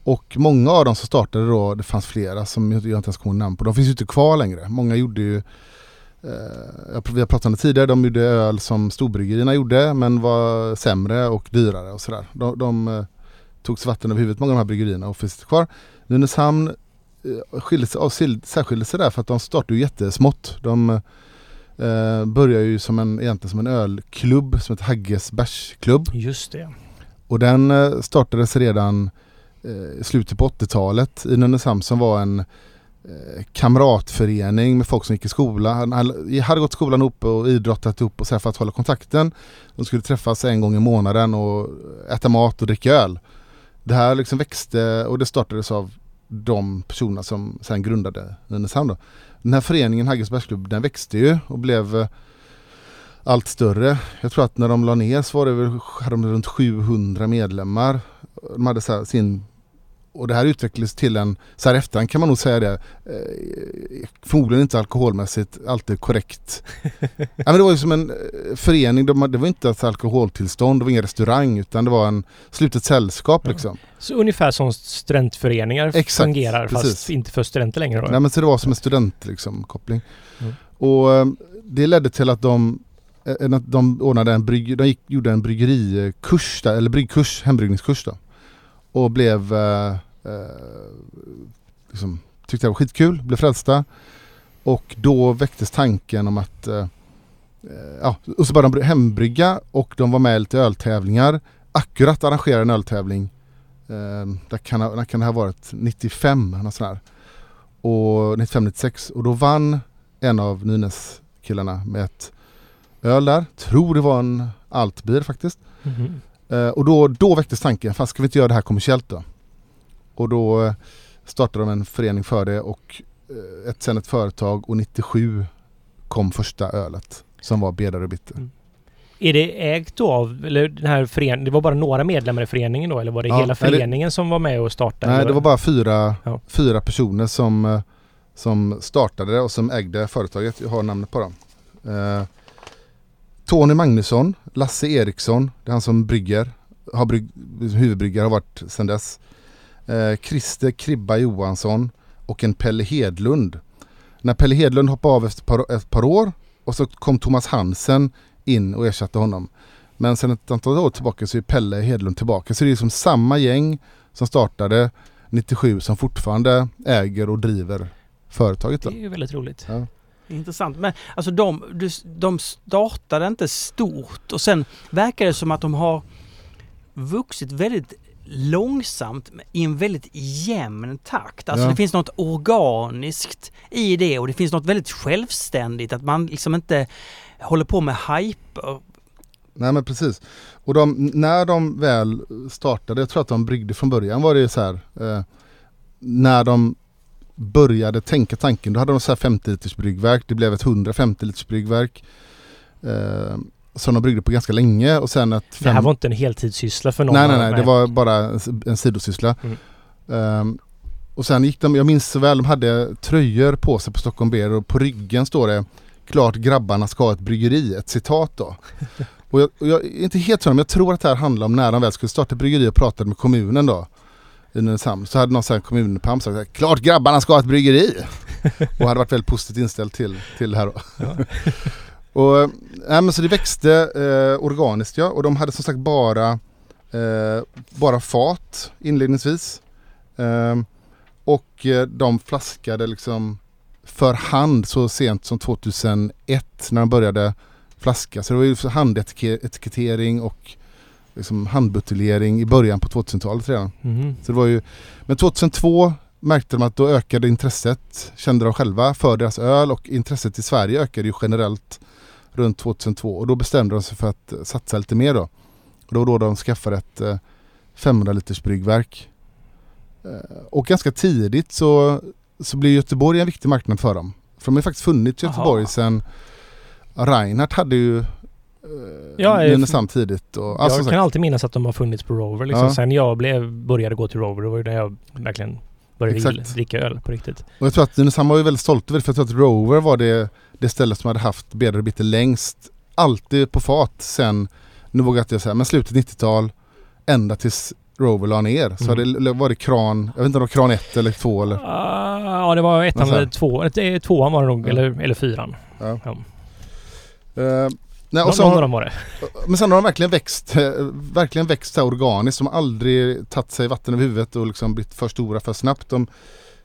och många av dem som startade då, det fanns flera som jag inte ens kommer ihåg namn på. De finns ju inte kvar längre. Många gjorde ju Eh, vi har pratat om det tidigare, de gjorde öl som storbryggerierna gjorde men var sämre och dyrare och sådär. De, de eh, tog sig vatten över huvudet, många av de här bryggerierna och finns inte kvar. Nynäshamn eh, skilde sig, avskil- särskilde sig där för att de startade ju jättesmått. De eh, eh, började ju som en, egentligen som en ölklubb som heter Hagges bärsklubb. Just det. Och den eh, startades redan eh, i slutet på 80-talet i Nynäshamn som var en eh, kamratförening med folk som gick i skola. Han hade gått skolan ihop och idrottat ihop och så här för att hålla kontakten. De skulle träffas en gång i månaden och äta mat och dricka öl. Det här liksom växte och det startades av de personerna som sen grundade Nynäshamn. Den här föreningen Haggesbergsklubb den växte ju och blev eh, allt större. Jag tror att när de la ner så var det väl, hade de runt 700 medlemmar. De hade så här sin och det här utvecklades till en, så här efterhand kan man nog säga det, eh, förmodligen inte alkoholmässigt alltid korrekt. ja, men det var ju som en eh, förening, de, det var inte ett alkoholtillstånd, det var ingen restaurang utan det var en slutet sällskap Ja. liksom. Så ungefär som studentföreningar Exakt, fungerar fast precis. inte för studenter längre då? Nej men så det var som en student liksom, koppling. Mm. Och eh, det ledde till att de, eh, de ordnade en brygg, de gick, gjorde en bryggerikurs där, eller bryggkurs, hembryggningskurs då. Och blev, eh, eh, liksom, tyckte det var skitkul, blev frälsta. Och då väcktes tanken om att, eh, eh ja, och så började de hembrygga och de var med i lite öltävlingar. Akkurat arrangerade en öltävling. Eh, där kan, där kan det ha varit? 95, något sånt här och 95-96 och då vann en av Nynäs killarna med ett öl där. Tror det var en Altbier faktiskt. Mm -hmm och då, då väcktes tanken, fan ska vi inte göra det här kommersiellt då? Och då eh, startade de en förening för det och eh, ett, sen ett företag och 97 kom första ölet som var Bedare Bitter. Är det ägt då av, eller den här föreningen, det var bara några medlemmar i föreningen då eller var det Ja, hela nej, det- föreningen som var med och startade? Nej det var bara fyra, Ja. fyra personer som, eh, som startade det och som ägde företaget. Jag har namnet på dem. Tony Magnusson, Lasse Eriksson, det är han som brygger, har brygg, huvudbryggare har varit sedan dess. Eh, Christer Kribba Johansson och en Pelle Hedlund. När Pelle Hedlund hoppade av efter ett par, ett par år och så kom Thomas Hansen in och ersatte honom. Men sen ett antal år tillbaka så är Pelle Hedlund tillbaka. Så det är liksom samma gäng som startade 97 som fortfarande äger och driver företaget. Då. Det är ju väldigt roligt. Ja. Intressant. Men alltså de, de startade inte stort och sen verkar det som att de har vuxit väldigt långsamt i en väldigt jämn takt. Alltså Ja. det finns något organiskt i det och det finns något väldigt självständigt att man liksom inte håller på med hyper. Nej men precis. Och de, när de väl startade, jag tror att de bryggde från början var det så här. Eh, när de började tänka tanken, då hade de så här 50 liters bryggverk. Det blev ett 150 liters bryggverk. Eh, som de bryggde på ganska länge och sen ett... Det här fem- var inte en heltidssyssla för någon? Nej nej nej, de det var bara en, sidosyssla. Mm. Ehm, och sen gick de, jag minns så väl, de hade tröjor på sig på Stockholm Beer och på ryggen står det Klart grabbarna ska ha ett bryggeri, ett citat då. och jag, och jag är inte helt säker men jag tror att det här handlar om när de väl skulle starta ett bryggeri och pratade med kommunen då. I Nynäshamn. Så hade någon sån här kommunpamp sagt Klart grabbarna ska ha ett bryggeri! och hade varit väldigt positivt inställd till, till det här då. Ja. Och, nej, men så det växte eh, organiskt ja och de hade som sagt bara, eh, bara fat inledningsvis. Ehm, och eh, de flaskade liksom för hand så sent som 2001 när de började flaska. Så det var ju handetikettering och liksom handbuteljering i början på 2000-talet redan. Mhm. Så det var ju, men 2002 märkte de att då ökade intresset, kände de själva, för deras öl och intresset i Sverige ökade ju generellt runt 2002 och då bestämde de sig för att eh, satsa lite mer då. Och det var då de skaffade ett eh, 500 liters bryggverk. Eh, Och ganska tidigt så, så blev Göteborg en viktig marknad för dem. För de har faktiskt funnits i. Göteborg sedan Reinhardt hade ju eh, Ja, eh, Nynäshamn tidigt. Och, alltså, jag kan alltid minnas att de har funnits på Rover liksom. Ja. Sen jag blev, började gå till Rover, det var ju när jag verkligen började Exakt. dricka öl på riktigt. Och jag tror att Nynäshamn var ju väldigt stolt över det för jag tror att Rover var det, det ställe som hade haft Bedre Bitter längst. Alltid på fat sen, nu vågar jag inte säga, men slutet 90-tal ända tills Rover la ner. Så Mm. det var det kran, jag vet inte om det var kran 1 eller 2 eller... Ah, ja, det var ettan eller två, eh, tvåan var det nog, Ja. eller, eller fyran. Ja. Ja. Eh, nej, och så någon av dem var det. men sen har de verkligen växt, eh, verkligen växt så organiskt. De har aldrig tagit sig vatten över huvudet och liksom blivit för stora för snabbt. De,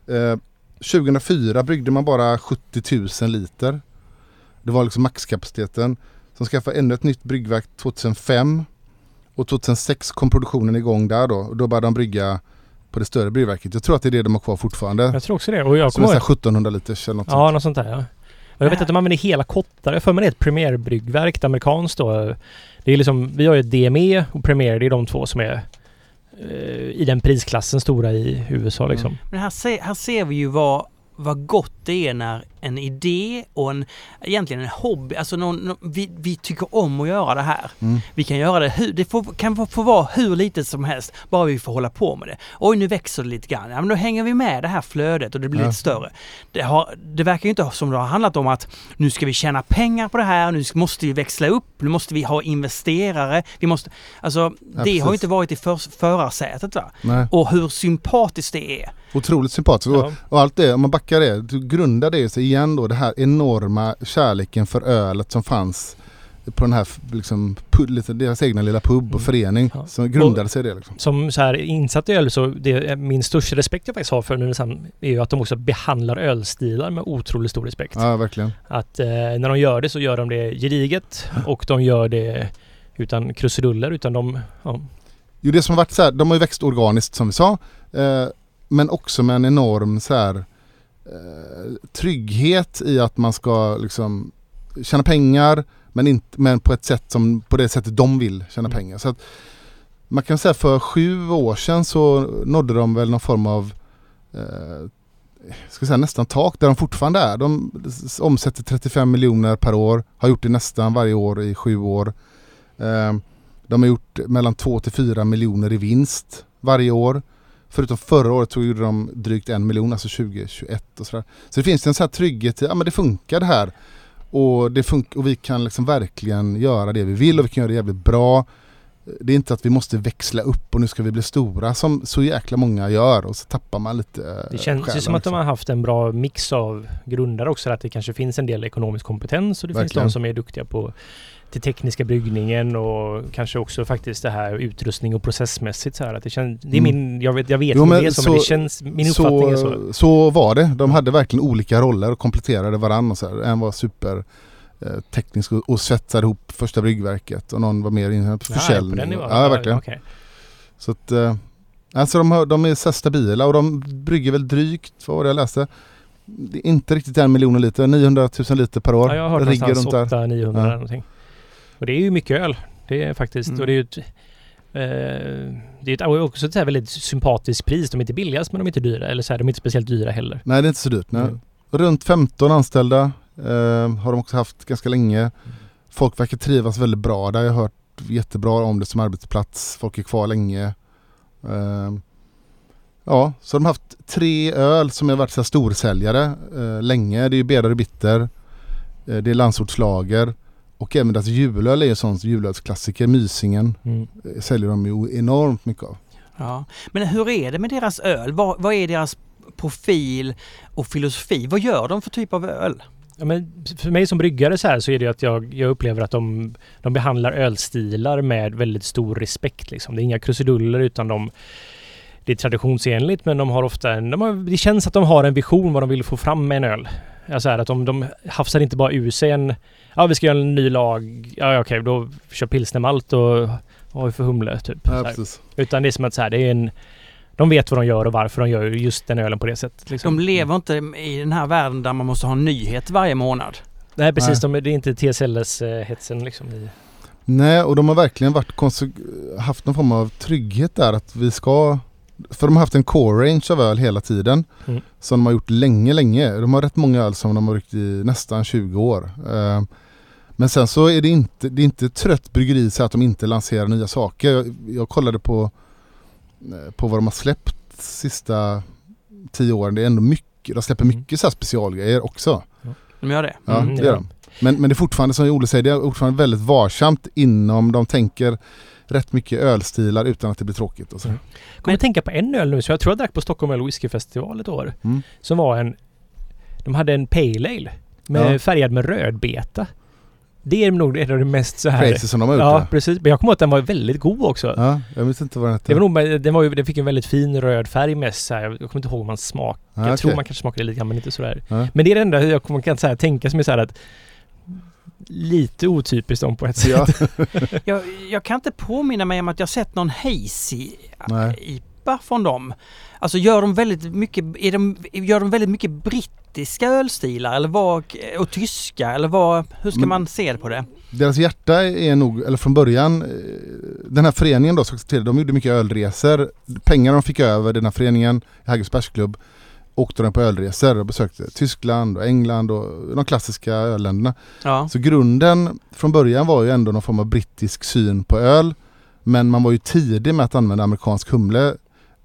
eh, 2004 bryggde man bara 70 000 liter. Det var liksom maxkapaciteten. Som skaffade ännu ett nytt bryggverk 2005. Och 2006 kom produktionen igång där då. Och då började de brygga på det större bryggverket. Jag tror att det är det de har kvar fortfarande. Jag tror också det. Och jag kommer så här ihåg... 1700 liters eller något Ja, något sånt där ja. Och jag vet att de använder hela kottar. Jag för mig det är ett Premier-bryggverk, ett amerikanskt då. Det är liksom, vi har ju DME och Premier, det är de två som är eh, i den prisklassen stora i USA liksom. Men här, se, här ser vi ju vad, vad gott det är när en idé och en, egentligen en hobby. Alltså någon, nå- vi, vi tycker om att göra det här. Mm. Vi kan göra det, hur, det får, kan få, vara hur litet som helst, bara vi får hålla på med det. Oj, nu växer det lite grann. Ja, men då hänger vi med det här flödet och det blir Ja. lite större. Det, har, det verkar ju inte som det har handlat om att nu ska vi tjäna pengar på det här, nu måste vi växla upp, nu måste vi ha investerare. Vi måste, alltså, det har ju precis. inte varit i för, förarsätet. Va? Nej. Och hur sympatiskt det är. Otroligt sympatiskt. Och, Ja. och allt det, om man backar det, du grundar det sig igen då, det här enorma kärleken för ölet som fanns på den här liksom, lite, deras egna lilla pub och Mm. förening. Ja. Som grundade sig i det liksom. Som så här insatt i öl så det min största respekt jag faktiskt har för Nynäshamn är ju att de också behandlar ölstilar med otroligt stor respekt. Ja, verkligen. Att eh, när de gör det så gör de det gediget och de gör det utan krusiduller utan de... Ja, Jo, det som har varit så här, de har ju växt organiskt som vi sa. Eh, men också med en enorm så här, eh, trygghet i att man ska liksom tjäna pengar men, inte, men på ett sätt som på det sättet de vill tjäna Mm. pengar. Så att man kan säga för sju år sedan så nådde de väl någon form av eh, ska säga, nästan tak där de fortfarande är. De omsätter 35 miljoner per år, har gjort det nästan varje år i sju år. Eh, de har gjort mellan 2 till 4 miljoner i vinst varje år. Förutom förra året så gjorde de drygt en miljon, alltså 2021 och sådär. Så det finns en sån här trygghet i, ja men det funkar det här. Och, det fun- och vi kan liksom verkligen göra det vi vill och vi kan göra det jävligt bra. Det är inte att vi måste växla upp och nu ska vi bli stora som så jäkla många gör och så tappar man lite eh, det känns ju som att de liksom. har haft en bra mix av grundare också. Att det kanske finns en del ekonomisk kompetens och det finns Verkligen. de som är duktiga på till tekniska bryggningen och kanske också faktiskt det här utrustning och processmässigt så här. Att det, känns, det är Mm. min, jag vet, jag vet Jo, men det är så, så- men det känns, min uppfattning är så. Så var det. De hade verkligen olika roller och kompletterade varandra. Och så här. En var super eh, teknisk och, och svetsade ihop första bryggverket och någon var mer inne på Ja, försäljning. på den nivån. ja, verkligen. okej. Så att, eh, alltså de, har, de är så stabila och de brygger väl drygt, vad var det jag läste? Det inte riktigt en miljon liter, 900 000 liter per år. Ja, jag har hört någonstans runt där. 800-900 Ja. någonting. Och det är ju mycket öl. Det är faktiskt, Mm. och det är ju ett, eh, det är ett, också ett så här väldigt sympatiskt pris. De är inte billigast men de är inte dyra. Eller så här, de är inte speciellt dyra heller. Nej det är inte så dyrt. Mm. Runt 15 anställda eh, har de också haft ganska länge. Folk verkar trivas väldigt bra där. Jag har hört jättebra om det som arbetsplats. Folk är kvar länge. Eh, ja, så de har haft tre öl som har varit så storsäljare eh, länge. Det är ju Bedare Bitter. Eh, det är Landsortslager. Och även deras julöl är ju sån julölsklassiker. Mysingen Mm. eh, säljer de ju enormt mycket av. Ja. Men hur är det med deras öl? Vad, vad är deras profil och filosofi? Vad gör de för typ av öl? Ja, men för mig som bryggare så här så är det att jag, jag upplever att de, de behandlar ölstilar med väldigt stor respekt. Liksom. Det är inga krusiduller utan de det är traditionsenligt men de har ofta en, de har, det känns att de har en vision vad de vill få fram med en öl. Ja, så här, att de, de hafsar inte bara ur sig en, ja vi ska göra en ny lag, ja okej då kör pilsnermalt och vad har vi för humle typ. Ja. Utan det är som att så här, det är en, de vet vad de gör och varför de gör just den ölen på det sättet. Liksom. De lever inte i den här världen där man måste ha en nyhet varje månad. Nej precis, De, det är inte TSLS-hetsen liksom. I, Nej, och de har verkligen varit haft någon form av trygghet där att vi ska... För de har haft en core range av öl hela tiden. Mm. Som de har gjort länge, länge. De har rätt många öl som de har ryckt i nästan 20 år. Eh, Men sen så är det inte, det är inte trött bryggeri så att de inte lanserar nya saker. Jag, jag kollade på, eh, på vad de har släppt sista tio åren. Det är ändå mycket. De släpper Mm. mycket så här specialgrejer också. De gör det. Ja, Mm, det gör de. Men, men det är fortfarande som Olle säger, det är fortfarande väldigt varsamt inom de tänker rätt mycket ölstilar utan att det blir tråkigt. Och så. Mm. kommer att tänka på en öl nu, så jag tror jag drack på Stockholm Öl Whisky Festival ett år. Mm. Som var en... De hade en Pale Ale. Med, Ja. Färgad med rödbeta. Det är nog ett av det mest så här... Crazy som de har gjort Ja, det. precis. Men jag kommer ihåg att den var väldigt god också. Ja, jag vet inte vad den Det heter. var nog, den, var ju, den fick en väldigt fin röd färg med så här, Jag kommer inte ihåg om man smakade. Ja, Jag tror okej. man kanske smakade lite grann men inte sådär. Ja. Men det är det enda jag kommer- kan så här, tänka som är så här att lite otypiskt om på ett sätt. Ja, Jag, jag kan inte påminna mig om att jag sett någon hazy IPA från dem. Alltså gör de väldigt mycket, är de, gör de väldigt mycket brittiska ölstilar eller vad, och tyska eller vad, hur ska Men- man se på det? deras hjärta är nog, eller från början, eh, den här föreningen då, de gjorde mycket ölresor. Pengarna de fick över den här föreningen, Haggers Bärsklubb, åkte de på ölresor och besökte Tyskland och England och de klassiska ölländerna. Ja. Så grunden från början var ju ändå någon form av brittisk syn på öl. Men man var ju tidig med att använda amerikansk humle.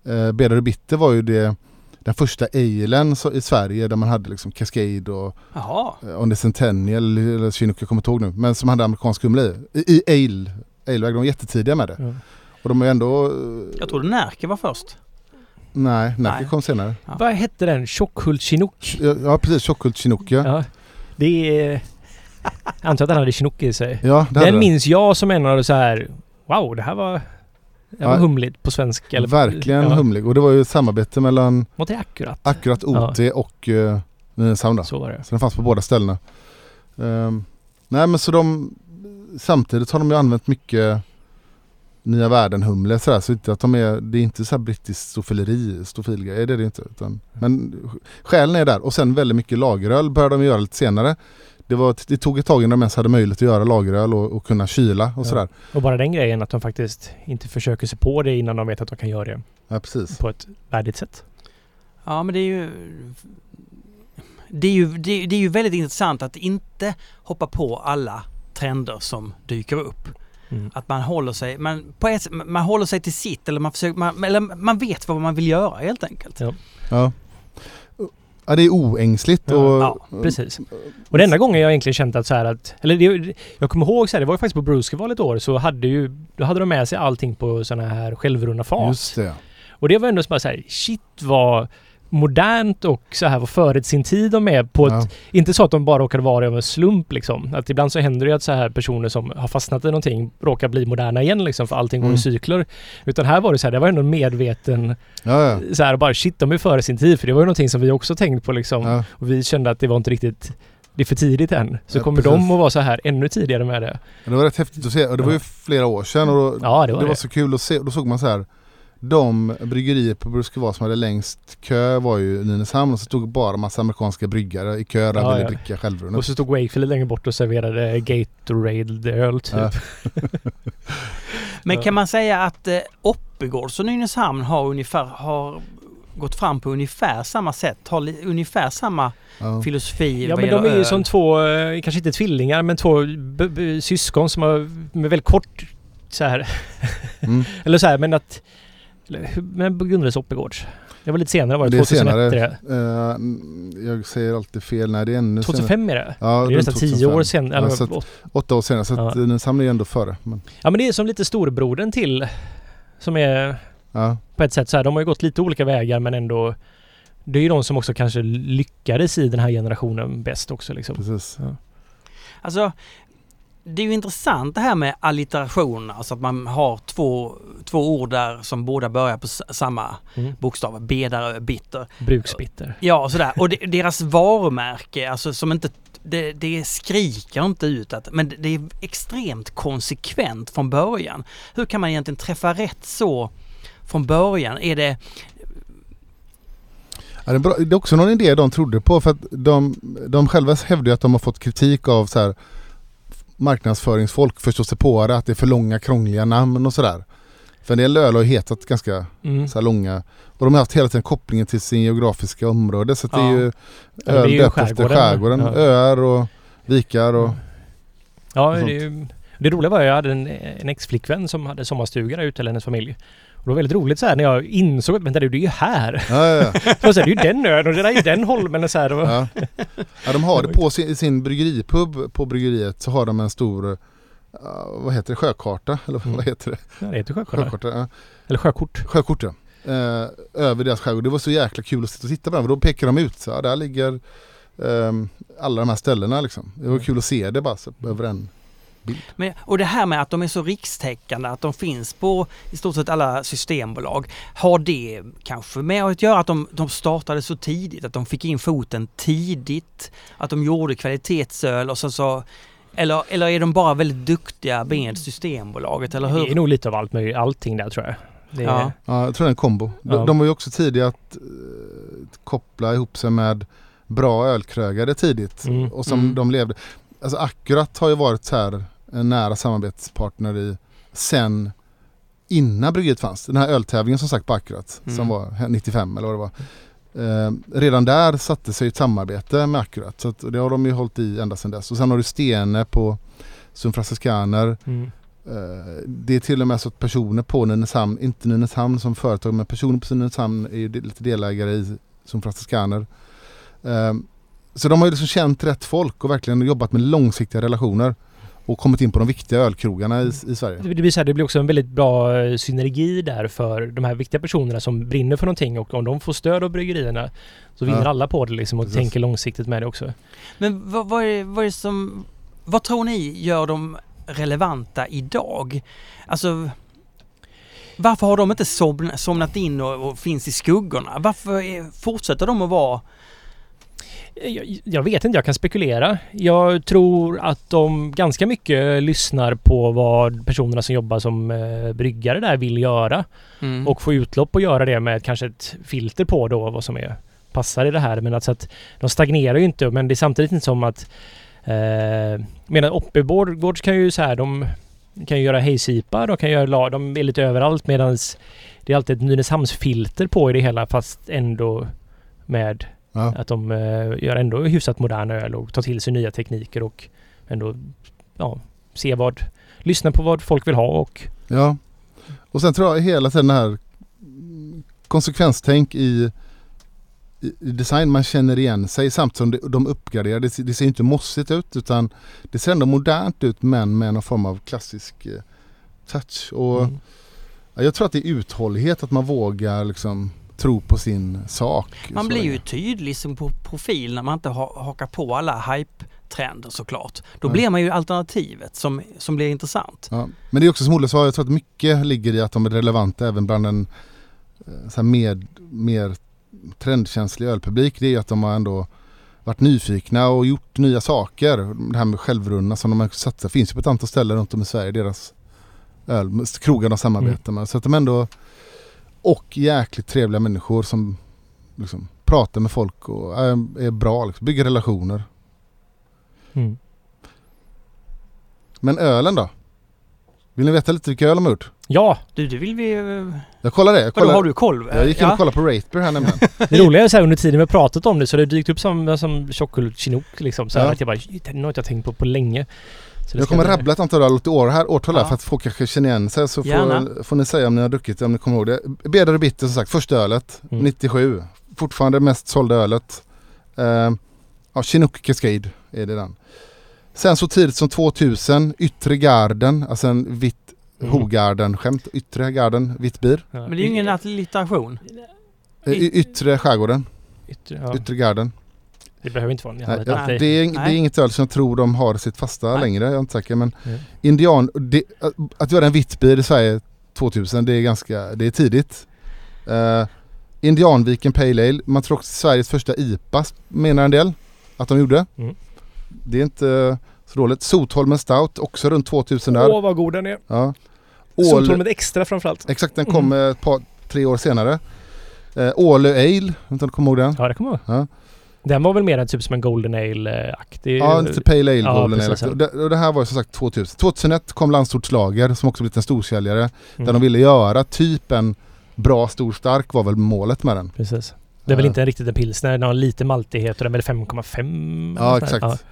Eh, Bedare Bitter var ju det, den första alen i Sverige där man hade liksom Cascade och Jaha. eh, On the Centennial eller Chinook, jag kommer inte ihåg nu. Men som hade amerikansk humle i. I, i ale. Aleväg, de var jättetidiga med det. Ja. Och de är ändå... eh, Jag trodde Närke var först. Nej, Närke Nej. kom senare. Ja. Vad hette den? Tjockhult Chinook? Ja, ja precis, Tjockhult Chinook ja. Ja. Det är... Jag antar att den hade Chinook i sig. Ja, det den. minns jag som en av de så här... Wow, det här var... Det var Ja. humligt på svenska. Eller, Verkligen ja, humlig. Och det var ju ett samarbete mellan Var det akkurat? Akkurat OT och uh, Nynäshamn då. Så var det. Så den fanns på båda ställena. Ehm, nej men så de Samtidigt har de ju använt mycket Nya världen-humle sådär så inte att de är Det är inte så här brittiskt stofileri, stofilgrej, det är det inte. Utan, men skälen är där och sen väldigt mycket lageröl började de göra lite senare. Det, var, det tog ett tag innan de ens hade möjlighet att göra lageröl och, och kunna kyla och Ja. sådär. Och bara den grejen att de faktiskt inte försöker sig på det innan de vet att de kan göra det Ja precis. på ett värdigt sätt. Ja men det är ju... Det är ju, det, det är ju väldigt intressant att inte hoppa på alla trender som dyker upp. Mm. Att man håller sig, man, på ett, man håller sig till sitt eller man, försöker, man, eller man vet vad man vill göra helt enkelt. Ja. Ja. Ja det är oängsligt och Ja, precis. Och den enda gången jag egentligen känt att så här att... Eller det, jag kommer ihåg så här, det var ju faktiskt på Bruceval ett år så hade ju... Då hade de med sig allting på såna här självrunna fat. Just det. Och det var ändå så bara så här, shit vad modernt och så här vad före sin tid de är på Ja. ett... Inte så att de bara råkade vara det av en slump liksom. Att ibland så händer det ju att så här personer som har fastnat i någonting råkar bli moderna igen liksom för allting går Mm. i cykler. Utan här var det så här, det var ändå en medveten Ja, ja. så här bara shit de är före sin tid för det var ju någonting som vi också tänkt på liksom. ja. Och vi kände att det var inte riktigt det är för tidigt än. Så Ja, kommer precis. de att vara så här ännu tidigare med det. Det var rätt häftigt att se och det var ju Ja. flera år sedan och då, Ja, det var det det. var så kul att se. Då såg man så här De bryggerier på Bruskeva som hade längst kö var ju Nynäshamn och så stod bara massa amerikanska bryggare i kö där Ja, ville ja. dricka självrunnet. Och så stod Wakefield längre bort och serverade Gatorade-öl typ. Ja. Men kan man säga att eh, Oppegårds och Nynäshamn har ungefär, har gått fram på ungefär samma sätt, har li, ungefär samma Ja. filosofi Ja men de är ju öl. som två, eh, kanske inte tvillingar, men två b- b- syskon som har med väldigt kort så här. Mm. Eller så här, men att... Men grundades Oppegårds? Det var lite senare var det, Det är 2001 senare. Eh, mm, jag säger alltid fel, nej det är ännu senare. 2005 är det. Ja, det är nästan 10 2005. år sen. Ja, Eller, att- åt- Åtta år senare, så att Ja. Nynäshamn är ju ändå före. Men, ja men det är som lite storebrodern till som är ja. på ett sätt så här, de har ju gått lite olika vägar men ändå det är ju de som också kanske lyckades i den här generationen bäst också liksom. Precis. Alltså, det är ju intressant det här med allitteration, alltså att man har två, två ord där som båda börjar på samma Mm. bokstav, bedare, bitter. Bruksbitter. Ja, sådär. Och det, deras varumärke, alltså som inte, det, det skriker inte ut att, men det är extremt konsekvent från början. Hur kan man egentligen träffa rätt så från början? Är det, Ja, det, är bra. det är också någon idé de trodde på för att de, de själva hävdar ju att de har fått kritik av så här marknadsföringsfolk, förståsigpåare, att det är för långa krångliga namn och sådär. För en del öl har ju hetat ganska Mm. så långa och de har haft hela tiden kopplingen till sin geografiska område så att det är Ja. ju Ja, det öl ju döpt efter skärgården. Ja. öar och vikar och Ja, och det, det roliga var att jag hade en, en ex-flickvän som hade sommarstuga där ute, eller hennes familj. Och det var väldigt roligt så här när jag insåg att vänta du, det är ju här. ja, ja, ja. Så sa, det är ju den ön och det där är ju den holmen och så här. Ja. ja, de har det på sin, sin bryggeripub på bryggeriet så har de en stor ja, vad heter det, sjökarta? Eller Mm. vad heter det? Ja, det heter sjökort. Sjökarta, ja. Eller sjökort. Sjökort ja. Eh, över deras skärgård. Det var så jäkla kul att sitta och titta på den. För då pekar de ut, så, ja, där ligger ehm, alla de här ställena liksom. Det var kul att se det bara så, över en men, och det här med att de är så rikstäckande, att de finns på i stort sett alla systembolag. Har det kanske med att göra att de, de startade så tidigt, att de fick in foten tidigt, att de gjorde kvalitetsöl och så så eller, eller är de bara väldigt duktiga med Systembolaget, eller Det är hur? nog lite av allt möjligt, allting där tror jag. Det är, Ja. Ja, jag tror det är en kombo. De, Ja. de var ju också tidiga att eh, koppla ihop sig med bra ölkrögare tidigt. Mm. Och som Mm. de levde. Alltså Akkurat har ju varit så här en nära samarbetspartner i sen innan bryggeriet fanns. Den här öltävlingen som sagt på Akkurat Mm. som var 95 eller vad det var. Eh, redan där satte sig ett samarbete med Accurat. Så att det har de ju hållit i ända sedan dess. Och sen har du Stene på Sun Franciscaner. Mm. Eh, det är till och med så att personer på Nynäshamn, inte Nynäshamn som företag, men personer på Nynäshamn är ju lite delägare i Sun Franciscaner. Eh, så de har ju liksom känt rätt folk och verkligen jobbat med långsiktiga relationer. Och kommit in på de viktiga ölkrogarna i, i Sverige. Det blir, så här, det blir också en väldigt bra eh, synergi där för de här viktiga personerna som brinner för någonting och om de får stöd av bryggerierna så vinner Ja. alla på det liksom och Precis. tänker långsiktigt med det också. Men vad, vad, är, vad är det som... Vad tror ni gör dem relevanta idag? Alltså... Varför har de inte somna, somnat in och, och finns i skuggorna? Varför är, fortsätter de att vara... Jag, jag vet inte, jag kan spekulera. Jag tror att de ganska mycket lyssnar på vad personerna som jobbar som eh, bryggare där vill göra Mm. och få utlopp och göra det med kanske ett filter på då vad som är passar i det här. Men alltså att de stagnerar ju inte men det är samtidigt inte som att eh, medan Oppigårds kan ju så här de kan ju göra hejsipa, de kan göra de är lite överallt medan det är alltid ett Nynäshamnsfilter på i det hela fast ändå med Ja. att de eh, gör ändå hyfsat modern öl och tar till sig nya tekniker och ändå ja, se vad, lyssna på vad folk vill ha och Ja. Och sen tror jag hela tiden det här konsekvenstänk i, i design. Man känner igen sig samtidigt som de uppgraderar. Det, det ser inte mossigt ut utan det ser ändå modernt ut men med någon form av klassisk eh, touch. Och mm. ja, Jag tror att det är uthållighet att man vågar liksom tro på sin sak. Man blir ju tydlig som på profil när man inte ha, hakar på alla hype-trender såklart. Då Nej. blir man ju alternativet som, som blir intressant. Ja. Men det är också som Olle sa, jag tror att mycket ligger i att de är relevanta även bland en eh, så med, mer trendkänslig ölpublik. Det är ju att de har ändå varit nyfikna och gjort nya saker. Det här med självrunna som de har satsat finns ju på ett antal ställen runt om i Sverige. Deras öl, krogar de samarbetar med. Så att de ändå och jäkligt trevliga människor som liksom pratar med folk och är, är bra, liksom, bygger relationer. Mm. Men ölen då? Vill ni veta lite vilka öl de har gjort? Ja, Du, det vill vi... eh, Jag kollar det. Jag, Vadå, kollar, har du koll? jag gick in och Ja. kollade på Ratebeer här nämligen. det roliga är så här under tiden vi har pratat om det så har det dykt upp som, som tjockhull chinook liksom. Så här Ja. att jag bara, "Shit, det har inte jag tänkt på på länge. Jag kommer rabbla ett antal öl, år här, årtal här Ja. för att folk kanske känner igen sig. Så får, får ni säga om ni har druckit, om ni kommer ihåg det. Bedare Bitter som sagt, första ölet, Mm. 97. Fortfarande mest sålda ölet. Uh, ja, Chinook Cascade är det den. Sen så tidigt som 2000, Yttre Garden, alltså en vitt Mm. Hogarden-skämt. Yttre Garden, vitt bir. Ja. Men det är ju ingen alliteration. Eh, y- yttre skärgården, Yttre, ja. Yttre Garden. Det behöver inte vara en Nej, ja, alltid. det, är, det är Nej. inget öl som jag tror de har sitt fasta Nej. längre, jag är inte säker. Men Mm. Indian, det, att, att göra en vitt bir i Sverige 2000, det är ganska, det är tidigt. Uh, Indianviken Pale Ale, man tror också Sveriges första IPA menar en del att de gjorde. Mm. Det är inte eh, så dåligt. Sotholmen Stout, också runt 2000 där. Åh vad god den är! Ja. Ål, Soltornet extra framförallt. exakt, den kom Mm. eh, ett par, tre år senare. Uh, Ålö Ale, jag vet inte om du kommer ihåg den? Ja det kommer jag ihåg. Ja. Den var väl mer en typ som en Golden Ale-aktig. Ja, lite Pale Ale Ja, Golden Ale. Och det, och det här var ju som sagt 2000. 2001 kom Landsortslager som också blivit en storsäljare. Där Mm. de ville göra typ en bra stor stark var väl målet med den. Precis. Det är väl inte riktigt en pilsner, den har lite maltighet och den är väl 5,5? Ja där. exakt.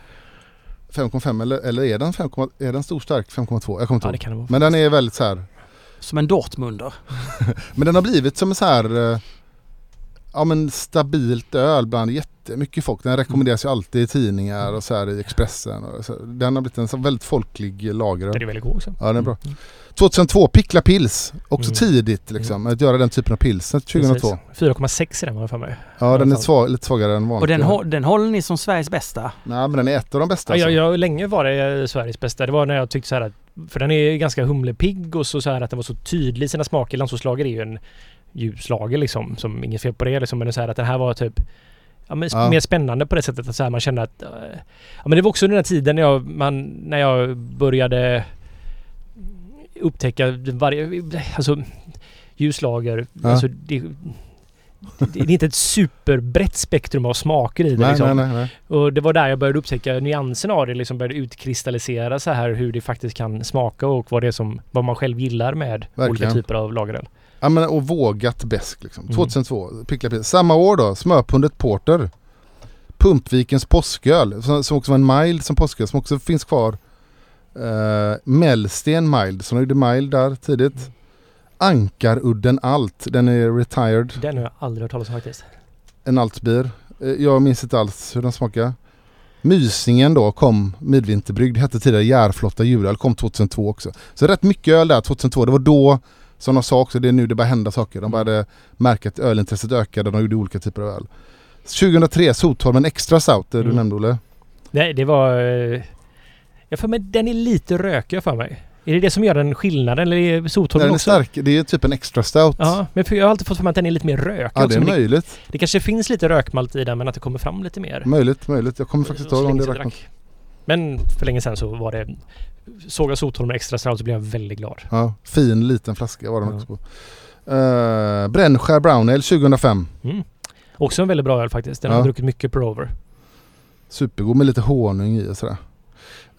5,5 eller, eller är den 5, är den stor stark 5,2? Jag kommer inte Ja, det ihåg. kan det vara. Men den är väldigt så här. Som en Dortmunder. Men den har blivit som en så här eh, Ja men stabilt öl bland jättemycket folk. Den rekommenderas ju alltid i tidningar och så här i Expressen. Och så. Den har blivit en så väldigt folklig lager. Den är väldigt god också. Ja den är bra. Mm. 2002, Pickla Pils. Också Mm. tidigt liksom. Att göra den typen av pilsner 2002. Precis. 4,6 i den var jag för mig. Ja den är svag, lite svagare än vanligt. Och den, hå- den håller ni som Sveriges bästa. Nej men den är ett av de bästa. Ja, jag, alltså. jag, länge var det Sveriges bästa. Det var när jag tyckte så här att... För den är ganska humlepigg och så, så här att den var så tydlig i sina smaker. Landsortslager är ju en ljuslager liksom. Som inget fel på det liksom. Men så här att den här var typ... Ja, men Ja. mer spännande på det sättet att så här man kände att... eh, Ja men det var också under den här tiden när jag, man, när jag började upptäcka varje... Alltså ljuslager. Ja. Alltså det, det, är inte ett superbrett spektrum av smaker i det nej, liksom. nej, nej. Och det var där jag började upptäcka nyanserna av det, liksom började utkristallisera så här hur det faktiskt kan smaka och vad det är som, vad man själv gillar med olika Verkligen. typer av lageröl. Ja men och vågat bäst liksom. Mm. 2002, Pickla Pickla. Samma år då, Smörpundet Porter. Pumpvikens påsköl, som, som också var en mild som påsköl, som också finns kvar. Uh, Mellsten mild, som gjorde mild där tidigt. Ankarudden Alt, den är retired. Den har jag aldrig hört talas om faktiskt. En Altbier. Eh, Jag minns inte alls hur den smakar. Mysingen då kom midvinterbryggd, hette tidigare Järflotta julöl, kom 2002 också. Så rätt mycket öl där 2002. Det var då, som de sa också, det är nu det börjar hända saker. De började märka att ölintresset ökade, de gjorde olika typer av öl. 2003, Sotholmen Extra Stout, det du Mm. nämnde Olle. Nej, det var... eh, Jag får mig den är lite rökig för mig. Är det det som gör den skillnaden eller är Sotholmen Den är också? stark, det är typ en Extra Stout. Ja, men för jag har alltid fått för mig att den är lite mer rökig Ja, det också. är men det, möjligt. det kanske finns lite rökmalt i den men att det kommer fram lite mer. Möjligt, möjligt. Jag kommer faktiskt inte ihåg om det räknas. drack. Men för länge sedan så var det... Såg jag Sotholmen extra stout så blev jag väldigt glad. Ja, fin liten flaska var den Ja. också på. Uh, Brännskär Brown Ale 2005. Mm. Också en väldigt bra öl faktiskt. Den har Ja. jag druckit mycket på Rover. Supergod med lite honung i och sådär.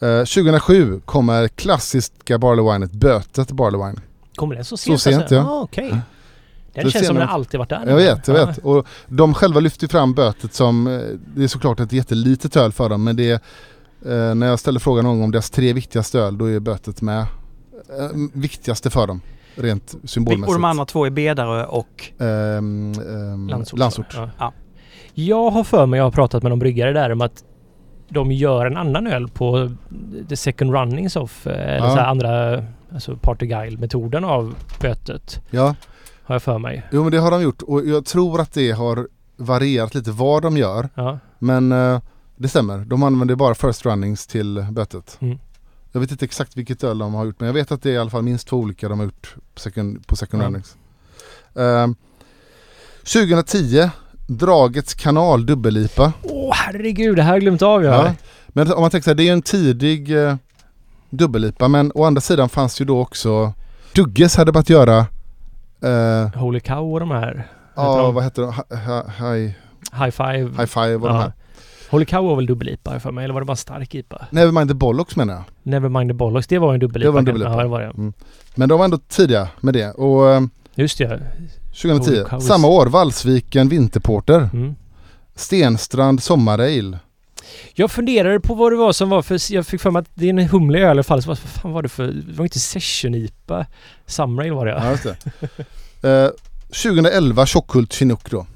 Eh, 2007 kommer klassiska Barley Winet, Bötet Barley Wine. Kommer den så sent? sent, alltså? ja. Ah. Ja. Den Så känns som den alltid varit där. Jag vet, jag Ja. vet. Och de själva lyfter fram Bötet som, eh, det är såklart ett jättelitet öl för dem men det är, eh, när jag ställer frågan någon gång om deras tre viktigaste öl då är Bötet med. Eh, viktigaste för dem, rent symbolmässigt. Och de andra två är Bedare och... Ehm, ehm, Landsort. Landsort. Ja. Ja. Jag har för mig, jag har pratat med någon bryggare där om att de gör en annan öl på the second runnings of, eh, eller Ja. så här andra, alltså party guile-metoden av bötet. Ja, Har jag för mig. jo men det har de gjort och jag tror att det har varierat lite vad de gör. Ja. Men eh, det stämmer. De använder bara first runnings till bötet. Mm. Jag vet inte exakt vilket öl de har gjort men jag vet att det är i alla fall minst två olika de har gjort på second, på second Ja. runnings. Ehm, 2010 Dragets kanal dubbellipa. Åh herregud, det här har jag glömt av jag. Ja. Men om man tänker så här, det är ju en tidig eh, dubbellipa men å andra sidan fanns ju då också Dugges hade börjat göra eh, Holy Cow och de här. Ja, de? vad heter de? Hi, hi, hi, High Five. high Five och de Ja. här. Holy Cow var väl dubbel-IPA för mig, eller var det bara en stark IPA? Nevermind the Bollocks menar jag. Nevermind the Bollocks, det var en dubbel-IPA. Det var en dubbel-IPA. Ja, det var det. Men de var ändå tidiga med det. Och eh, Just det. 2010, Holy samma år, Valsviken Vinterporter. Mm. Stenstrand Sommarale. Jag funderade på vad det var som var för... Jag fick för mig att det är en humlig öl i alla fall. Så vad fan var det för... Det var inte Session-IPA. Summer Ale var det Ja, just det. Eh, 2011 Tjockhult Chinook då.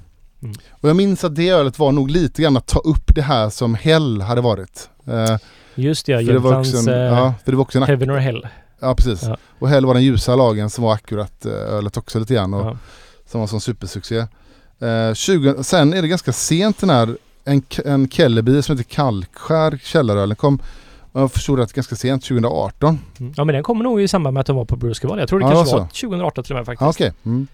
Mm. Och jag minns att det ölet var nog lite grann att ta upp det här som Hell hade varit. Eh, Just det, ja. en, eh, ja, för det var också en... Heaven or Hell. Ja, precis. Ja. Och Hell var den ljusa lagen som var akkurat eh, ölet också lite grann. Och, Ja. Som var en sån supersuccé. Eh, 20, sen är det ganska sent den här, en, en Kellerby som heter Kalkskär källaröl. Den kom, jag förstod rätt, ganska sent, 2018. Mm. ja, men den kommer nog i samband med att de var på Brewskival. Jag tror det Ja, kanske så. var 2018 till och med faktiskt. Ja, okej. Mm.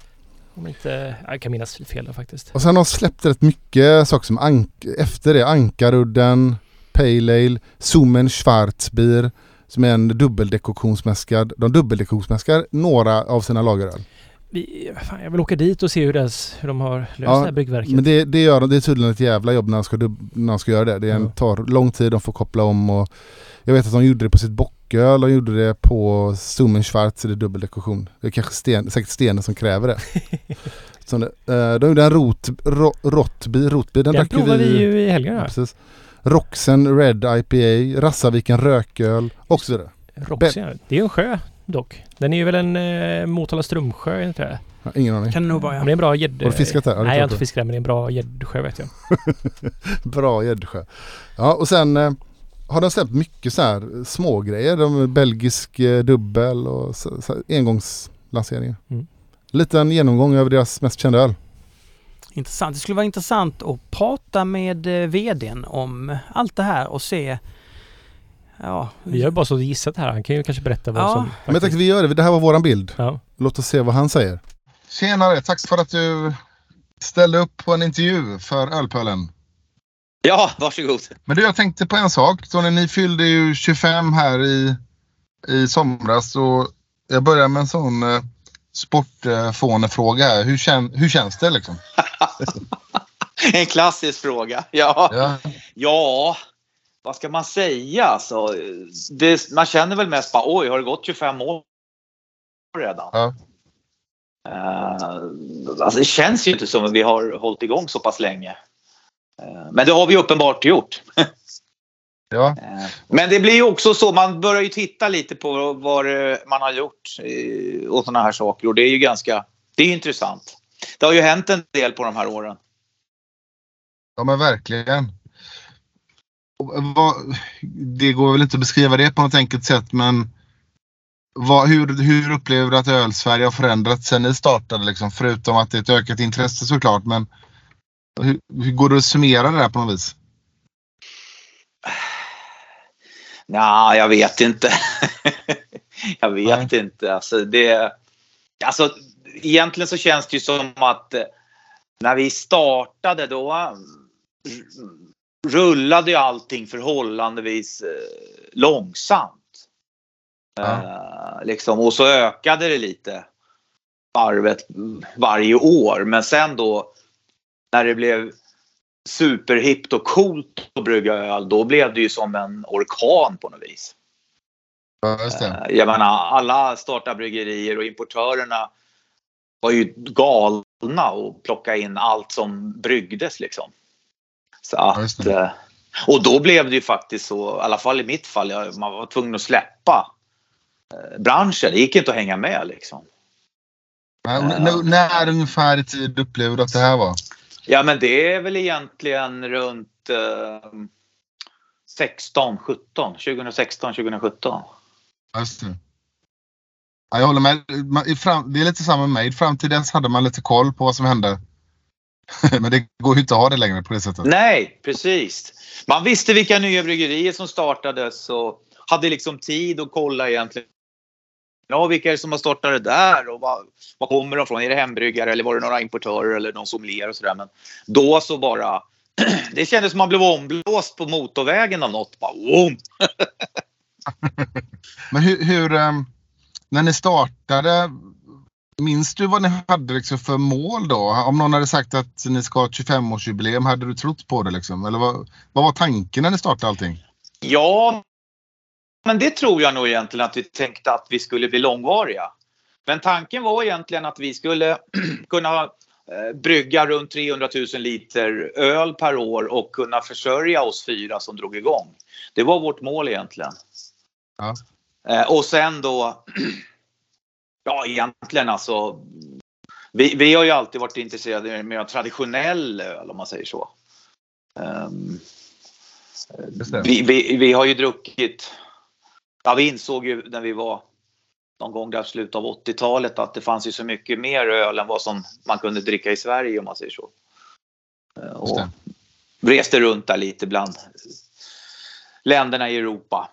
Om inte... Jag kan minnas fel där faktiskt. Och sen har de släppt rätt mycket saker som ank efter det. Ankarudden, Pale Ale, Zoomen Schwarzbier som är en dubbeldekoktionsmäskad. De dubbeldekoktionsmäskar några av sina lageröl. Vi, fan, jag vill åka dit och se hur, deras, hur de har löst Ja, det här byggverket. Men det, det, gör, de- det är tydligen ett jävla jobb när de ska, när de ska göra det. Det är en, tar lång tid, de får koppla om och jag vet att de gjorde det på sitt bocköl, de gjorde det på Zoomen Schwarz, det är dubbeldekoktion. Det är kanske sten, säkert stenen som kräver det. Så det eh, de gjorde en rot, ro, rotby, rotby, den, Den provade vi vi. ju i helgen Ja, precis. Roxen Red IPA, Rassaviken rököl och så vidare. Roxy, ja. Det är en sjö dock. Den är ju väl en eh, Motala Strömsjö, inte det? Har ingen aning. Kan det nog vara Men ja. det är en bra gädd... Har du fiskat där? Ja, Nej, jag har inte fiskat där, men det är en bra gäddsjö vet jag. Bra gäddsjö. Ja och sen eh, har de släppt mycket så här små grejer. De belgisk eh, dubbel och så, så, här engångslanseringar. Mm. Liten genomgång över deras mest kända öl. Intressant. Det skulle vara intressant att prata med eh, VDn om allt det här och se... Ja, Vi har bara så gissat här. Han kan ju kanske berätta vad Ja. som... Men jag tänkte vi gör det, det här var våran bild. Ja. Låt oss se vad han säger. Tjenare, tack för att du ställde upp på en intervju för Ölpölen. Ja, varsågod. Men du, jag tänkte på en sak. Tony, ni fyllde ju 25 här i, i somras och jag börjar med en sån eh, sportfånefråga här. Hur, kän, hur känns det liksom? En klassisk fråga. Ja, Ja. ja vad ska man säga? Alltså, det, man känner väl mest bara oj, har det gått 25 år redan? Ja. Eh, alltså det känns ju inte som att vi har hållit igång så pass länge. Eh, men det har vi uppenbart gjort. Ja, Eh, Men det blir ju också så, man börjar ju titta lite på vad man har gjort eh, och sådana här saker och det är ju ganska, det är intressant. Det har ju hänt en del på de här åren. ja men verkligen. Det går väl inte att beskriva det på något enkelt sätt men vad, hur, hur upplever du att Öl-Sverige har förändrats sen ni startade? Liksom? Förutom att det är ett ökat intresse såklart. Men hur, hur går det att summera det där på något vis? Ja, jag vet inte. jag vet inte. Alltså, det, alltså, egentligen så känns det ju som att eh, när vi startade då rullade ju allting förhållandevis eh, långsamt. Eh, liksom, och så ökade det lite varvet mm, varje år. Men sen då när det blev superhippt och coolt att brygga öl, då blev det ju som en orkan på något vis. Ja. Eh, Jag menar, alla startarbryggerier och importörerna var ju galna och plocka in allt som bryggdes liksom. Så att, eh, och då blev det ju faktiskt så, i alla fall i mitt fall, man var tvungen att släppa eh, branschen. Det gick inte att hänga med liksom. Men, när ungefär i tid upplever du att det här var? Ja men det är väl egentligen runt eh, 16, 17, 2016, 2017. Ja, Just det. Ja, jag håller med. Det är lite samma med mig. Fram till dess hade man lite koll på vad som hände. Men det går ju inte att ha det längre på det sättet. Nej, precis. Man visste vilka nya bryggerier som startades och hade liksom tid att kolla egentligen. Ja, vilka är det som har startat det där och vad, vad kommer de från? Är det hembryggare eller var det några importörer eller någon sommelier och sådär. Men då så bara, det kändes som man blev omblåst på motorvägen av något. Bara. Men hur, hur ehm, när ni startade, minns du vad ni hade liksom för mål då? Om någon hade sagt att ni ska ha ett 25-årsjubileum, hade du trott på det liksom? Eller vad, vad var tanken när ni startade allting? Ja, men det tror jag nog egentligen att vi tänkte att vi skulle bli långvariga. Men tanken var egentligen att vi skulle kunna eh, brygga runt 300 000 liter öl per år och kunna försörja oss fyra som drog igång. Det var vårt mål egentligen. Ja. Eh, Och sen då, ja egentligen alltså, vi, vi har ju alltid varit intresserade med traditionell öl om man säger så. Det. vi, vi, vi har ju druckit, ja vi insåg ju när vi var någon gång där slutet av 80-talet att det fanns ju så mycket mer öl än vad som man kunde dricka i Sverige om man säger så. Eh, Och reste runt där lite bland länderna i Europa.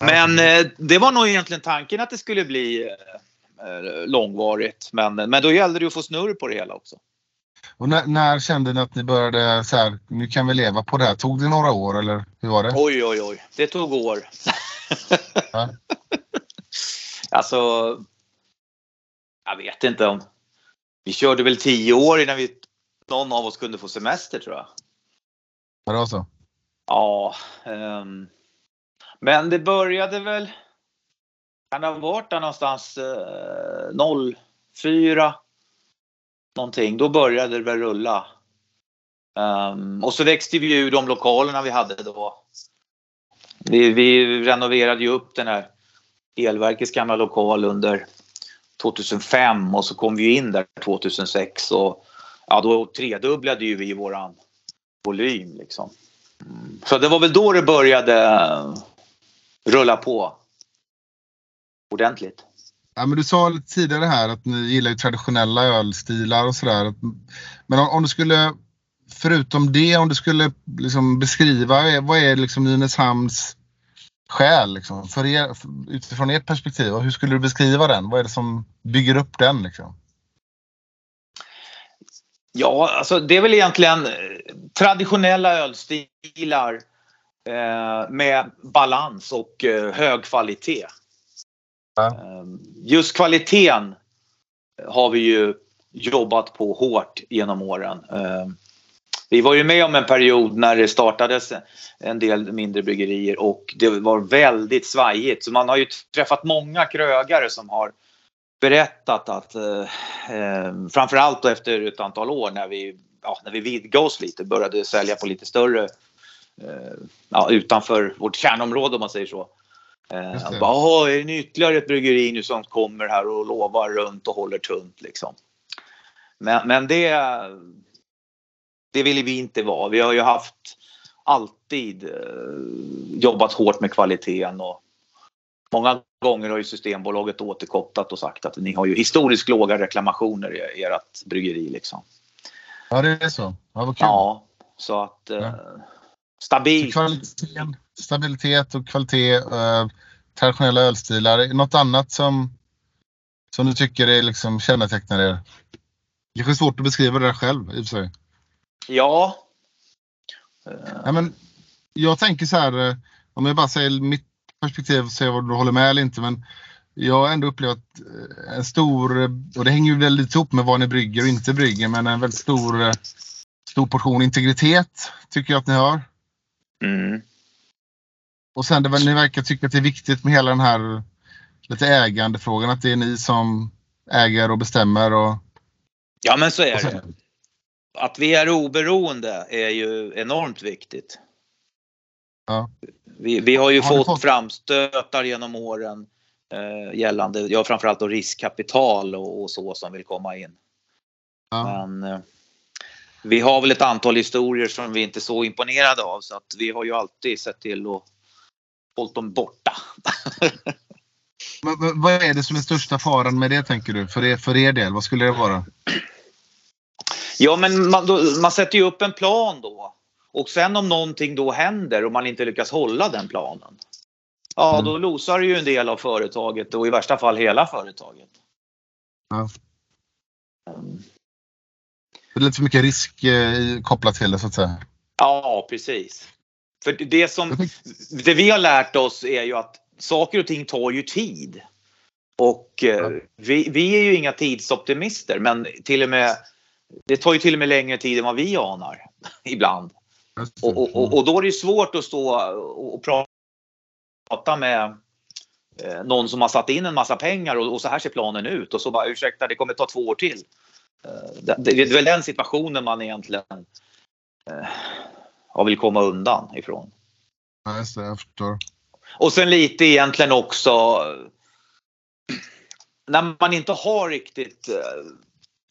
Men eh, det var nog egentligen tanken att det skulle bli eh, långvarigt. Men, men då gällde det att få snurr på det hela också. Och när, när kände ni att ni började så här, nu kan vi leva på det här? Tog det några år eller hur var det? Oj, oj, oj. Det tog år. Ja. alltså, jag vet inte om... Vi körde väl tio år innan vi, någon av oss kunde få semester tror jag. Var det var så? Ja. ehm, men det började väl... Kan det ha varit där någonstans eh, 04? Någonting. Då började det väl rulla. Um, och så växte vi ur de lokalerna vi hade då. Vi, vi renoverade ju upp den här elverkets gamla lokal under 2005 och så kom vi in där 2006 och ja, då tredubblade ju vi våran volym liksom. Mm. Så det var väl då det började rulla på ordentligt. Ja, men du sa lite tidigare här att ni gillar ju traditionella ölstilar och sådär. Men om, om du skulle, förutom det, om du skulle liksom beskriva vad är liksom Nynäshamns själ liksom, för er, utifrån ert perspektiv? Och hur skulle du beskriva den? Vad är det som bygger upp den? Liksom? Ja, alltså det är väl egentligen eh, traditionella ölstilar eh, med balans och eh, hög kvalitet. Ehm, just kvaliteten har vi ju jobbat på hårt genom åren. Ehm, vi var ju med om en period när det startades en del mindre bryggerier och det var väldigt svajigt. Så man har ju träffat många krögare som har berättat att eh, ehm, framförallt då efter ett antal år när vi, ja, när vi vidgade oss lite, började sälja på lite större, eh, ja, utanför vårt kärnområde om man säger så. Eh, bara, "Åh, är det ytterligare ett bryggeri nu som kommer här och lovar runt och håller tunt liksom. Men, men det, det ville vi inte vara. Vi har ju haft alltid eh, jobbat hårt med kvaliteten och många gånger har ju Systembolaget återkopplat och sagt att ni har ju historiskt låga reklamationer i ert bryggeri liksom. Ja, det är så. Ja, vad kul. Ja, så att eh, stabilt. kvaliteten, stabilitet och kvalitet, eh, traditionella ölstilar. Något annat som, som du tycker är liksom kännetecknar er? Det kanske är svårt att beskriva det där själv i och för sig. Ja. Ja, men jag tänker så här, eh, om jag bara säger mitt perspektiv och ser vad du håller med eller inte. Men jag har ändå upplevt eh, en stor, och det hänger ju väldigt ihop med vad ni brygger och inte brygger, men en väldigt stor, eh, stor portion integritet tycker jag att ni har. Mm. Och sen det, väl- ni verkar tycka att det är viktigt med hela den här lite ägandefrågan, att det är ni som äger och bestämmer. Och, Ja men så är och det. sen, Att vi är oberoende är ju enormt viktigt. Ja. Vi, vi har ju Har fått, fått- framstötar genom åren eh, gällande, ja framförallt då riskkapital och, och så som vill komma in. ja. Men eh, vi har väl ett antal historier som vi inte är så imponerade av så att vi har ju alltid sett till att dem borta. Men, vad är det som är största faran med det tänker du? För er, för er del, vad skulle det vara? Ja men man, då, man sätter ju upp en plan då. Och sen om någonting då händer och man inte lyckas hålla den planen. Ja Mm. då losar ju en del av företaget och i värsta fall hela företaget. Ja. Mm. Det är lite för mycket risk eh, kopplat till det så att säga. Ja precis. För det som tänk- det vi har lärt oss är ju att saker och ting tar ju tid. Och eh, vi, vi är ju inga tidsoptimister men till och med det tar ju till och med längre tid än vad vi anar ibland. Och, och, och, då är det ju svårt att stå och, och prata med eh, någon som har satt in en massa pengar och, och så här ser planen ut och så bara ursäkta det kommer ta två år till. Eh, det, det är väl den situationen man egentligen eh, har vill komma undan ifrån. Det, jag förstår. Och sen lite egentligen också när man inte har riktigt, eh,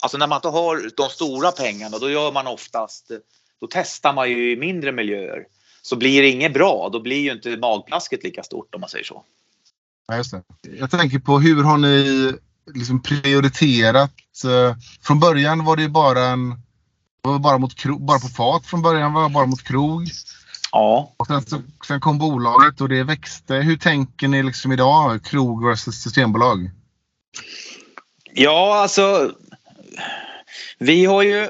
alltså när man inte har de stora pengarna då gör man oftast, då testar man ju i mindre miljöer. Så blir det inget bra, då blir ju inte magplasket lika stort om man säger så. Ja, just det. Jag tänker på hur har ni liksom prioriterat? eh, Från början var det ju bara en var bara, mot kro, bara på fat från början, var bara mot krog. Ja. Och sen, så, sen kom bolaget och det växte. Hur tänker ni liksom idag? Krog versus systembolag? Ja, alltså. Vi har ju,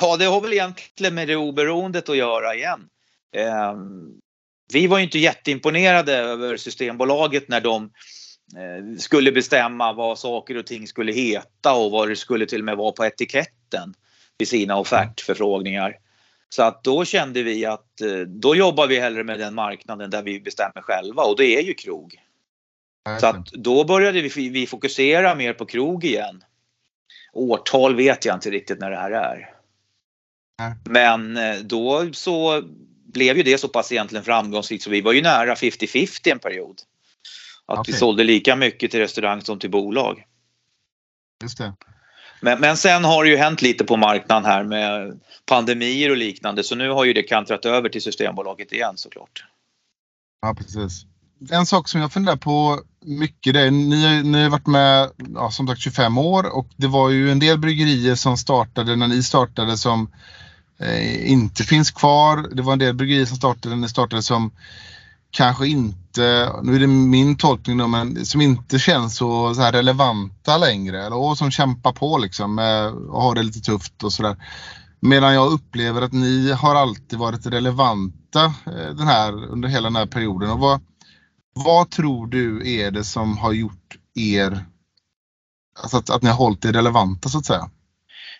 ja det har väl egentligen med det oberoendet att göra igen. Eh, vi var ju inte jätteimponerade över Systembolaget när de eh, skulle bestämma vad saker och ting skulle heta och vad det skulle till och med vara på etiketten vid sina offertförfrågningar. Så att då kände vi att eh, då jobbar vi hellre med den marknaden där vi bestämmer själva och det är ju krog. Så att då började vi, vi fokusera mer på krog igen. Årtal vet jag inte riktigt när det här är. Men eh, då så blev ju det så pass egentligen framgångsrikt så vi var ju nära 50-50 en period. Att vi Okej. sålde lika mycket till restaurang som till bolag. Just det. Men, men sen har det ju hänt lite på marknaden här med pandemier och liknande så nu har ju det kantrat över till Systembolaget igen såklart. Ja, precis. En sak som jag funderar på mycket det är, ni, ni har varit med ja, som sagt 25 år och det var ju en del bryggerier som startade när ni startade som eh, inte finns kvar. Det var en del bryggerier som startade när ni startade som kanske inte, nu är det min tolkning då, men som inte känns så, så här relevanta längre. Eller, och som kämpar på liksom eh, och har det lite tufft och sådär. Medan jag upplever att ni har alltid varit relevanta eh, den här, under hela den här perioden. Och vad, vad tror du är det som har gjort er, alltså att, att ni har hållit er relevanta så att säga?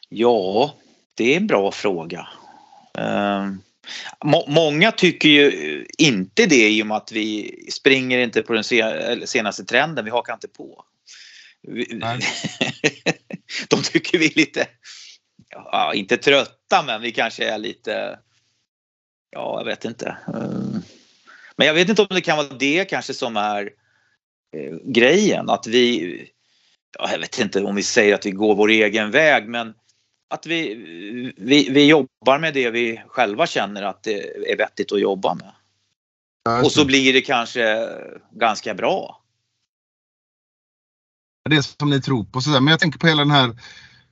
Ja, det är en bra fråga. Um många tycker ju inte det i och med att vi springer inte på den senaste trenden, vi hakar inte på. de tycker vi är lite, ja, inte trötta men vi kanske är lite, ja jag vet inte. Mm. Men jag vet inte om det kan vara det kanske som är eh, grejen att vi, ja, jag vet inte om vi säger att vi går vår egen väg men att vi, vi, vi jobbar med det vi själva känner att det är vettigt att jobba med. Ja, Och så blir det kanske ganska bra. det som ni tror på. Sådär. Men jag tänker på hela den här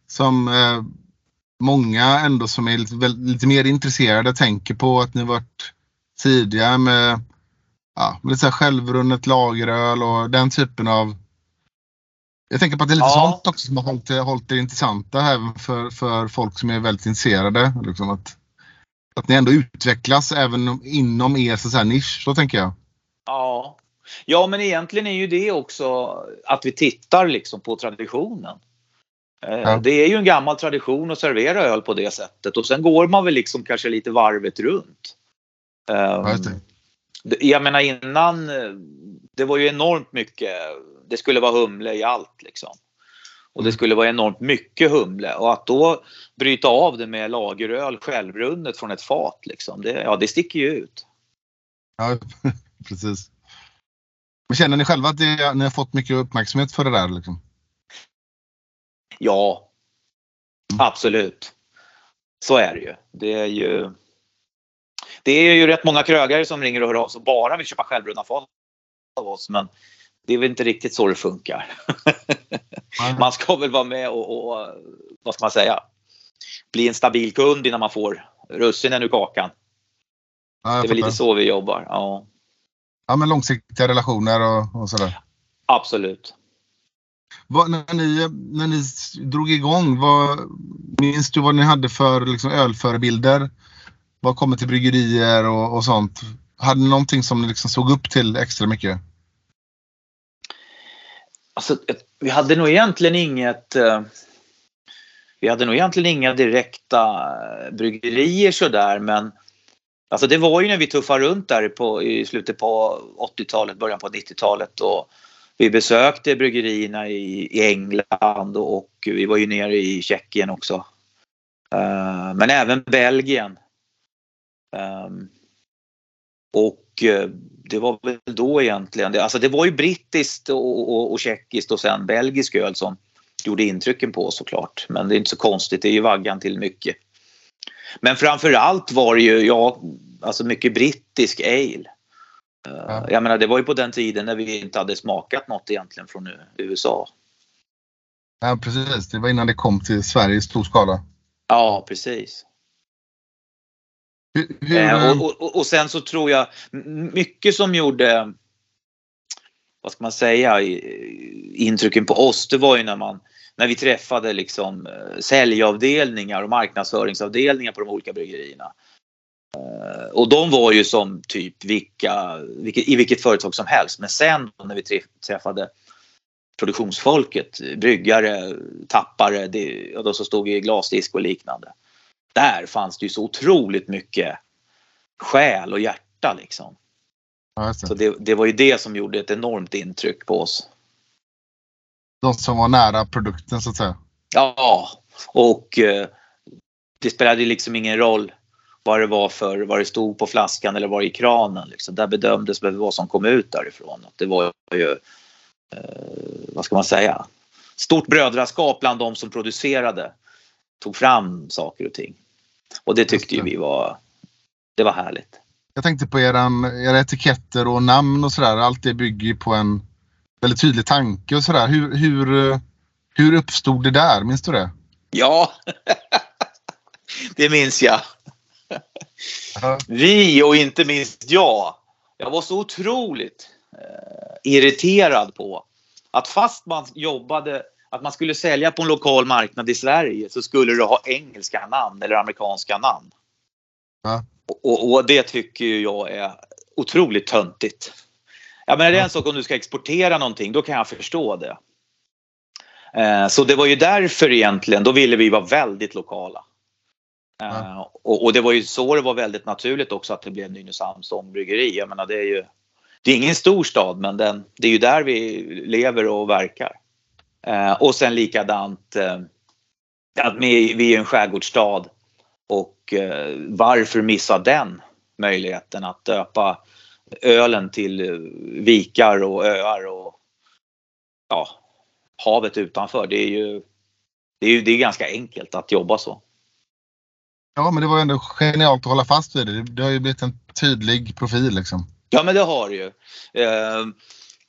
som eh, många ändå som är lite, väl, lite mer intresserade tänker på att ni varit tidiga med, ja, med lite så här självrunnet lageröl och den typen av jag tänker på att det är lite Ja. sånt också som har hållit, det- hållit det intressanta även för, för folk som är väldigt intresserade. Liksom att, att ni ändå utvecklas även om- inom er så här, nisch, så tänker jag. Ja. ja, men egentligen är ju det också att vi tittar liksom på traditionen. Eh, Ja. Det är ju en gammal tradition att servera öl på det sättet och sen går man väl liksom kanske lite varvet runt. Ehm, Jag menar innan, eh, det var ju enormt mycket, det skulle vara humle i allt liksom. Och det Mm. skulle vara enormt mycket humle och att då bryta av det med lageröl självrunnet från ett fat liksom, det, ja det sticker ju ut. Ja, precis. Känner ni själva att det, ni har fått mycket uppmärksamhet för det där? Liksom? Ja, absolut. Så är det ju. Det är ju det är ju rätt många krögare som ringer och hör av sig och bara vill köpa självbrunna fat av oss. Men det är väl inte riktigt så det funkar. Man ska väl vara med och, och vad ska man säga, bli en stabil kund innan man får russinen ur kakan. Ja, Det är väl lite så vi jobbar. Ja, Ja, men långsiktiga relationer och, och sådär. absolut. Vad, när, ni, när ni drog igång, vad, minns du vad ni hade för liksom, ölförebilder? Vad kommer till bryggerier och, och sånt? Hade ni någonting som ni liksom såg upp till extra mycket? Alltså, vi hade nog egentligen inget eh, Vi hade nog egentligen inga direkta eh, bryggerier sådär men Alltså det var ju när vi tuffade runt där på, i slutet på 80-talet, början på 90-talet och vi besökte bryggerierna i, i England och vi var ju nere i Tjeckien också. Uh, men även Belgien. Um, och uh, det var väl då egentligen, det, alltså det var ju brittiskt och, och, och tjeckiskt och sen belgisk öl som gjorde intrycken på oss såklart. Men det är inte så konstigt, det är ju vaggan till mycket. Men framförallt var det ju, ja, alltså mycket brittisk ale. Eh, Ja. Jag menar det var ju på den tiden när vi inte hade smakat något egentligen från USA. Ja, precis. Det var innan det kom till Sverige i stor skala. Ja, precis. Eh, och, och, och sen så tror jag mycket som gjorde vad ska man säga intrycken på oss det var ju när man när vi träffade liksom eh, säljavdelningar och marknadsföringsavdelningar på de olika bryggerierna. Eh, Och de var ju som typ vilka, vilket, i vilket företag som helst. Men sen när vi träff- träffade produktionsfolket, bryggare, tappare, det, och de som stod i glasdisk och liknande. Där fanns det ju så otroligt mycket själ och hjärta liksom. ja. Så det, det var ju det som gjorde ett enormt intryck på oss. De som var nära produkten så att säga. Ja, och eh, det spelade liksom ingen roll vad det var för, vad det stod på flaskan eller vad i kranen. Liksom. Där bedömdes vad som kom ut därifrån. Det var ju, eh, vad ska man säga, stort brödraskap bland de som producerade. Tog fram saker och ting. Och det tyckte ju vi var, det var härligt. Jag tänkte på eran, era etiketter och namn och sådär. Allt det bygger ju på en väldigt tydlig tanke och sådär. Hur, hur, hur uppstod det där? Minns du det? Ja, det minns jag. Ja. Vi och inte minst jag. Jag var så otroligt eh, irriterad på att fast man jobbade, att man skulle sälja på en lokal marknad i Sverige så skulle du ha engelska namn eller amerikanska namn. Ja. Och, och, det tycker jag är otroligt töntigt. Jag menar det är en sak om du ska exportera någonting, då kan jag förstå det. Eh, så det var ju därför egentligen, då ville vi vara väldigt lokala. Eh, och, och det var ju så det var väldigt naturligt också att det blev Nynäshamns ångbryggeri. Jag menar det är ju, det är ingen stor stad men den, det är ju där vi lever och verkar. Eh, och sen likadant eh, att vi, vi är en skärgårdsstad och eh, varför missa den möjligheten att döpa ölen till vikar och öar och ja, havet utanför. Det är ju det är, det är ganska enkelt att jobba så. Ja, men det var ändå genialt att hålla fast vid det. Det har ju blivit en tydlig profil liksom. Ja, men det har det ju.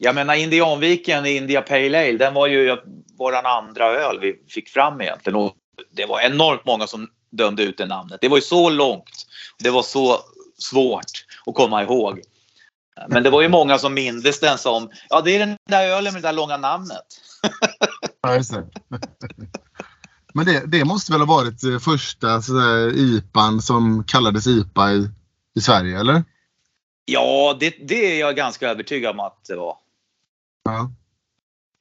Jag menar Indianviken, India Pale Ale, den var ju våran andra öl vi fick fram egentligen. Och det var enormt många som dömde ut det namnet. Det var ju så långt. Det var så svårt att komma ihåg. Men det var ju många som mindes den som, ja det är den där ölen med det där långa namnet. Ja, just det. Men det, det måste väl ha varit eh, första sådär, IPAn som kallades IPA i, i Sverige, eller? Ja, det, det är jag ganska övertygad om att det var. Ja.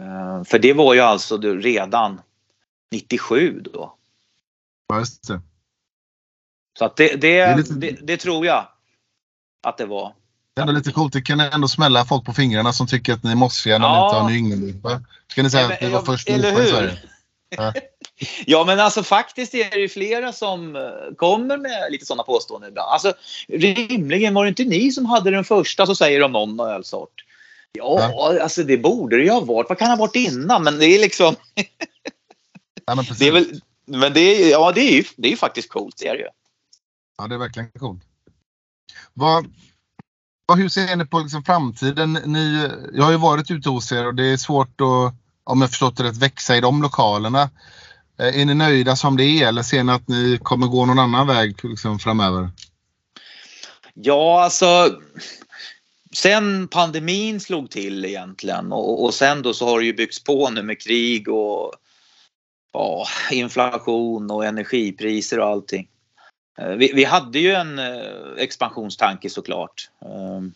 Eh, För det var ju alltså redan 97 då. Ja, just det. Så att det, det, är lite- det, det tror jag att det var. Det är ändå lite coolt. Det kan ändå smälla folk på fingrarna som tycker att ni är mossiga när Ja. ni inte har New England-IPA. Ska ni säga Ja, men- att ni var först med i? Sverige? Ja. Ja men alltså faktiskt är det ju flera som eh, kommer med lite sådana påståenden ibland. Alltså rimligen var det inte ni som hade den första så säger de någon ölsort. Ja, alltså det borde det ju ha varit. Vad kan det ha varit innan? Men det är liksom, Ja, men precis. det är väl, men det är, ja det är ju, det är ju faktiskt coolt, det är det ju. Ja, det är verkligen coolt. Vad, vad, hur ser ni på liksom framtiden? Ni, jag har ju varit ute hos er och det är svårt att, om jag förstått det rätt, växa i de lokalerna. Eh, Är ni nöjda som det är eller ser ni att ni kommer gå någon annan väg liksom, framöver? Ja, alltså. Sen pandemin slog till egentligen och, och sen då så har det ju byggts på nu med krig och ja, inflation och energipriser och allting. Eh, vi, vi hade ju en eh, expansionstanke såklart. Ehm,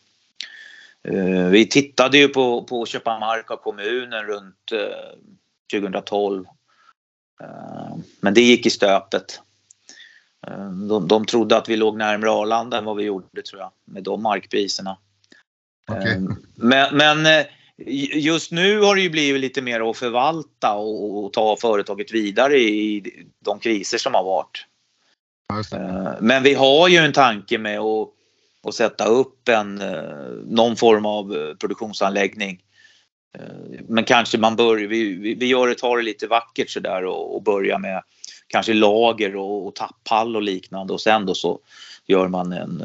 eh, vi tittade ju på, på att köpa mark av kommunen runt 2012. Ehm, men det gick i stöpet. Ehm, de, de trodde att vi låg närmare Arlanda än vad vi gjorde tror jag med de markpriserna. Okej. Eh, Men, men eh, just nu har det ju blivit lite mer att förvalta och, och ta företaget vidare i de kriser som har varit. Ja, just det. Eh, Men vi har ju en tanke med att, att sätta upp en, eh, någon form av eh, produktionsanläggning. Eh, Men kanske man börjar, vi, vi, gör det, tar det lite vackert sådär och, och börjar med kanske lager och, och tapphall och liknande och sen då så gör man en,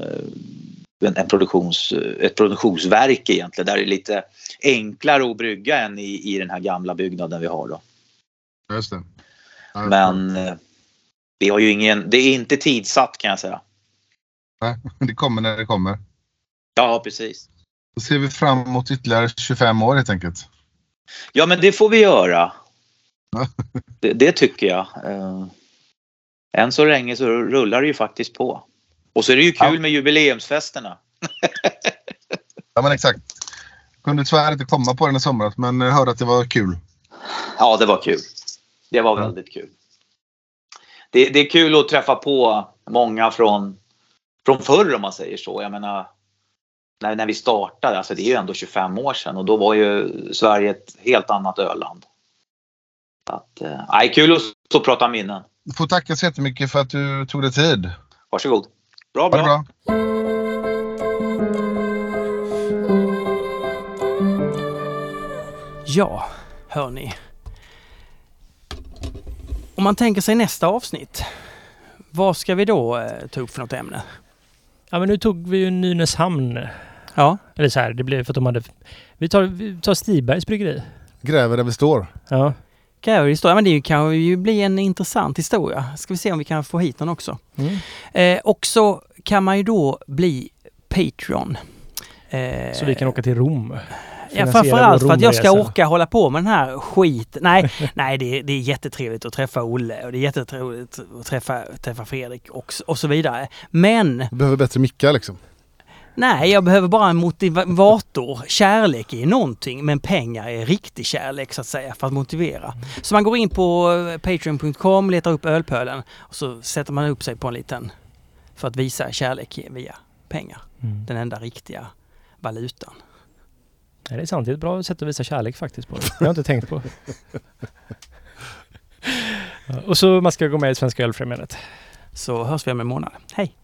en, en produktions, ett produktionsverk egentligen där det är lite enklare att brygga än i, i den här gamla byggnaden vi har då. Just det. Ja, Men eh, vi har ju ingen, det är inte tidsatt kan jag säga. Det kommer när det kommer. Ja, precis. Då ser vi fram emot ytterligare 25 år helt enkelt. Ja, men det får vi göra. Det, det tycker jag. Eh, än så länge så rullar det ju faktiskt på. Och så är det ju kul Ja. med jubileumsfesterna. Ja men exakt. Kunde tyvärr inte komma på den i somras men jag hörde att det var kul. Ja, det var kul. Det var väldigt kul. Det, det är kul att träffa på många från, från förr om man säger så. Jag menar, när, när vi startade, alltså det är ju ändå 25 år sedan och då var ju Sverige ett helt annat öland. Så Att, eh, kul att stå och prata minnen. Du får tacka så jättemycket för att du tog dig tid. Varsågod. Bra, Ha det bra. bra. Ja, hörni. Om man tänker sig nästa avsnitt. Vad ska vi då eh, ta upp för något ämne? Ja, men nu tog vi ju Nynäshamn. Ja, Eller så här, det blev för att de hade... Vi tar, vi tar Stibergs bryggeri. Gräver där vi står. Ja. Gräver historia. Men det kan ju bli en intressant historia. Ska vi se om vi kan få hit den också. Mm. Eh, och så kan man ju då bli Patreon. Eh, Så vi kan åka till Rom. Ja, framförallt för att jag ska orka hålla på med den här skit. Nej, nej det, är- det är jättetrevligt att träffa Olle och det är jättetrevligt att träffa, träffa Fredrik och, och så vidare. Men Vi behöver bättre mickar liksom. Nej, jag behöver bara en motivator. Kärlek är någonting, men pengar är riktig kärlek så att säga för att motivera. Så man går in på eh, patreon.com, letar upp ölpölen och så sätter man upp sig på en liten för att visa kärlek via pengar. Mm. Den enda riktiga valutan. Ja, det är sant. Det är ett bra sätt att visa kärlek faktiskt på det. Det har jag inte tänkt på. Och så man ska gå med i Svenska Ölfrämjandet. Så hörs vi om en månad. Hej!